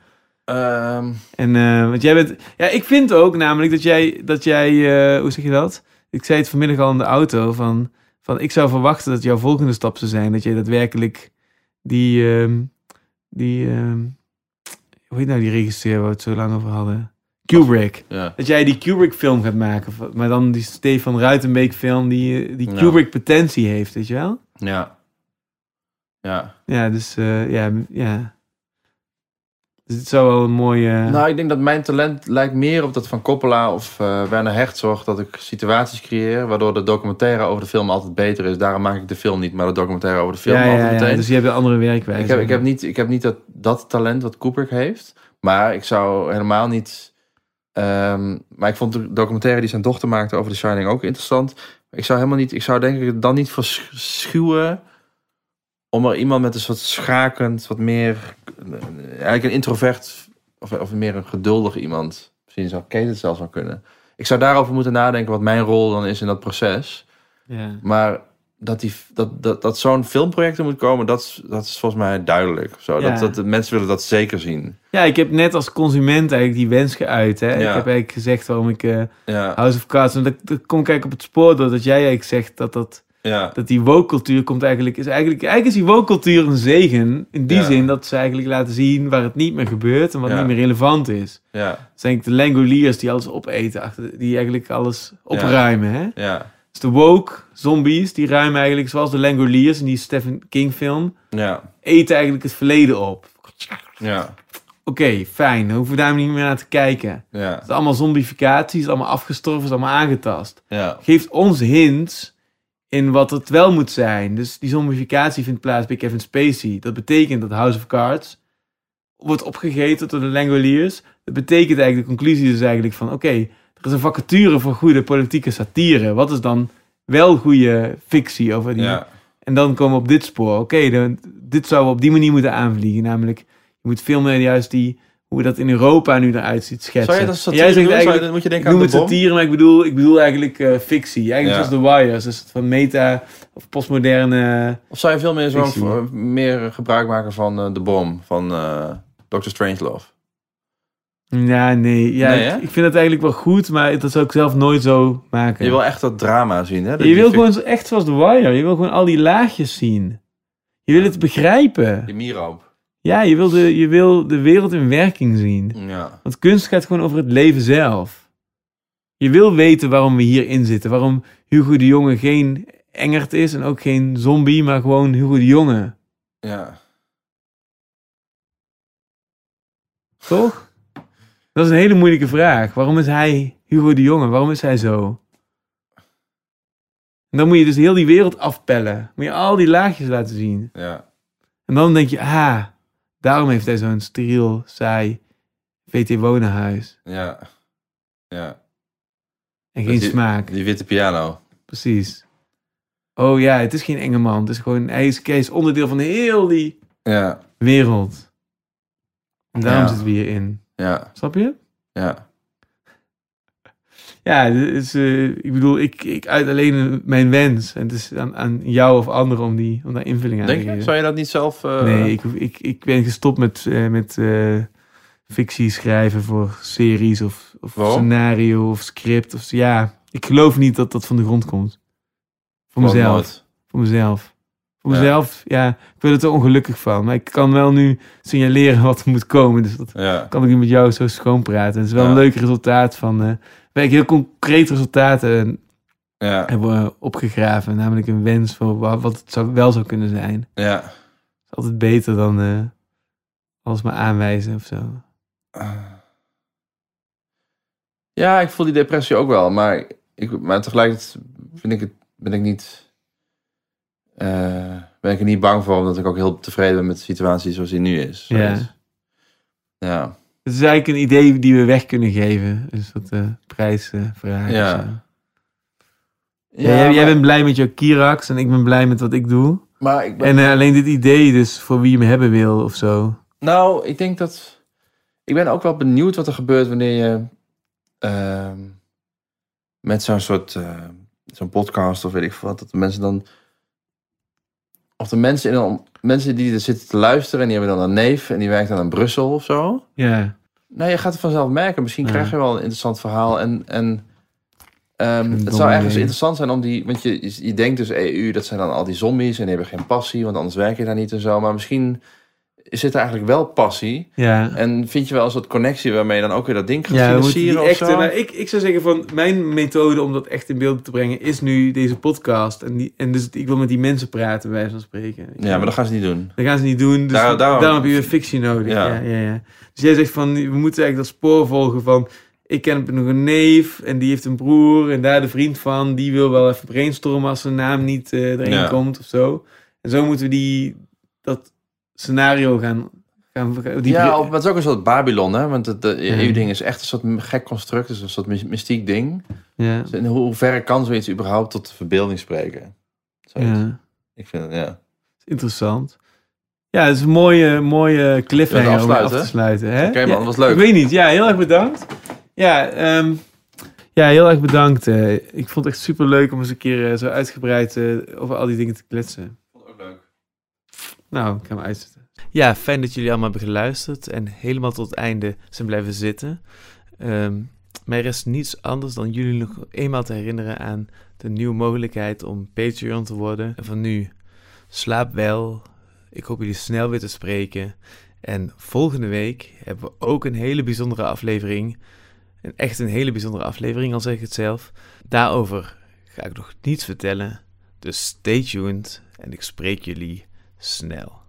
[SPEAKER 2] ehm,
[SPEAKER 1] En, eh, want jij bent... Ja, ik vind ook namelijk dat jij... Dat jij eh, hoe zeg je dat? Ik zei het vanmiddag al in de auto. Van, van ik zou verwachten dat jouw volgende stap zou zijn. Dat jij daadwerkelijk die... ehm, die ehm, hoe heet nou die regisseur waar we het zo lang over hadden? Kubrick.
[SPEAKER 2] ja.
[SPEAKER 1] Dat jij die Kubrick film gaat maken. Maar dan die Stefan Ruitenbeek film die, die
[SPEAKER 2] Ja.
[SPEAKER 1] Kubrick potentie heeft, weet je wel?
[SPEAKER 2] Ja. Ja.
[SPEAKER 1] Ja, dus eh, ja, ja. Dus het zou wel een mooie...
[SPEAKER 2] Nou, ik denk dat mijn talent lijkt meer op dat van Coppola of eh Werner Herzog. Dat ik situaties creëer waardoor de documentaire over de film altijd beter is. Daarom maak ik de film niet, maar de documentaire over de film
[SPEAKER 1] ja, ja,
[SPEAKER 2] altijd
[SPEAKER 1] ja,
[SPEAKER 2] meteen.
[SPEAKER 1] dus je hebt een andere werkwijze.
[SPEAKER 2] ik, heb, ik heb niet, ik heb niet dat, dat talent wat Kubrick heeft. Maar ik zou helemaal niet... ehm, maar ik vond de documentaire die zijn dochter maakte over The Shining ook interessant. Ik zou helemaal niet... Ik zou denk ik dan niet verschuwen om er iemand met een soort schakend, wat meer... Eigenlijk een introvert of, of meer een geduldig iemand. Misschien zou Kate het zelfs wel kunnen. Ik zou daarover moeten nadenken wat mijn rol dan is in dat proces.
[SPEAKER 1] Ja.
[SPEAKER 2] Maar dat, die, dat, dat, dat zo'n filmproject er moet komen, dat, is- dat is volgens mij duidelijk. Zo,
[SPEAKER 1] Ja.
[SPEAKER 2] dat, dat, de mensen willen dat zeker zien.
[SPEAKER 1] ja, ik heb net als consument eigenlijk die wens geuit. Hè? Ik heb eigenlijk gezegd waarom ik
[SPEAKER 2] Ja,
[SPEAKER 1] House of Cards... En dat, dat kom ik eigenlijk op het spoor doordat jij eigenlijk zegt dat dat... dat die woke-cultuur komt eigenlijk... Is eigenlijk, eigenlijk is die woke-cultuur een zegen. In die zin dat ze eigenlijk laten zien waar het niet meer gebeurt... en wat niet meer relevant is.
[SPEAKER 2] ja,
[SPEAKER 1] Dat zijn de Langoliers die alles opeten. Achter, die eigenlijk alles opruimen. Hè?
[SPEAKER 2] ja,
[SPEAKER 1] Dus de woke zombies, die ruimen eigenlijk... zoals de Langoliers in die Stephen King film...
[SPEAKER 2] ja,
[SPEAKER 1] eten eigenlijk het verleden op.
[SPEAKER 2] ja,
[SPEAKER 1] Oké, fijn. Dan hoeven we daar niet meer naar te kijken.
[SPEAKER 2] ja,
[SPEAKER 1] Het is allemaal zombificatie, is allemaal afgestorven, is allemaal aangetast.
[SPEAKER 2] ja,
[SPEAKER 1] Geeft ons hints in wat het wel moet zijn. Dus die zombificatie vindt plaats bij Kevin Spacey. Dat betekent dat House of Cards wordt opgegeten door de Langoliers. Dat betekent eigenlijk, de conclusie is eigenlijk van... Oké, is een vacature voor goede politieke satire. Wat is dan wel goede fictie over die...
[SPEAKER 2] ja,
[SPEAKER 1] En dan komen we op dit spoor. Oké, dan- dit zouden we op die manier moeten aanvliegen. Namelijk, je moet veel meer juist die... Hoe dat in Europa nu eruit ziet schetsen.
[SPEAKER 2] Zou je dat satire
[SPEAKER 1] jij zegt?
[SPEAKER 2] Zou je-
[SPEAKER 1] eigenlijk,
[SPEAKER 2] dan moet je denken
[SPEAKER 1] noem
[SPEAKER 2] aan
[SPEAKER 1] het
[SPEAKER 2] de bom.
[SPEAKER 1] satire, maar ik bedoel, ik bedoel eigenlijk eh, fictie. Eigenlijk
[SPEAKER 2] Ja.
[SPEAKER 1] zoals The Wires. Dus het van meta of postmoderne...
[SPEAKER 2] Of zou je veel meer, zo, meer gebruik maken van eh, de bom, van eh Dr. Strangelove?
[SPEAKER 1] Ja, nee. Ja,
[SPEAKER 2] Nee,
[SPEAKER 1] ik, vind het eigenlijk wel goed, maar dat zou ik zelf nooit zo maken.
[SPEAKER 2] Je wil echt dat drama zien, hè? Dat
[SPEAKER 1] je wil gewoon echt zoals The Wire. Je wil gewoon al die laagjes zien. Je wil het begrijpen.
[SPEAKER 2] Die mieroop.
[SPEAKER 1] Ja, je wil, de, je wil de wereld in werking zien.
[SPEAKER 2] Ja,
[SPEAKER 1] Want kunst gaat gewoon over het leven zelf. Je wil weten waarom we hierin zitten. Waarom Hugo de Jonge geen engert is en ook geen zombie, maar gewoon Hugo de Jonge.
[SPEAKER 2] ja.
[SPEAKER 1] Toch? Dat is een hele moeilijke vraag. Waarom is hij Hugo de Jonge? Waarom is hij zo? En dan moet je dus heel die wereld afpellen. Moet je al die laagjes laten zien.
[SPEAKER 2] ja.
[SPEAKER 1] En dan denk je, ah, daarom heeft hij zo'n steriel, saai VT-wonenhuis.
[SPEAKER 2] Ja. Ja.
[SPEAKER 1] En geen
[SPEAKER 2] die-
[SPEAKER 1] smaak.
[SPEAKER 2] Die witte piano.
[SPEAKER 1] Precies. Oh ja, het is geen enge man. Het is gewoon, hij is, hij is onderdeel van heel die
[SPEAKER 2] Ja.
[SPEAKER 1] wereld. En daarom
[SPEAKER 2] Ja.
[SPEAKER 1] zitten we hierin.
[SPEAKER 2] Ja.
[SPEAKER 1] Snap je?
[SPEAKER 2] Ja.
[SPEAKER 1] ja, dus, uh, ik bedoel, ik, ik uit alleen mijn wens. En het is aan, aan jou of anderen om, die, om daar invulling aan
[SPEAKER 2] Denk
[SPEAKER 1] te
[SPEAKER 2] je?
[SPEAKER 1] geven.
[SPEAKER 2] Zou je dat niet zelf... eh,
[SPEAKER 1] Nee, ik, ik, ik ben gestopt met, eh, met fictie schrijven voor series of, of scenario of script. Of, ja, ik geloof niet dat dat van de grond komt. Voor mezelf. Voor mezelf. Voor
[SPEAKER 2] Ja.
[SPEAKER 1] mezelf, ja, ik word er ongelukkig van. Maar ik kan wel nu signaleren wat er moet komen. Dus dat
[SPEAKER 2] Ja.
[SPEAKER 1] kan ik nu met jou zo schoon praten. Het is wel een leuk resultaat van... eh wij heel concreet resultaten
[SPEAKER 2] Ja.
[SPEAKER 1] hebben we opgegraven. Namelijk een wens voor wa- wat het zou, wel zou kunnen zijn.
[SPEAKER 2] Ja.
[SPEAKER 1] Het is altijd beter dan eh, alles maar aanwijzen of zo.
[SPEAKER 2] Ja, ik voel die depressie ook wel. Maar, ik, maar tegelijkertijd vind ik het, ben ik niet... eh, ben ik er niet bang voor, omdat ik ook heel tevreden ben met de situatie zoals die nu is.
[SPEAKER 1] Ja.
[SPEAKER 2] Zoiets. Ja.
[SPEAKER 1] Het is eigenlijk een idee die we weg kunnen geven. Een soort eh prijsvraag.
[SPEAKER 2] Ja. Ja,
[SPEAKER 1] Ja, jij, bent blij met jouw Kirax en ik ben blij met wat ik doe.
[SPEAKER 2] Maar ik ben...
[SPEAKER 1] En eh, alleen dit idee dus voor wie je me hebben wil of zo.
[SPEAKER 2] Nou, ik denk dat... Ik ben ook wel benieuwd wat er gebeurt wanneer je... ehm, met zo'n soort... eh, zo'n podcast of weet ik wat... Dat de mensen dan... Of de mensen, in een, mensen die er zitten te luisteren... en die hebben dan een neef... en die werkt dan in Brussel of zo...
[SPEAKER 1] Ja,
[SPEAKER 2] Nou, je gaat het vanzelf merken. Misschien
[SPEAKER 1] Ja.
[SPEAKER 2] krijg je wel een interessant verhaal. En, en ehm, het zou ergens interessant zijn om die... Want je, je, je denkt dus EU, dat zijn dan al die zombies... en die hebben geen passie, want anders werk je daar niet en zo. Maar misschien zit er eigenlijk wel passie...
[SPEAKER 1] ja.
[SPEAKER 2] En vind je wel een soort connectie waarmee je dan ook weer dat ding gaat
[SPEAKER 1] Ja,
[SPEAKER 2] financieren of
[SPEAKER 1] echte,
[SPEAKER 2] zo?
[SPEAKER 1] nou, ik, ik zou zeggen van mijn methode om dat echt in beeld te brengen is nu deze podcast. En, die, en dus ik wil met die mensen praten, bij wijze van spreken.
[SPEAKER 2] Ja, maar dat gaan ze niet doen.
[SPEAKER 1] Dat gaan ze niet doen. Dus
[SPEAKER 2] Daar- daarom-
[SPEAKER 1] daarom, heb je een fictie nodig. Ja.
[SPEAKER 2] Ja.
[SPEAKER 1] Ja, ja, Dus jij zegt van, we moeten eigenlijk dat spoor volgen van... Ik ken nog een neef en die heeft een broer en daar de vriend van. Die wil wel even brainstormen als zijn naam niet eh, erin komt of zo. En zo moeten we die, dat scenario gaan... gaan die
[SPEAKER 2] ja, maar het is ook een soort Babylon, hè? Want het
[SPEAKER 1] Ja.
[SPEAKER 2] EU-ding is echt een soort gek construct. Dus een soort my- mystiek ding.
[SPEAKER 1] ja,
[SPEAKER 2] Dus in hoe, ver kan zoiets überhaupt tot de verbeelding spreken? Zoiets.
[SPEAKER 1] ja.
[SPEAKER 2] Ik vind het, ja.
[SPEAKER 1] Interessant. Ja, het is een mooie, mooie cliffhanger om af
[SPEAKER 2] afsluiten,
[SPEAKER 1] te sluiten.
[SPEAKER 2] Oké, man,
[SPEAKER 1] Ja,
[SPEAKER 2] dat was leuk.
[SPEAKER 1] Ik weet niet. Ja, heel erg bedankt. Ja, ehm, ja heel erg bedankt. eh. ik vond het echt super leuk om eens een keer eh, zo uitgebreid eh, over al die dingen te kletsen.
[SPEAKER 2] vond het ook leuk.
[SPEAKER 1] Nou, ik ga hem uitzetten. Ja, fijn dat jullie allemaal hebben geluisterd en helemaal tot het einde zijn blijven zitten. Ehm mij rest niets anders dan jullie nog eenmaal te herinneren aan de nieuwe mogelijkheid om Patreon te worden. En van nu, slaap wel. Ik hoop jullie snel weer te spreken. En volgende week hebben we ook een hele bijzondere aflevering. Een echt een hele bijzondere aflevering, al zeg ik het zelf. Daarover ga ik nog niets vertellen. Dus stay tuned en ik spreek jullie snel.